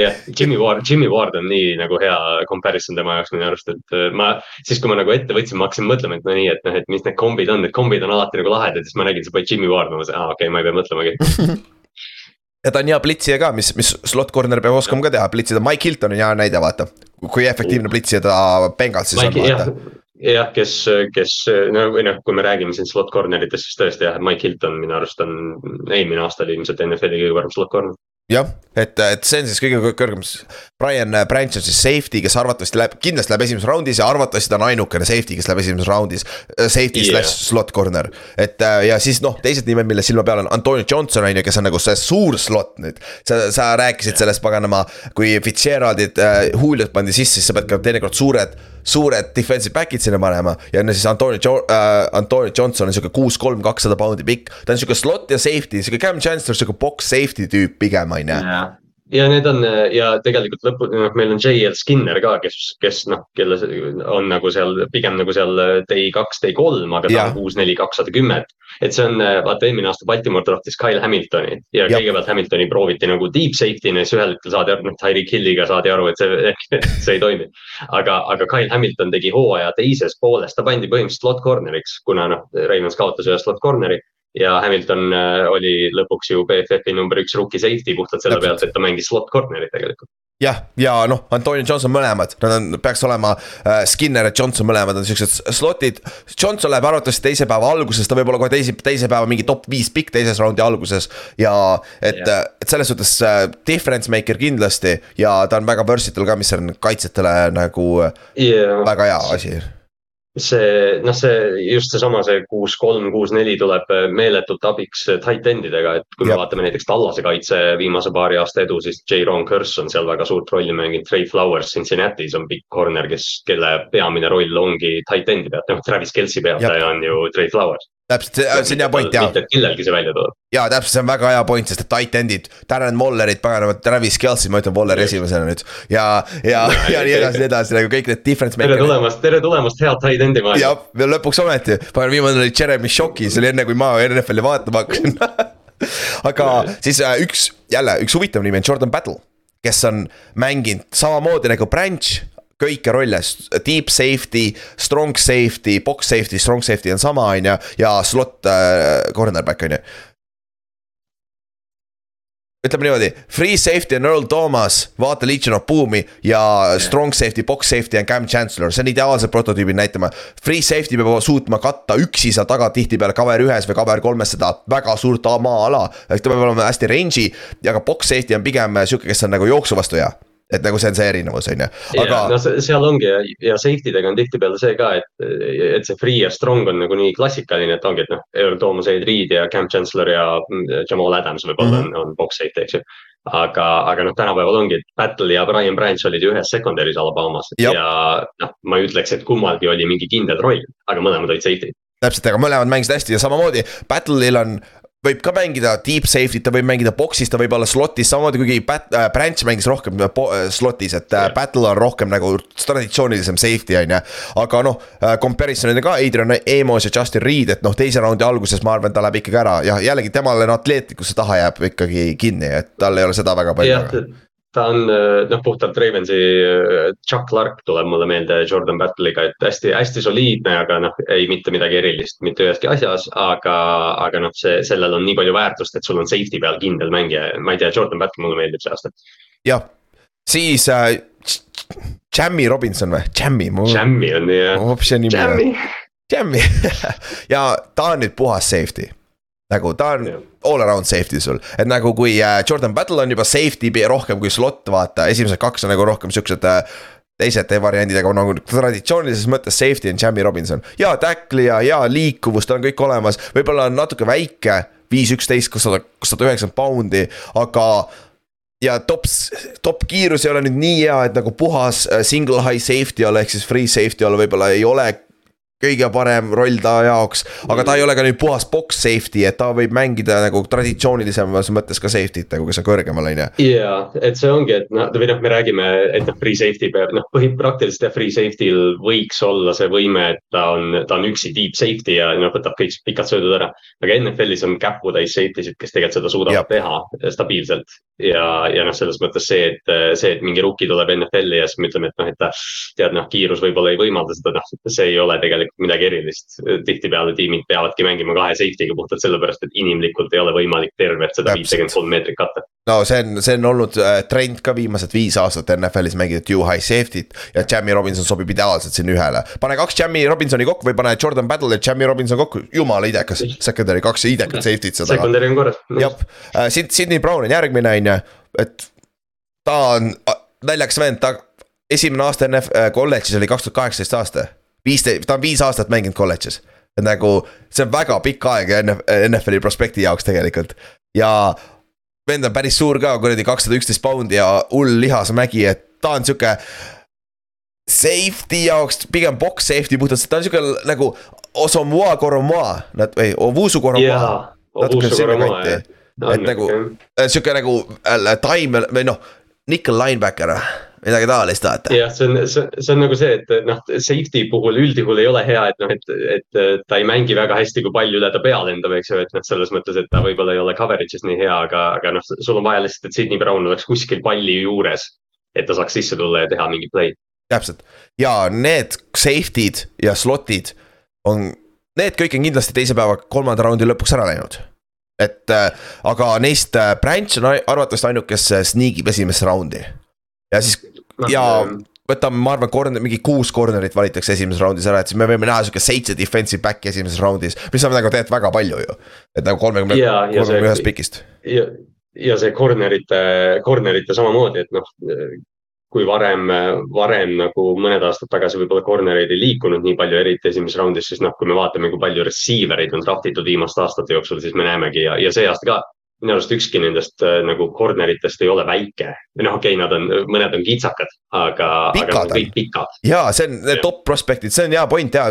jah, Jimmy Ward, Jimmy Ward on nii nagu hea comparison tema jaoks minu arust, et äh, ma. siis, kui ma nagu ette võtsin, ma hakkasin mõtlema, et no nii, et noh, et mis need kombid on, need kombid on alati nagu lahedad, siis ma nägin, see poiss Jimmy Ward, ma mõtlesin, aa okei okay,, ma ei pea mõtlemagi *laughs* ja ta on hea plitsija ka, mis, mis slot corner peab oskama ka teha, plitsida, Mike Hilton on hea näide, vaata. kui efektiivne plitsija ta Bengalsis on, vaata jah, kes, kes no või noh, kui me räägime siin slot corner itest, siis tõesti jah, Mike Hilton minu arust on eelmine aasta oli ilmselt NFL-i kõige parem slot corner jah, et, et see on siis kõige kõrgem, Brian Branch on siis safety, kes arvatavasti läheb, kindlasti läheb esimeses raundis ja arvatavasti ta on ainukene safety, kes läheb esimeses raundis. Äh, safety yeah. slash slot corner, et äh, ja siis noh, teised nimed, mille silma peal on Antonio Johnson on ju, kes on nagu see suur slot nüüd. sa, sa rääkisid sellest paganama, kui Fitzgeraldid äh,, Juliot pandi sisse, siis sa pead ka teinekord suured suured defensive back'id sinna panema ja no siis Antonio jo äh,, Antonio Johnson on sihuke kuus, kolm, kakssada poundi pikk. ta on sihuke slot ja safety, sihuke Cam Chancellor, sihuke box safety tüüp pigem on ju ja need on ja tegelikult lõpu, noh, meil on JL Skinner ka, kes, kes noh, kelle on nagu seal pigem nagu seal day kaks, day kolm, aga ta on kuus, neli, kakssada kümme. et see on, vaata eelmine aasta Baltimore draftis Kyle Hamiltoni ja, ja. kõigepealt Hamiltoni prooviti nagu deep safety'na, siis ühel hetkel saadi aru, noh Tyreek Hilliga saadi aru, et see, *laughs* see ei toimi. aga, aga Kyle Hamilton tegi hooaja teises pooles, ta pandi põhimõtteliselt slot corner'iks, kuna noh, Ravens kaotas ühe slot corner'i ja Hamilton äh, oli lõpuks ju BFF-i number üks rookie safety puhtalt selle pealt, et ta mängis slot corner'it tegelikult. jah, ja noh, Antonio Johnson mõlemad, nad on, peaks olema äh, Skinner ja Johnson mõlemad on siuksed slot'id. Johnson läheb arvatavasti teise päeva alguses, ta võib olla kohe teise, teise päeva mingi top viis pikk teises raundi alguses. ja et et selles suhtes äh, difference maker kindlasti ja ta on väga versatile ka, mis on kaitsjatele nagu yeah. väga hea asi see noh, see just seesama, see kuus, kolm, kuus, neli tuleb meeletult abiks tight end idega, et kui me ja. vaatame näiteks Tallase kaitse viimase paari aasta edu, siis J-Ron Curse on seal väga suurt rolli mänginud. Trey Flowers Cincinnati's on big corner, kes, kelle peamine roll ongi tight end'i pealt, noh Travis Kelci peataja on ju Trey Flowers täpselt, see on hea point jaa. mitte, kellelgi see välja tuleb. jaa, täpselt, see on väga hea point, sest et tight end'id, Darren Mollerid, paganama, Travis Kelci, ma ütlen Molleri esimesena nüüd. ja, ja, ja nii edasi, nii edasi nagu kõik need difference. tere tulemast, tere tulemast, head tight end'i maailma. jah, ja lõpuks ometi, pagan viimane oli Jeremy Shocki, see oli enne, kui ma NFL-i vaatama hakkasin *laughs* aga siis äh, üks, jälle üks huvitav nimi on Jordan Battle, kes on mänginud samamoodi nagu Branch kõiki rolle, deep safety, strong safety, box safety, strong safety on sama, on ju, ja slot äh, cornerback on ju. Ütleme niimoodi, free safety on Earl Thomas, vaata Legion of Boom'i ja strong safety, box safety on Cam Chancellor, see on ideaalsed prototüübid näitama. Free safety peab suutma katta üksi seal taga tihtipeale cover ühes või cover kolmes seda väga suurt maa-ala, ehk ta peab olema hästi range'i ja ka box safety on pigem sihuke, kes on nagu jooksu vastu hea et nagu see on see erinevus, on ju, aga. no seal ongi ja, ja safety dega on tihtipeale see ka, et, et see free ja strong on nagu nii klassikaline, et ongi, et noh, Toomas Aid Reed ja Cam Chancellor ja mm, Jamal Adams võib-olla mm -hmm. on, on box safety, eks ju aga, aga noh, tänapäeval ongi, et Battle ja Brian Branch olid ju ühes secondary's Alabamas ja, ja noh, ma ei ütleks, et kummalgi oli mingi kindel roll, aga mõlemad olid safety. täpselt, aga mõlemad mängisid hästi ja samamoodi Battle'il on võib ka mängida deep safety't, ta võib mängida box'is, ta võib olla slot'is, samamoodi kuigi Pat- äh,, Branch mängis rohkem äh, äh, slot'is, et äh, Jah. Battle on rohkem nagu traditsioonilisem safety on ju. aga noh äh,, comparison'ina ka Adrian Amos ja Justin Reed, et noh, teise raundi alguses ma arvan, ta läheb ikkagi ära ja jällegi temale atleetlikkuse taha jääb ikkagi kinni, et tal ei ole seda väga palju jah, ta on noh, puhtalt Ravensi äh, Chuck Clark tuleb mulle meelde Jordan Battle'iga, et hästi-hästi soliidne, aga noh, ei mitte midagi erilist mitte üheski asjas, aga, aga noh, see, sellel on nii palju väärtust, et sul on safety peal kindel mängija, ma ei tea, Jordan Battle mulle meeldib see aasta. jah, siis äh, Jamie Robinson või, Jamie, mu Jammi on nii mu hoopis see nimi. Jammi, Jammi *laughs* ja ta on nüüd puhas safety. Nagu ta on Jah. all around safety sul, et nagu kui äh, Jordan Battle on juba safety rohkem kui slot, vaata, esimesed kaks on nagu rohkem siuksed äh, teised variandid, aga nagu traditsioonilises mõttes safety on Jamie Robinson. Ja tackli ja, ja liikuvust on kõik olemas, võib-olla on natuke väike, viis, üksteist, kakssada, kakssada üheksakümmend poundi, aga ja top, top kiirus ei ole nüüd nii hea, et nagu puhas äh, single high safety olla, ehk siis free safety olla võib-olla ei ole kõige parem roll ta jaoks, aga ta ei ole ka nüüd puhas box safety, et ta võib mängida nagu traditsioonilisemas mõttes ka safety't nagu, kes on kõrgemal, on ju. ja et see ongi, et noh, või noh, me räägime, et noh, free safety peab, noh, põhi, praktiliselt jah, free safety'l võiks olla see võime, et ta on, ta on üksi deep safety ja noh, võtab kõik pikad söödud ära. aga NFL-is on käputäis safety sid, kes tegelikult seda suudavad Jep. teha stabiilselt. ja, ja noh, selles mõttes see, et see, et mingi rookie tuleb NFL-i ja siis me ütleme, et noh, et ta tead noh, kiirus võib-olla ei võimalda seda, noh, see ei ole tegelikult midagi erilist. tihtipeale tiimid peavadki mängima kahe safety'ga puhtalt sellepärast, et inimlikult ei ole võimalik tervet seda Täpselt. viitekümmet kolm meetrit katta. no see on, see on olnud äh, trend ka viimased viis aastat NFL-is mängida two high safety't ja Jamie Robinson sobib ideaalselt sinna ühele. pane kaks Jamie Robinsoni kokku või pane Jordan Battle ja Jamie Robinson kokku, jumala idekas, secondary kaks idekat safety't seda. Secondary on korras. jah, Sid-, Sydney Brown on järgmine, on ju, et ta on a- naljakas vend, ta esimene aasta NF äh, kolledžis oli kaks tuhat kaheksateist aasta. viisteist, ta on viis aastat mänginud kolledžis. et nagu see on väga pikk aeg NF, NFL-i prospekti jaoks tegelikult ja vend on päris suur ka, kuradi kakssada üksteist poundi ja hull lihasmägi, et ta on sihuke. Safety jaoks pigem box safety puhtalt, ta on sihuke nagu Osomoa Koromoa, nad või Ovusu Koromoa natuke sinna kanti. et nagu- sihuke nagu äh, time või noh, nickel linebacker, midagi taolist vaata. jah, see on, see, on nagu see, et noh, safety puhul üldjuhul ei ole hea, et noh, et, et ta ei mängi väga hästi, kui pall üle ta pea lendab, eks ju, et noh, selles mõttes, et ta võib-olla ei ole coverage'is nii hea, aga, aga noh, sul on vaja lihtsalt, et Sydney Brown oleks kuskil palli juures. et ta saaks sisse tulla ja teha mingi play. täpselt ja need safety'd ja slot'id on, need kõik on kindlasti teise päeva kolmanda raundi lõpuks ära läinud. et äh, aga neist äh, Branch on arvatavasti ainuke, kes äh, sneak ib esimesse raundi. ja siis ja võtame, ma arvan, corner, mingi kuus corner'it valitakse esimeses raundis ära, et siis me võime näha sihuke seitse defensive back'i esimeses raundis, mis on nagu tegelikult väga palju ju. et nagu kolmekümne, kolmekümne ühest see, pikist. ja, ja see corner'ite, corner'ite samamoodi, et noh. kui varem, varem nagu mõned aastad tagasi võib-olla corner'id ei liikunud nii palju, eriti esimeses raundis, siis noh, kui me vaatame, kui palju receiver eid on draft itud viimaste aastate jooksul, siis me näemegi ja, ja see aasta ka. Minu arust ükski nendest äh, nagu corner itest ei ole väike või noh, okei okay,, nad on, mõned on kitsakad, aga, aga Pikad nad on. kõik pikad. ja see on need top prospect'id, see on hea point ja.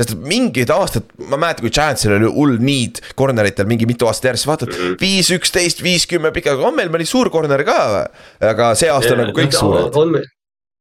sest mingid aastad, ma mäletan, kui Giantsil oli hull need corner itel mingi mitu aastat järjest, vaatad Mhm. viis, üksteist, viis, kümme pikka, on meil mõni suur corner ka. aga see aasta on nagu kõik suured. on,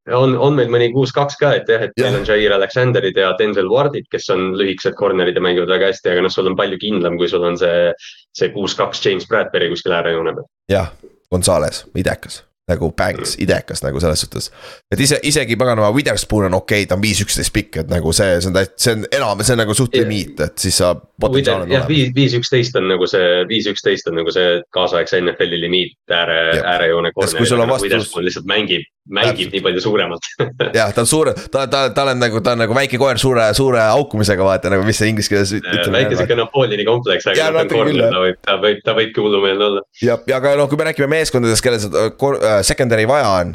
on, on meil mõni kuus-kaks ka, et jah, et Jah. meil on Jair Alexanderid ja Denzel Wardid, kes on lühikesed corner'id ja mängivad väga hästi, aga noh, sul on palju kindlam, kui sul on see, see kuus-kaks James Bradbury kuskil äärejoone peal. jah, Gonzales, idekas nagu Banks, idekas nagu selles suhtes. et ise, isegi paganama Witherspoon on okei okay,, ta on viis, üksteist pikk, et nagu see, see on täit-, see on enam, see on nagu suht limiit, et siis sa potentsiaal on jah, viis, viis, üksteist on nagu see, viis, üksteist on nagu see kaasaegse NFL-i limiit ääre äärejoone on corner'il. vastus- Witherspoon lihtsalt mängib, mängib Täpselt. nii palju suuremalt. *laughs* jah, ta on suure, ta, ta, tal on nagu, ta on nagu väike koer suure, suure haukumisega, vaata nagu, mis see inglise keeles väike sihuke Napoleoni kompleks, aga noh, ta on corner, ta võib, ta võib, ta võibki hullumeelne olla. ja, ja aga noh, kui me räägime meeskondadest, kellel seda äh, secondary vaja on.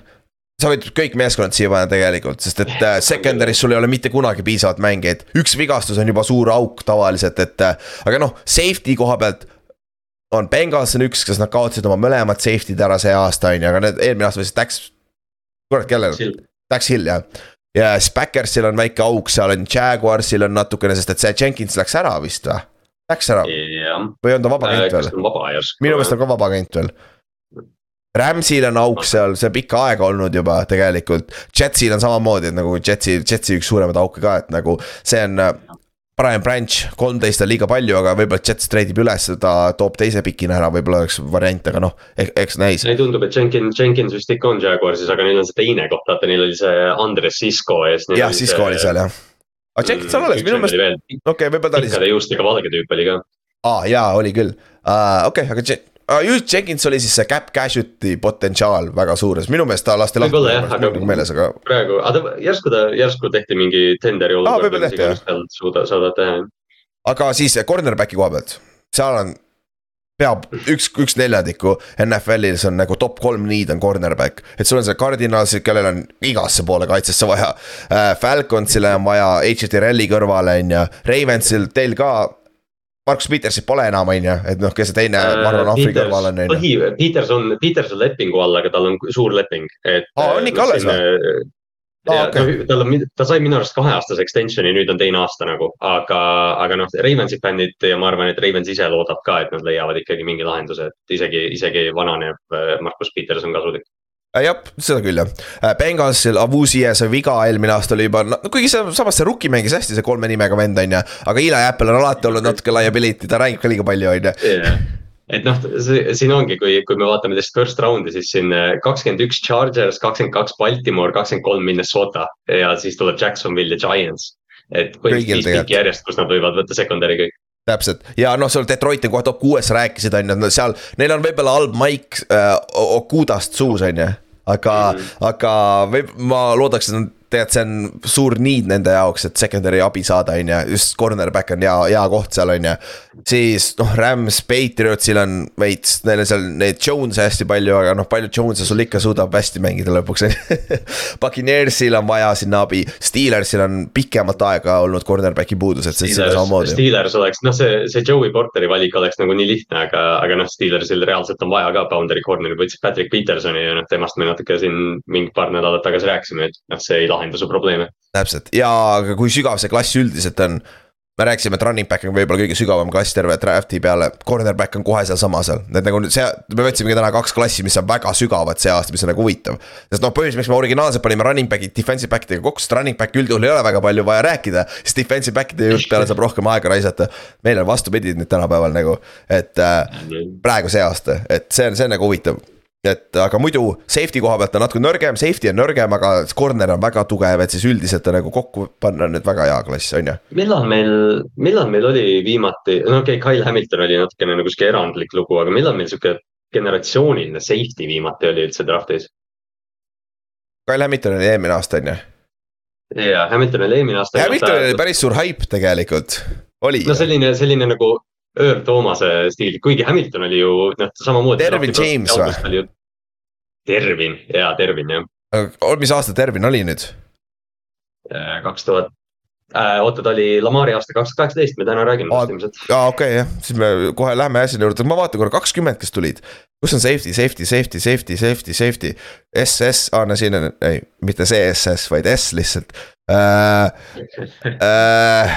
sa võid kõik meeskonnad siia panna tegelikult, sest et äh, secondary's sul ei ole mitte kunagi piisavalt mängijaid, üks vigastus on juba suur auk tavaliselt, et äh, aga noh, safety koha pealt on Bengals on üks, kes nad kaotasid oma mõlemad safety'd ära see aasta on ju, aga need eelmine aasta võis Dax. kurat, kellel, Dax Hill jah. ja siis Backersil on väike auk, seal on Jaguarsil on natukene, sest et see Jenkins läks ära vist või? Läks ära, või on ta vaba agent kas veel minu meelest on ka vaba agent veel. Ramsil on auk seal, see pikka aega olnud juba tegelikult, Jetsil on samamoodi, et nagu Jetsi, Jetsi üks suuremaid auke ka, et nagu see on äh, Brian Branch, kolmteist on liiga palju, aga võib-olla Jets treidib üles, ta toob teise pikina ära, võib-olla oleks variant, aga noh, eks näis. ei tundub, et Jenkins, Jenkins vist ikka on Jaguarsis, aga neil on see teine koht, vaata neil oli see Andres Sisko ees. jah, Cisco oli seal jah. aga Jenkins on alles, minu meelest, okei okay,, võib-olla ta oli pikkade juustega valge tüüp oli ka. aa jaa, oli küll uh,, okei okay,, aga Uh, just Jenkins oli siis see cap casualty potentsiaal väga suur, sest minu meelest ta lasti lahti Võib-olla jah,, aga- meeles, aga praegu, aga ta järsku ta, järsku tehti mingi tenderi olukord võib-olla tehti, jah. suuda, saavad teha. aga siis cornerback'i koha pealt, seal on peab üks, üks neljandiku NFL-is on nagu top kolm need on cornerback, et sul on see Cardinals, kellel on igasse poole kaitsesse vaja äh,. Falconsile on vaja HTRL-i kõrvale on ju, Ravensil teil ka. Markus Petersit pole enam, on ju, et noh, kes see teine, ma arvan, Ahvi kõrval on, on ju. põhi, Peterson, Peterson lepingu all, aga tal on suur leping, et. Aa, on ikka alles või? Aa, ja okei. no, tal on, ta sai minu arust kaheaastase extension'i, nüüd on teine aasta nagu, aga, aga noh, Ravensi fännid ja ma arvan, et Ravens ise loodab ka, et nad leiavad ikkagi mingi lahenduse, et isegi, isegi vananev äh, Markus Peterson kasulik. Äh, jah, seda küll jah. Bengalsil Avuzie see viga eelmine aasta oli juba, no kuigi see samas see rookie mängis hästi, see kolme nimega vend on ju. aga Eli Apple on alati olnud natuke liability, ta räägib ka liiga palju on ju. et noh, siin ongi, kui, kui me vaatame teist first round'i, siis siin äh, kakskümmend üks Chargers, kakskümmend kaks Baltimore, kakskümmend kolm Minnesota ja siis tuleb Jacksonville ja Giants. et põhimõtteliselt viis pikki järjest, kus nad võivad võtta secondary kõik. täpselt ja noh, seal Detroit on kohe top kuues, rääkisid on ju, seal, neil on võib-olla halb maik äh, Okudast suus on ju. Aga mm. -hmm. aga võib, ma loodaks, et nad tegelikult see on suur need nende jaoks, et secondary abi saada, on ju, just cornerback on hea, hea koht seal on ju. siis noh, Rams, Patriotsil on veits, neil on seal neid Jones'e hästi palju, aga noh, palju Jones'e sul ikka suudab hästi mängida lõpuks on ju. *laughs* Puccaneersil on vaja sinna abi, Steelersil on pikemat aega olnud cornerback'i puudus, et see on samamoodi. Steelers oleks, noh, see, see Joey Porteri valik oleks nagu nii lihtne, aga, aga noh, Steelersil reaalselt on vaja ka boundary corner'i, võtsid Patrick Petersoni ja noh, temast me natuke siin mingi paar nädalat tagasi rääkisime, et noh, see ei lahenda su probleeme. täpselt ja kui sügav see klass üldiselt on. me rääkisime, et running back on võib-olla kõige sügavam klass terve draft'i peale, cornerback on kohe sealsama seal, need nagu see, me võtsimegi täna kaks klassi, mis on väga sügavad see aasta, mis on nagu huvitav. sest noh, põhjus, miks me originaalselt panime running back'id defensive back idega kokku, sest running back'i üldjuhul ei ole väga palju vaja rääkida. siis defensive back'ide juurde peale saab rohkem aega raisata. meil on vastupidi nüüd tänapäeval nagu, et äh, praegu see aasta, et see on, see on nagu huvitav. Et aga muidu safety koha pealt on natuke nõrgem, safety on nõrgem, aga corner on väga tugev, et siis üldiselt on nagu kokku panna nüüd väga hea klass, on ju. millal meil, millal meil oli viimati, no okei okay,, Kyle Hamilton oli natukene nagu sihuke erandlik lugu, aga millal meil sihuke generatsiooniline safety viimati oli üldse draft'is? Kyle Hamilton oli eelmine aasta, on ju. ja Hamilton oli eelmine aasta. Hamiltonil oli päris suur haip tegelikult, oli no. selline, selline nagu Earl Thomas'e stiil, kuigi Hamilton oli ju noh, samamoodi. Dervin James või?? Tervin, jaa, Tervin jah, mis aasta Tervin oli nüüd? kaks tuhat. oota, ta oli Lamari aasta kaks tuhat kaheksateist, me täna räägime tast ilmselt. aa, okei okay, jah, siis me kohe lähme asja juurde, ma vaatan korra kakskümmend, kes tulid. kus on safety, safety, safety, safety, safety, safety, SS, aa no siin on, ei, mitte see SS, vaid S lihtsalt äh,. äh,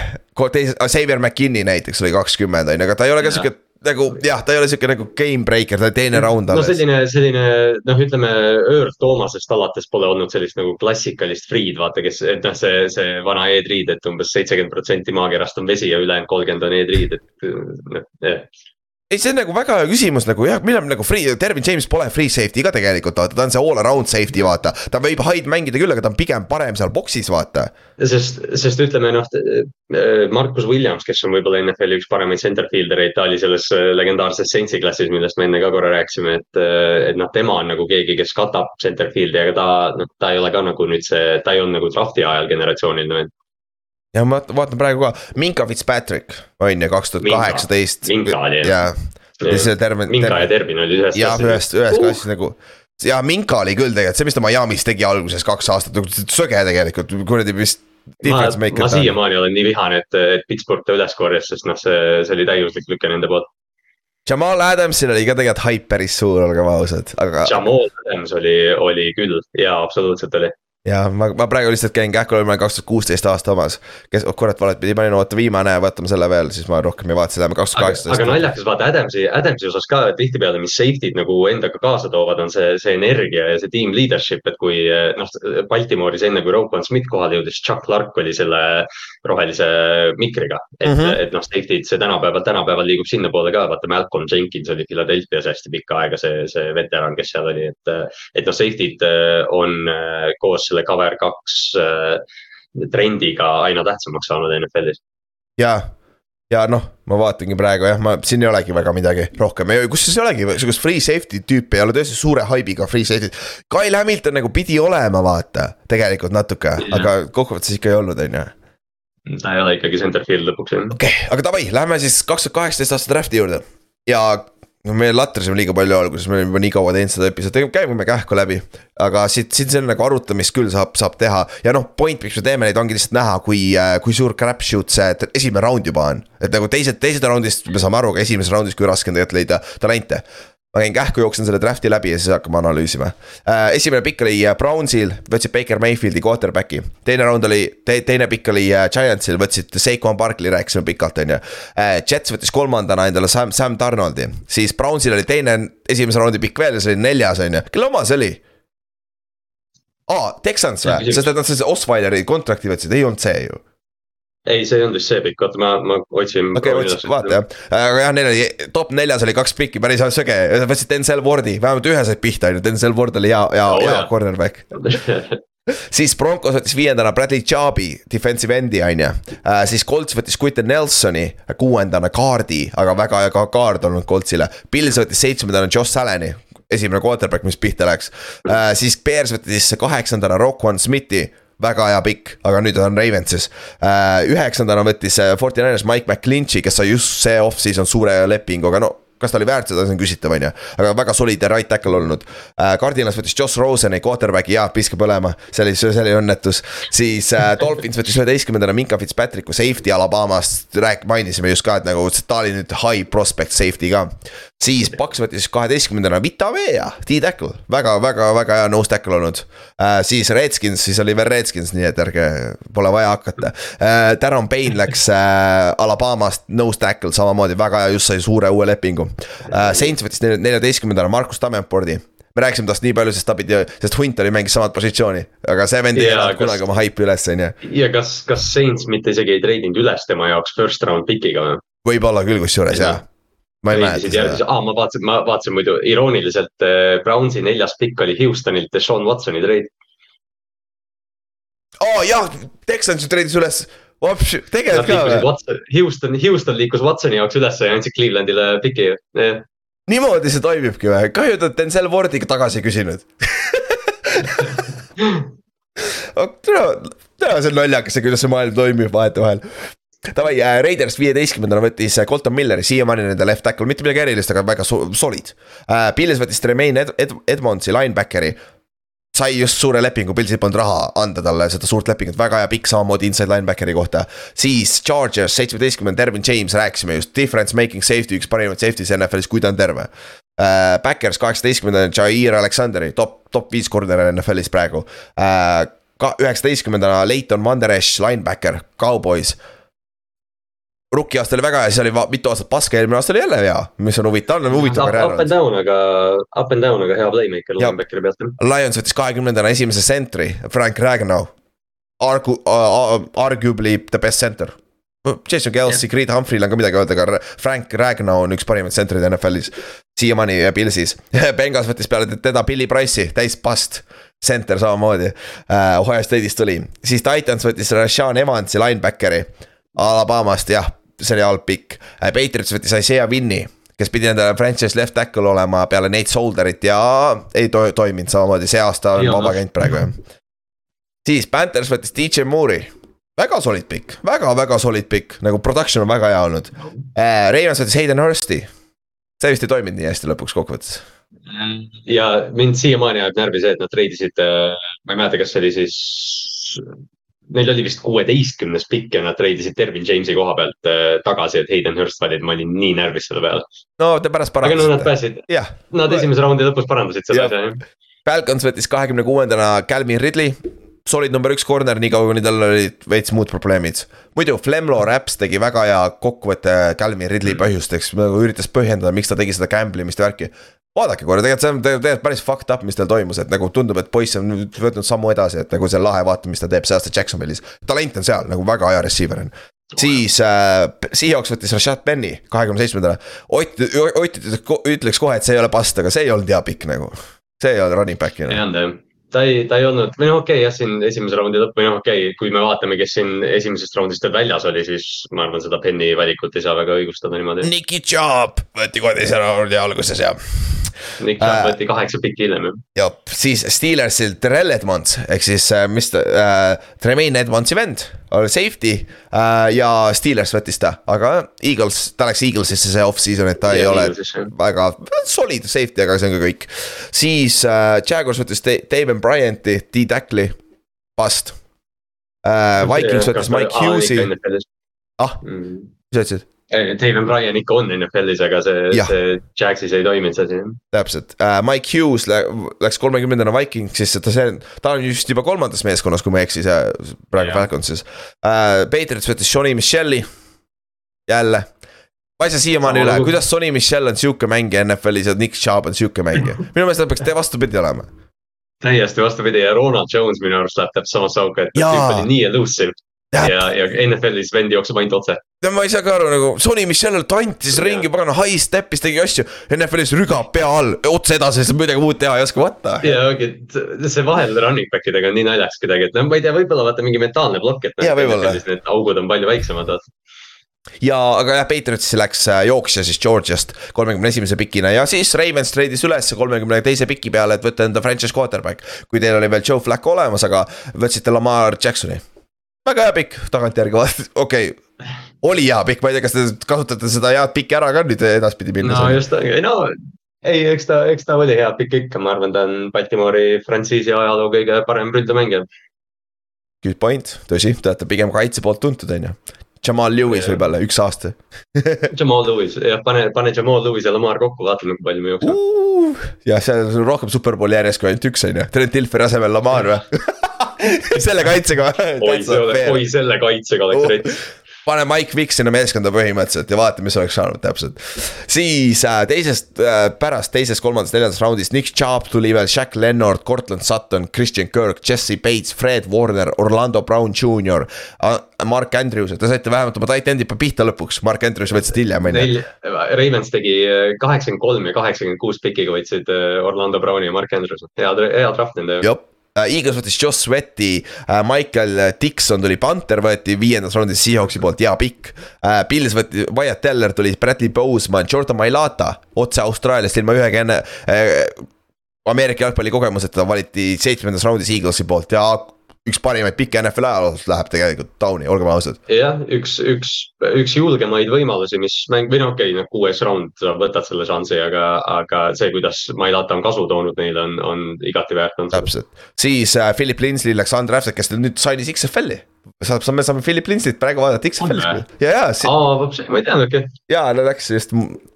teise, Xavier McKinney näiteks oli kakskümmend on ju, aga ta ei ole ka sihuke nagu jah, ta ei ole sihuke nagu game breaker, ta teine round no alles. selline, selline noh, ütleme Earl Thomasest alates pole olnud sellist nagu klassikalist Freed, vaata, kes, et noh, see, see vana Ed Reed, et umbes seitsekümmend protsenti maakerast on vesi ja ülejäänud kolmkümmend on Ed Reed, et noh, jah. ei, see on nagu väga hea küsimus nagu jah, millal nagu free, Dervin James pole free safety ka tegelikult vaata, ta on see all around safety vaata. ta võib hide mängida küll, aga ta on pigem parem seal box'is vaata. sest, sest ütleme noh, Markus Williams, kes on võib-olla NFL-i üks paremaid center fielder eid, ta oli selles äh, legendaarses Saintsi klassis, millest me enne ka korra rääkisime, et, et noh, tema on nagu keegi, kes katab center field'i, aga ta, noh, ta ei ole ka nagu nüüd see, ta ei olnud nagu draft'i ajal generatsiooniline vend. Ja ma vaatan praegu ka, Minka Fitzpatrick on ju kaks tuhat kaheksateist. Minka oli, ja, ja see terve. Minka ja Tervin oli ühes jah, ühest, ühest Uh. klassist nagu. ja Minka oli küll tegelikult see, mis ta Miami's tegi alguses kaks aastat, söge tegelikult, kuradi vist. ma, ma siiamaani olen nii vihane, et, et Pittsburgh ta üles korjas, sest noh, see, see oli täiuslik lüke nende poolt. Jamal Adamsil oli ka tegelikult haip päris suur, olgem ausad, aga Jamal Adams oli, oli küll ja absoluutselt oli. Ja ma, ma praegu lihtsalt käin kähku, ma olen kaks tuhat kuusteist aasta omas. kes, oh kurat, valet pidi panin, oota viimane, võtame selle veel, siis ma rohkem ei vaata seda, ma kaks tuhat kaheksateist. aga naljakas vaata Adamsi, Adamsi osas ka tihtipeale, mis safety'd nagu endaga kaasa toovad, on see, see energia ja see team leadership, et kui noh, Baltimooris enne kui Roquan Smith kohale jõudis, Chuck Clark oli selle rohelise mikriga. et mm, -hmm. et noh, safety'd, see tänapäeval, tänapäeval liigub sinnapoole ka, vaata Malcolm Jenkins oli Philadelphia's hästi pikka aega see, see veteran, kes seal oli, et. et noh, safety'd on koos selle cover kaks äh, trendiga aina tähtsamaks saanud NFL-is. ja, ja noh, ma vaatangi praegu jah, ma siin ei olegi väga midagi rohkem, kusjuures ei olegi sihukest free safety tüüpi ei ole tõesti suure haibiga free safety. Kyle Hamilton nagu pidi olema, vaata, tegelikult natuke, aga kokkuvõttes ikka ei olnud, on ju ta ei ole ikkagi centerfield lõpuks jah. okei okay,, aga davai, lähme siis kaks tuhat kaheksateist aasta draft'i juurde ja no me latrisime liiga palju alguses, me olime juba nii kaua teinud seda episoodi, käime kähku läbi. aga siit, siit see on nagu arutamist küll saab, saab teha ja noh, point, miks me teeme neid, ongi lihtsalt näha, kui, äh, kui suur crapshoot see esimene round juba on. et nagu teised, teised roundist me saame aru, aga esimeses roundis, kui raske on tegelikult leida talente ma käin kähku, jooksen selle draft'i läbi ja siis hakkame analüüsima äh,. esimene pikk oli äh, Brownsil, võtsid Baker Mayfieldi quarterback'i. teine round oli te,, teine pikk oli äh, Giantsil, võtsid Seikon Barkley, rääkisime pikalt, on ju. Jets võttis kolmandana endale Sam, Sam Donaldi, siis Brownsil oli teine, esimese raundi pikk veel ja see oli neljas, on ju, kelle oma see oli? aa, Texans või, sest et nad selle Osweileri kontrakti võtsid, ei olnud see ju ei, see ei olnud vist see pikk, oota ma, ma otsin. okei okay,, otsi, vaata jah, aga jah, neil oli top neljas oli kaks pikki, päris söge, võtsid Denzel Wardi, vähemalt ühe said pihta, on ju, Denzel Ward oli hea, hea oh,, hea cornerback *laughs* siis Broncos võttis viiendana Bradley Chubb'i, defensive end'i on ju uh,. siis Colts võttis Quinton Nelsoni kuuendana kaardi, aga väga hea ka kaard olnud Coltsile. Pils võttis seitsmendana Josh Allan'i, esimene quarterback, mis pihta läks uh,. siis Bears võttis kaheksandana Roquan Smithi väga hea pikk, aga nüüd on Ravensis. Äh, üheksandana võttis äh, Forty Niners Mike McClinchi, kes sai just see off-season suure lepingu, aga no kas ta oli väärt seda, see on küsitav, on ju. aga väga soliidne right tackle olnud äh,. Cardinals võttis Josh Rosen'i quarterback'i ja piska põlema, see oli, see oli õnnetus. siis äh, Dolphins võttis üheteistkümnendana Minka Fitzpatricku safety Alabamast, rääk-, mainisime just ka, et nagu ta oli nüüd high prospect safety ka siis Paks võttis kaheteistkümnendana Vita Vea, T-tackle, väga, väga, väga hea nose tackle olnud äh,. siis Redskins, siis oli veel Redskins, nii et ärge, pole vaja hakata äh,. Darren Payne läks äh, Alabamast nose tackle samamoodi, väga hea, just sai suure uue lepingu äh,. Saints võttis neljateistkümnendana Markus Tammempordi me rääkisime tast nii palju, sest ta pidi, sest Hunter mängis samat positsiooni, aga see vend ei elanud kunagi oma haipi üles, on ju. ja kas, kas Saints mitte isegi ei treidinud üles tema jaoks first round pick'iga või? võib-olla küll kusjuures jah ma ei mäleta seda. aa, ma vaatasin, ma vaatasin muidu irooniliselt äh, Brownsi neljas pikk oli Houstonilt Sean Watsoni treid. aa oh, jah, Texans ju treidis üles, tegelikult ka või? Houston, Houston liikus Watsoni jaoks ülesse ja andsid Clevelandile piki, jah. niimoodi see toimibki või, kahju, et nad Denzel Wardi tagasi ei küsinud *laughs* tere, tere, see on naljakas, kuidas see maailm toimib vahetevahel. Davai äh,, Raiders viieteistkümnendana võttis äh, Colton Milleri, siiamaani nende left tackle, mitte midagi erilist, aga väga solid äh,. Pils võttis Tremaine Ed-, Ed-, Edmondsi, linebackeri. sai just suure lepingu, Pilsil polnud raha anda talle seda suurt lepingut, väga hea pikk, samamoodi inside linebackeri kohta. siis Chargers, seitsmeteistkümnenda, Dervin James, rääkisime just, difference making safety, üks parimaid safety's NFL-is, kui ta on terve äh,. Backers kaheksateistkümnendana, Jair Alexanderi, top, top viis corner NFL-is praegu äh,. ka üheksateistkümnendana, Leighton Vander Esch, linebacker, Cowboys rookie aasta oli väga hea, siis oli mitu aastat paske, eelmine aasta oli jälle hea, mis on huvitav, on huvitav karjäär. Up and down, aga, up and down, aga hea playmaker linebackeri pealt. Lions võttis kahekümnendana esimese sentri, Frank Ragnow. Argu- uh,, arguably the best center. Jason Kelsey yeah., Creed Humphrey'l on ka midagi öelda, aga Frank Ragnow on üks parimaid sentreid NFL-is. siiamaani Pilsis *laughs* Bengals võttis peale teda Billy Price'i, täis past. Center samamoodi uh,, Ohio State'ist tuli, siis Titans võttis Rashan Evansi linebackeri. Alabamast jah, see oli halb pikk. Äh, Patriots võttis Isaiah Winni, kes pidi endale franchise left tackle olema peale Nate Solderit ja ei to toiminud samamoodi, see aasta on vaba käinud praegu jah. siis Panthers võttis DJ Moore'i väga solid pikk väga,, väga-väga solid pikk, nagu production on väga hea olnud äh,. Ravens võttis Hayden Hursti. see vist ei toiminud nii hästi lõpuks kokkuvõttes. ja mind siiamaani ajab närvi see, et nad treidisid, äh, ma ei mäleta, kas see oli siis neil oli vist kuueteistkümnes pikk ja nad treidisid Dervin James'i koha pealt äh, tagasi, et Hayden Hurst valiti, ma olin nii närvis selle peale. no te pärast parandasite. aga no nad päästsid, nad esimese raundi lõpus parandasid selle asja jah. Falcons võttis kahekümne kuuendana Calvin Ridley solid number üks corner, niikaua kuni tal olid veits muud probleemid. muidu Flemlo Raps tegi väga hea kokkuvõtte Calvin Ridley Mm. põhjusteks, nagu üritas põhjendada, miks ta tegi seda gamble imist ja värki. Vaadake korra, tegelikult see on tegelikult päris fucked up, mis tal toimus, et nagu tundub, et poiss on nüüd võtnud sammu edasi, et nagu see on lahe vaata, mis ta teeb see aasta Jacksonvilis. talent on seal nagu väga hea receiver on siis äh, Seahawks võttis Rashad Penny kahekümne seitsmendale. Ott, Ott ütleks kohe, et see ei ole past, aga see ei olnud hea pikk nagu. see ei olnud running back'i ei no.. olnud jah ta ei, ta ei olnud, või noh, okei okay, jah, siin esimese raundi lõpp või noh, okei okay,, kui me vaatame, kes siin esimesest raundist veel väljas oli, siis ma arvan, seda Penny valikut ei saa väga õigustada niimoodi. Nicky Chubb võeti kohe teise raundi alguses ja. Nick Chubb Äh. võeti kaheksa pikki hiljem ju. ja siis Steelersilt Terrell Edmonds ehk siis äh, mis ta äh,, Tremaine Edmondsi vend, safety äh, ja Steelers võttis ta, aga Eagles, ta läks Eaglesisse see off-season, et ta ja, ei ole väga solid safety, aga see on ka kõik. siis äh, Jaguars võttis Da- David Bryanti, D-Tackli, bust äh,. Vikings võttis Mike Hughes'i, ah, Mm. mis sa ütlesid? David Bryan ikka on NFL-is, aga see, see Jaxis ei toiminud see asi. täpselt uh,, Mike Hughes lä läks kolmekümnendana Vikingsisse, ta see, ta on just juba kolmandas meeskonnas, kui ma ei eksi, see praegu. Falconsis uh,. Patriots võttis Johnny Michel'i. jälle, ma ei saa siiamaani üle, kuidas Sonny Michel on sihuke mängija NFL-is ja Nick Chubb on sihuke mängija, *laughs* minu meelest ta peaks te vastupidi olema. Täiesti vastupidi ja Ronald Jones minu arust läheb täpselt samasse auku, et tüüp oli nii elusive. Ja, ja NFL-is vend jookseb ainult otse. ja ma ei saa ka aru nagu, Sonny Michel tantis ringi, pagana high step'is tegi asju, NFL-is rügab pea all, otse edasi, sest midagi muud teha ei oska, what the ja ongi, see vahel running back idega on nii naljakas kuidagi, et noh, ma ei tea, võib-olla vaata mingi mentaalne plokk, et Jaa, võib-olla. Need augud on palju väiksemad, vaata. Ja, aga jah, Patriotsisse läks äh, jooksja siis Georgiast kolmekümne esimese pikina ja siis Ravens treidis ülesse kolmekümne teise piki peale, et võtta enda franchise quarterback. kui teil oli veel Joe Flacco olemas, aga võtsite Lamar Jacksoni. väga hea pikk, tagantjärgi vaadates, okei okay. oli hea pikk, ma ei tea, kas te kasutate seda head pikki ära ka nüüd edaspidi minnes no just, ei no, ei, eks ta, eks ta oli hea pikk ikka, ma arvan, ta on Baltimore'i frantsiisi ajaloo kõige parem ründemängija. Good point, tõsi, te olete pigem kaitse poolt tuntud, on ju. Jamal Lewis võib-olla üks aasta *laughs* Jamal Lewis, jah, pane, pane Jamal Lewis ja Lamar kokku, vaatame, kui palju me jookseme. uh,. jah, seal on rohkem superbowli järjest kui ainult üks, on ju, Trent Dilferi asemel Lamar või *laughs* selle kaitsega. oi, selle kaitsega oleks Oh. rets. Pane Mike Vick sinna meeskonda põhimõtteliselt ja vaata, mis oleks saanud täpselt. siis äh, teisest äh,, pärast teisest, kolmandast, neljandast raundist Nick Chubb tuli veel, Shaq Leonard, Cortland Sutton, Christian Kirk, Jesse Bates, Fred Warner, Orlando Brown Jr. Mark Andrews, et te saite vähemalt oma tight end'i pihta lõpuks, Mark Andrews võtsite hiljem on ju. Neil, Ravens tegi äh, kaheksakümmend kolm ja kaheksakümmend kuus pikiga võtsid äh, Orlando Browni ja Mark Andrews, hea, hea draft nende. jop, Eagles võttis Joss Sweati, Michael Dixon tuli, Panther võeti viiendas raundis Seahawksi poolt, hea pikk. Pils võeti, Wyatt Teller tuli, Bradley Boseman, Jordan Mailata otse Austraaliast ilma ühegi enne äh, Ameerika jalgpalli kogemuseta valiti seitsmendas raundis Eaglesi poolt ja üks parimaid pikke NFL ajaloos läheb tegelikult down'i, olgem ausad. jah, üks, üks, üks julgemaid võimalusi, mis mäng, või no okei okay,, noh kuues round, sa võtad selle šansi, aga, aga see, kuidas Mailata on kasu toonud neile, on, on igati väärt täpselt, siis äh, Philip Linsley läks undrafted, kes nüüd sainis XFL-i. Saab, saame, saame Philip Linsley't praegu vaadata On ja, ja see, aa, ma ei teadnudki. ja ta läks just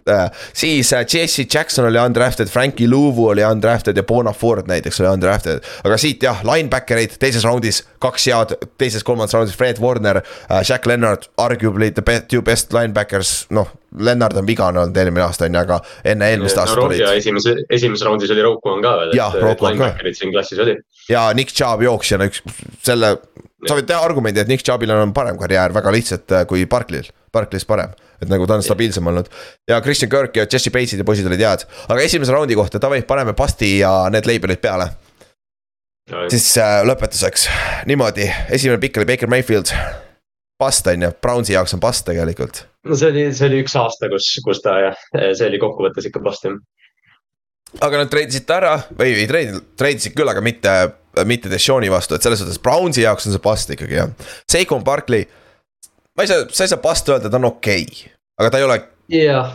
äh,, siis äh, Jesse Jackson oli undrafted, Frankie Louvu oli undrafted ja Bona Ford näiteks oli undrafted. aga siit jah, linebacker'id teises raundis, kaks head, teises-kolmandas raundis Fred Warner äh,, Jack Leonard, arguably the best, two best linebackers, noh. Lennart on vigane olnud eelmine aasta on ju, aga enne eelmist aastat no, olid esimese, esimeses raundis oli Rokuan ka veel, et, ka. linebacker'id siin klassis oli. ja Nick Chubb jooksjana üks selle, sa võid teha argumendi, et Nick Chubbil on parem karjäär väga lihtsalt äh, kui Barkley'l, Barkley's parem. et nagu ta on stabiilsem olnud ja Christian Kirk ja Jesse Batesid ja poisid olid head, aga esimese raundi kohta davai, paneme pasti ja need label'id peale. siis äh, lõpetuseks niimoodi, esimene pikk oli Baker Mayfield. past on ju, Brownsi jaoks on past tegelikult. no see oli, see oli üks aasta, kus, kus ta jah, see oli kokkuvõttes ikka past jah. aga nad treidisid ta ära või ei treidinud, treidisid küll, aga mitte, mitte Deshoni vastu, et selles suhtes Brownsi jaoks on see past ikkagi jah. Seikon Barkley, ma ei saa, sa ei saa past öelda, ta on okei okay, aga ta ei ole jah,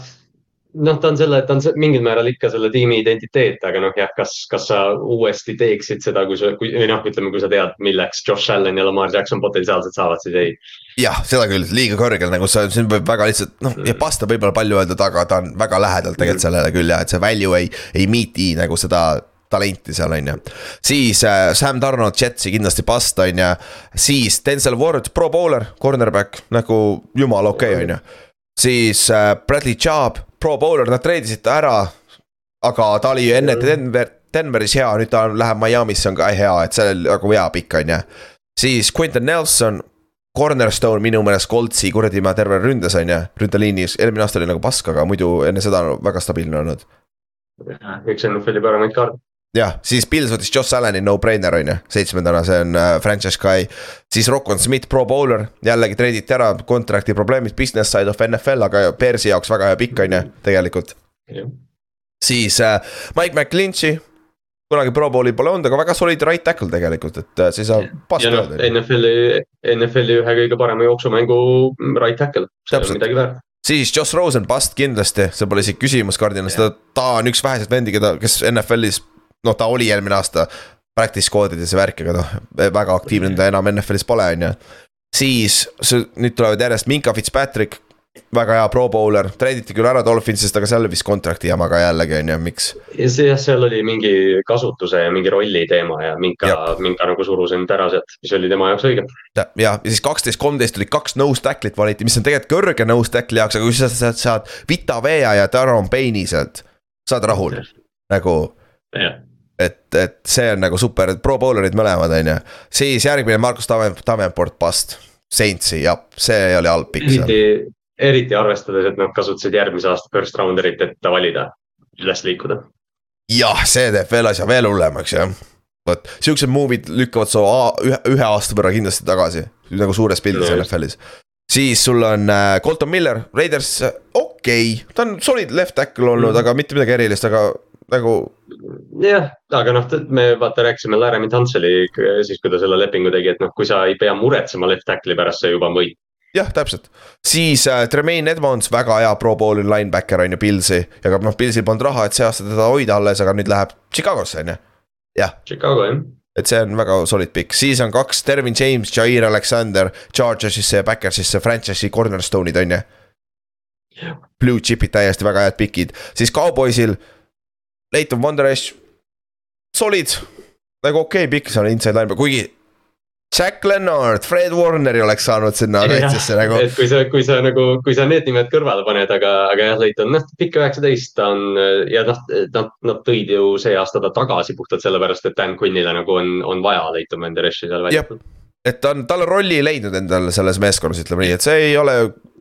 noh, ta on selle, ta on se- mingil määral ikka selle tiimi identiteet, aga noh, jah, kas, kas sa uuesti teeksid seda, kui sa, kui või noh, ütleme, kui sa tead, milleks Josh Allan ja Lamar Jackson potentsiaalselt saavad, siis ei. jah, seda küll, liiga kõrgel nagu sa, siin võib väga lihtsalt noh, ja pasta võib-olla palju öeldud, aga ta on väga lähedal tegelikult sellele küll ja et see value ei, ei meet'i nagu seda talenti seal, on ju. siis äh, Sam Donald, Jetsi kindlasti bust, on ju. siis Denzel Ward, pro bowler, cornerback nagu jumala okei okay,, on ju. siis äh, Bradley Chubb, pro bowler, nad treidisid ta ära. aga ta oli ju enne Denver, Denveris hea, nüüd ta läheb Miami'sse, on ka hea, et see oli nagu hea pikk, on ju. siis Quentin Nelson cornerstone minu meelest Coltsi kuradi ma terve ründes on ju, ründeliinis, eelmine aasta oli nagu pask, aga muidu enne seda on väga stabiilne olnud. üks NFL-i paremaid kaarte. Jah, siis Pils võttis Josh Allan'i no-brainer on ju, seitsmendana, see on äh, franchise guy. siis Rockon Smith, pro bowler, jällegi treiditi ära, contract'i probleemid, business side of NFL, aga Bearsi jaoks väga hea pikk on ju, tegelikult. siis äh, Mike McClinchy. Kunagi Pro Bowli pole olnud, aga väga solid right tackle tegelikult, et äh, see ei saa no, öelda. NFL-i, NFL-i ühe kõige parema jooksumängu right tackle, see on midagi väärt. Siis Josh Rosen, bust kindlasti, see pole isegi küsimus Cardinalis, ta, ta on üks väheseid vendi, keda, kes NFL-is, noh, ta oli eelmine aasta. Practice squad'ides ja värk, aga noh, väga aktiivne ta enam NFL-is pole, on ju. siis nüüd tulevad järjest Minka Fitzpatrick, väga hea pro bowler, treiditi küll ära Dolphinsist, aga seal oli vist contract'i jama ka jällegi on ju, miks? jah, seal oli mingi kasutuse ja mingi rolli teema ja Minka, Minka nagu surus end ära sealt, mis oli tema jaoks õige. ja, ja siis kaksteist, kolmteist oli kaks nose tackle'it valiti, mis on tegelikult kõrge nose tackle'i jaoks, aga kui sa sealt saad Vita Vea ja Daron Payne'i sealt, saad rahul nagu et, et see on nagu super, et pro bowler'id mõlemad, on ju. siis järgmine Markus Davenport bust, Saintsi, jah, see oli halb pikk seal eriti arvestades, et nad kasutasid järgmise aasta first rounder'it, et ta valida, üles liikuda. jah, see teeb veel asja veel hullemaks jah. vot siuksed movie'd lükkavad su ühe, ühe aasta võrra kindlasti tagasi, nagu suures pildis no, NFL-is. siis sul on äh, Colton Miller, Raiders, okei okay., ta on solid left tackle olnud mm., aga mitte midagi erilist, aga nagu. jah, aga noh, me vaata rääkisime Laramie Hanseli siis, kui ta selle lepingu tegi, et noh, kui sa ei pea muretsema left tackle'i pärast, see juba on võit jah, täpselt, siis äh, Tremaine Edmonds, väga hea pro bowl'i linebacker on ju Pilsi ja ka noh, Pilsil polnud raha, et see aasta teda hoida alles, aga nüüd läheb Chicagosse on ju, jah. Chicago jah et see on väga solid pikk, siis on kaks Dervin James, Jair Alexander, Chargersisse ja Backersisse franchise'i cornerstone'id on ju. Blue chip'id täiesti väga head pikid, siis Cowboysil. Leighton Wanderesh, solid, nagu okei okay, pikk, see on inside line, kuigi Jack Lennart, Fred Warneri oleks saanud sinna kaitsesse nagu. et kui sa, kui sa nagu, kui sa need nimed kõrvale paned, aga, aga jah, Leighton, noh, pikk üheksateist, ta on ja noh, nad, nad tõid ju see aasta ta tagasi puhtalt sellepärast, et Dan Quinnile nagu on, on vaja Leighton Mendereshi seal väljakul. et ta on, tal on rolli leidnud endale selles meeskonnas, ütleme nii, et see ei ole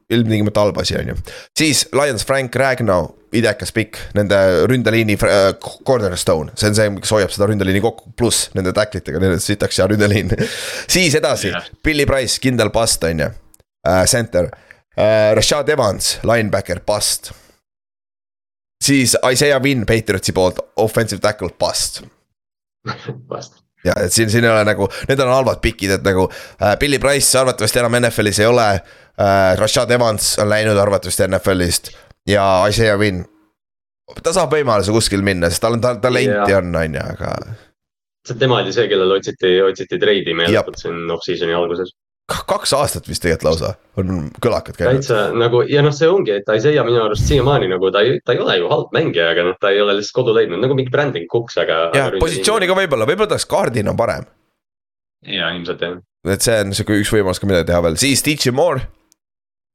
ilmtingimata halb asi, on ju. siis Lions Frank Ragnar, idekas pikk, nende ründeliini äh, cornerstone, see on see, kes hoiab seda ründeliini kokku, pluss nende tacklitega, neil on sitaks hea ründeliin *laughs* siis edasi yeah., Billy Price, kindel bust, on ju uh,, center uh,. Rashad Evans, linebacker, bust. siis Isaiah Wynn Patriotsi poolt, offensive tackle, bust *laughs* bust ja et siin, siin ei ole nagu, need on halvad pikid, et nagu äh, Billy Price arvatavasti enam NFL-is ei ole äh,. Rashad Evans on läinud arvatavasti NFL-ist ja Isaiah Wynn. ta saab võimaluse kuskil minna, sest tal on, tal talenti on, on ju, aga. tema oli see, kellele otsiti, otsiti treidi meeletult siin off-season'i alguses kaks aastat vist tegelikult lausa on kõlakad käinud. täitsa nagu ja noh, see ongi, et Isaiah minu arust siiamaani nagu ta ei, ta ei ole ju halb mängija, aga noh, ta ei ole lihtsalt kodu leidnud nagu mingi Brandon Cooks, aga. jah, positsiooni ka võib-olla, võib-olla ta oleks kaardina parem. ja ilmselt jah. et see on sihuke üks võimalus ka midagi teha veel, siis DJ Moore.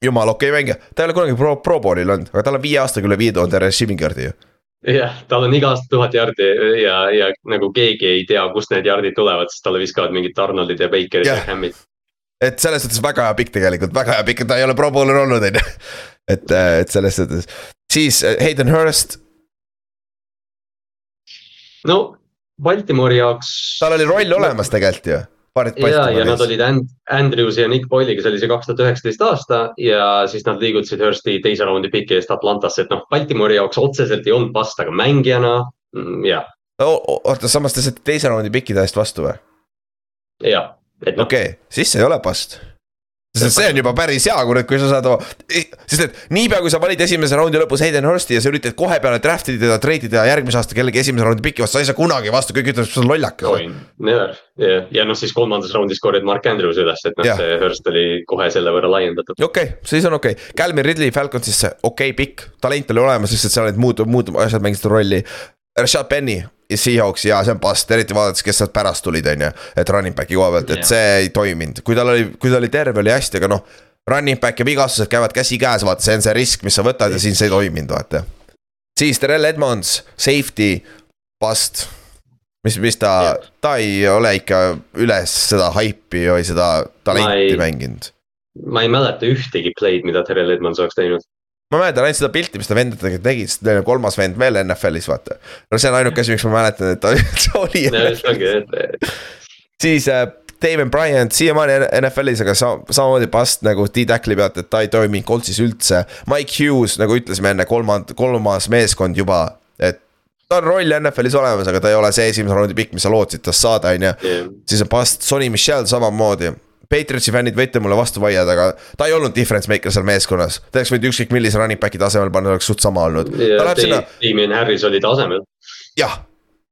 jumala okei okay mängija, ta ei ole kunagi pro, pro bowl'il olnud, aga tal on viie aastaga üle viie tuhande receiving yard'i ju jah, tal on iga aasta tuhat jardi ja, ja nagu keegi ei tea, kust need jardid tulevad, sest talle viskavad mingid Arnoldid ja Bakerid ja, ja Hammid et selles suhtes väga hea pikk tegelikult, väga hea pikk, ta ei ole pro bowler olnud, on ju. et, äh, et selles suhtes, siis äh, Hayden Hurst. no Baltimori jaoks. tal oli roll olemas tegelikult ju. ja, ja nad olid And Andrews ja Nick Boyle'iga, see oli see kaks tuhat üheksateist aasta ja siis nad liigutasid Hursti teise raundi piki eest Atlantasse, et noh, Baltimori jaoks otseselt ei olnud vast, aga mängijana, mm, jah. oota, samas te saite teise raundi pikide eest vastu või? jah No. Okei okay,, siis see ei ole bust sest see on juba päris hea, kurat, kui sa saad, sest et niipea, kui sa valid esimese raundi lõpus Hayden Hursti ja sa üritad kohe peale draft ida teda, trade ida järgmise aasta kellegi esimese raundi piki vastu, sa ei saa kunagi vastu, kõik ütlevad, et sa oled lollakas. Never, ja, ja noh, siis kolmandas raundis korjad Mark Andrews üles, et noh, see Hurst oli kohe selle võrra laiendatud. okei okay,, siis on okei okay., Calvin Ridley Falconsisse, okei okay, pikk, talent oli olemas, lihtsalt seal olid muud, muud asjad mängisid rolli. Rashad Penny, Seahawks ja see on bust, eriti vaadates, kes sealt pärast tulid, on ju. et running back'i koha pealt, et see ei toiminud, kui tal oli, kui ta oli terve, oli hästi, aga noh. Running back ja vigastused käivad käsikäes, vaata, see on see risk, mis sa võtad ja siin see ei toiminud, vaata. siis Terrel Edmonds, safety, bust. mis, mis ta ta ei ole ikka üles seda haipi või seda talenti ei- mänginud. ma ei mäleta ühtegi play'd, mida Terrel Edmonds oleks teinud. Ma mäletan ainult seda pilti, mis ta vendadega tegi, sest neil on kolmas vend veel NFL-is, vaata. no see on ainuke asi, miks ma mäletan, et ta üldse oli *laughs* et siis äh, David Bryant siiamaani NFL-is, aga sa, samamoodi past nagu D-tackli pealt, et ta ei toiminud Coltsis üldse. Mike Hughes, nagu ütlesime enne, kolmand-, kolmas meeskond juba, et ta on roll NFL-is olemas, aga ta ei ole see esimese raundi pikk, mis sa lootsid tast saada, on ju. siis on past Sonny Michel samamoodi. Patriotsi fännid võite mulle vastu vaielda, aga ta ei olnud difference maker seal meeskonnas. ta oleks võinud ükskõik millise running back'i tasemel panna, oleks suht sama olnud. ta Damien Harris oli tasemel jah.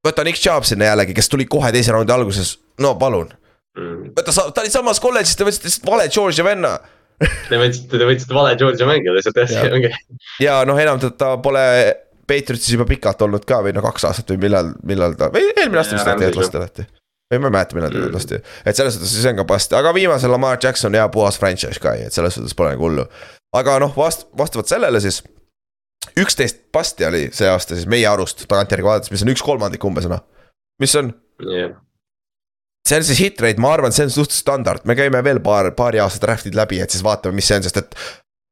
võta Nick Chubb sinna jällegi, kes tuli kohe teise raundi alguses, no palun. mm.. võta, ta oli samas kolledžis, te võtsite lihtsalt vale Georgia venna Te võtsite, te võtsite vale Georgia mängija lihtsalt jah, ongi. ja noh, enam ta, ta pole Patriotsis juba pikalt olnud ka või no kaks aastat või millal, millal ta, või eelmine aasta vist lahti Ramsey, lasti lahti. Või ma ei mäleta, millal ta Mm. lasti, et selles suhtes see on ka past, aga viimasel Lamar Jackson hea puhas franchise guy, et selles suhtes pole nagu hullu. aga noh, vast-, vastavalt sellele siis. üksteist pasti oli see aasta siis meie arust tagantjärgi vaadates, mis on üks kolmandik umbes noh, mis on jah, see on siis hit rate, ma arvan, see on suht standard, me käime veel paar, paari aasta draft'id läbi, et siis vaatame, mis see on, sest et.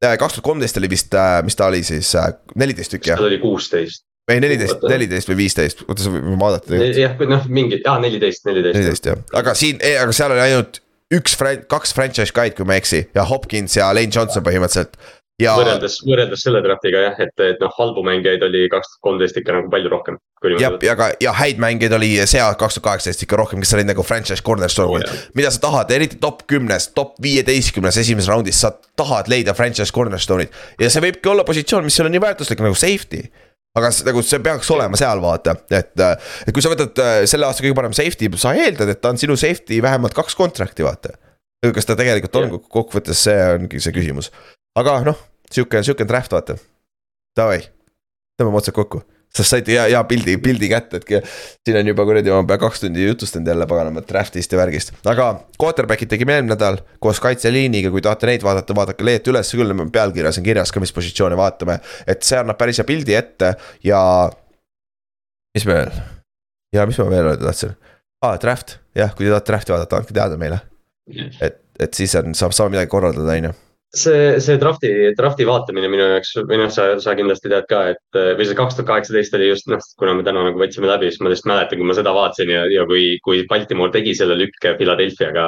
kaks tuhat kolmteist oli vist, mis ta oli siis, neliteist tükki jah oli kuusteist. Ei neliteist, neliteist või viisteist, oota sa võid vaadata tegelikult, jah, kui noh, mingi, aa neliteist, neliteist. neliteist jah, aga siin, aga seal oli ainult üks fran-, kaks franchise guy'd, kui ma ei eksi ja Hopkins ja Lane Johnson põhimõtteliselt. ja võrreldes, võrreldes selle draftiga jah, et, et noh, halbu mängijaid oli kaks tuhat kolmteist ikka nagu palju rohkem. ja, ja ka ja häid mängijaid oli see aasta kaks tuhat kaheksateist ikka rohkem, kes olid nagu franchise cornerstone'id Oh, jah. mida sa tahad, eriti top kümnes, top viieteistkümnes esimeses raundis, sa tahad leida franchise cornerstone'id. ja see võibki olla positsioon, mis ei ole nii väärtuslik nagu safety. Aga nagu see peaks olema seal vaata, et, et kui sa võtad äh, selle aasta kõige parem safety, sa eeldad, et ta on sinu safety vähemalt kaks contract'i vaata. kas ta tegelikult on Jah. kokkuvõttes, see ongi see küsimus. aga noh, sihuke, sihuke draft vaata. Davai, tõmbame otsad kokku sest saite hea, hea pildi, pildi kätte, et siin on juba kuradi, ma pea kaks tundi jutustanud jälle paganama draft'ist ja värgist. aga quarterback'id tegime eelmine nädal koos kaitseliiniga, kui tahate neid vaadata, vaadake leed üles küll, pealkirjas on kirjas ka, mis positsioone vaatame. et see annab päris hea pildi ette ja. mis veel, ja mis ma veel öelda tahtsin aa ah,, draft, jah, kui te tahate draft'i vaadata, andke teada meile, et, et siis on, saab, saab midagi korraldada, on ju. see, see drafti, drafti vaatamine minu jaoks või noh, sa, sa kindlasti tead ka, et või see kaks tuhat kaheksateist oli just noh, kuna me täna nagu võtsime läbi, siis ma lihtsalt mäletan, kui ma seda vaatasin ja, ja kui, kui Baltimore tegi selle lükke Philadelphiaga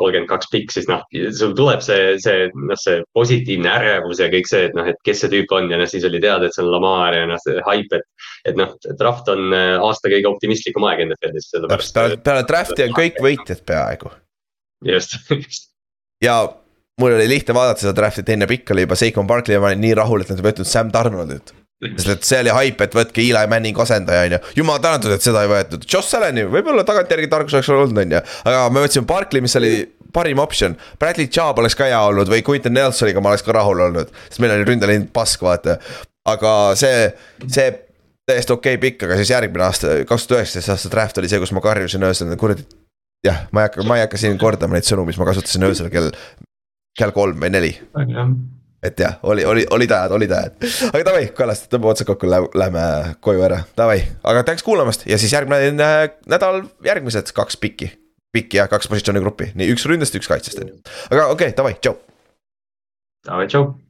kolmkümmend kaks pikk, siis noh, sul tuleb see, see noh, see positiivne ärevus ja kõik see, et noh, et kes see tüüp on ja noh, siis oli teada, et see on Lamar ja noh, see hype, et. et noh, draft on äh, aasta kõige optimistlikum aeg NFL-is, peale, peale draft'i on kõik võitjad peaaegu just, *laughs* just, ja mul oli lihtne vaadata seda draft'i, teine pikk oli juba Seikon Barkley ja ma olin nii rahul, et nad ei võtnud Sam Darnoldit. sest et see oli hype, et võtke Eli Manning asendaja, on ju, jumal tänatud, et seda ei võetud, Josh Allan'i võib-olla tagantjärgi tarkus oleks olnud, on ju. aga me võtsime Barkley, mis oli parim optsioon, Bradley Chubb oleks ka hea olnud või Quinton Nelsoniga ma oleks ka rahul olnud, sest meil oli ründeliin pask, vaata. aga see, see täiesti okei okay pikk, aga siis järgmine aasta, kaks tuhat üheksateist aasta draft oli see, kus ma karjusin öösel, kuradi. jah, ma ei hakka, ma ei hakka siin kordama neid sõnu, mis ma kasutasin öösel kell, kell kolm või neli et jah, oli, oli, olid ajad, olid ajad. aga davai, Kallaste, tõmba otsad kokku, lähme koju ära, davai, aga tänks kuulamast ja siis järgmine äh, nädal järgmised kaks pikki. pikki jah, kaks positsioonigruppi, nii üks ründest, üks kaitsest on ju. aga okei okay,, davai, tšau. davai, tšau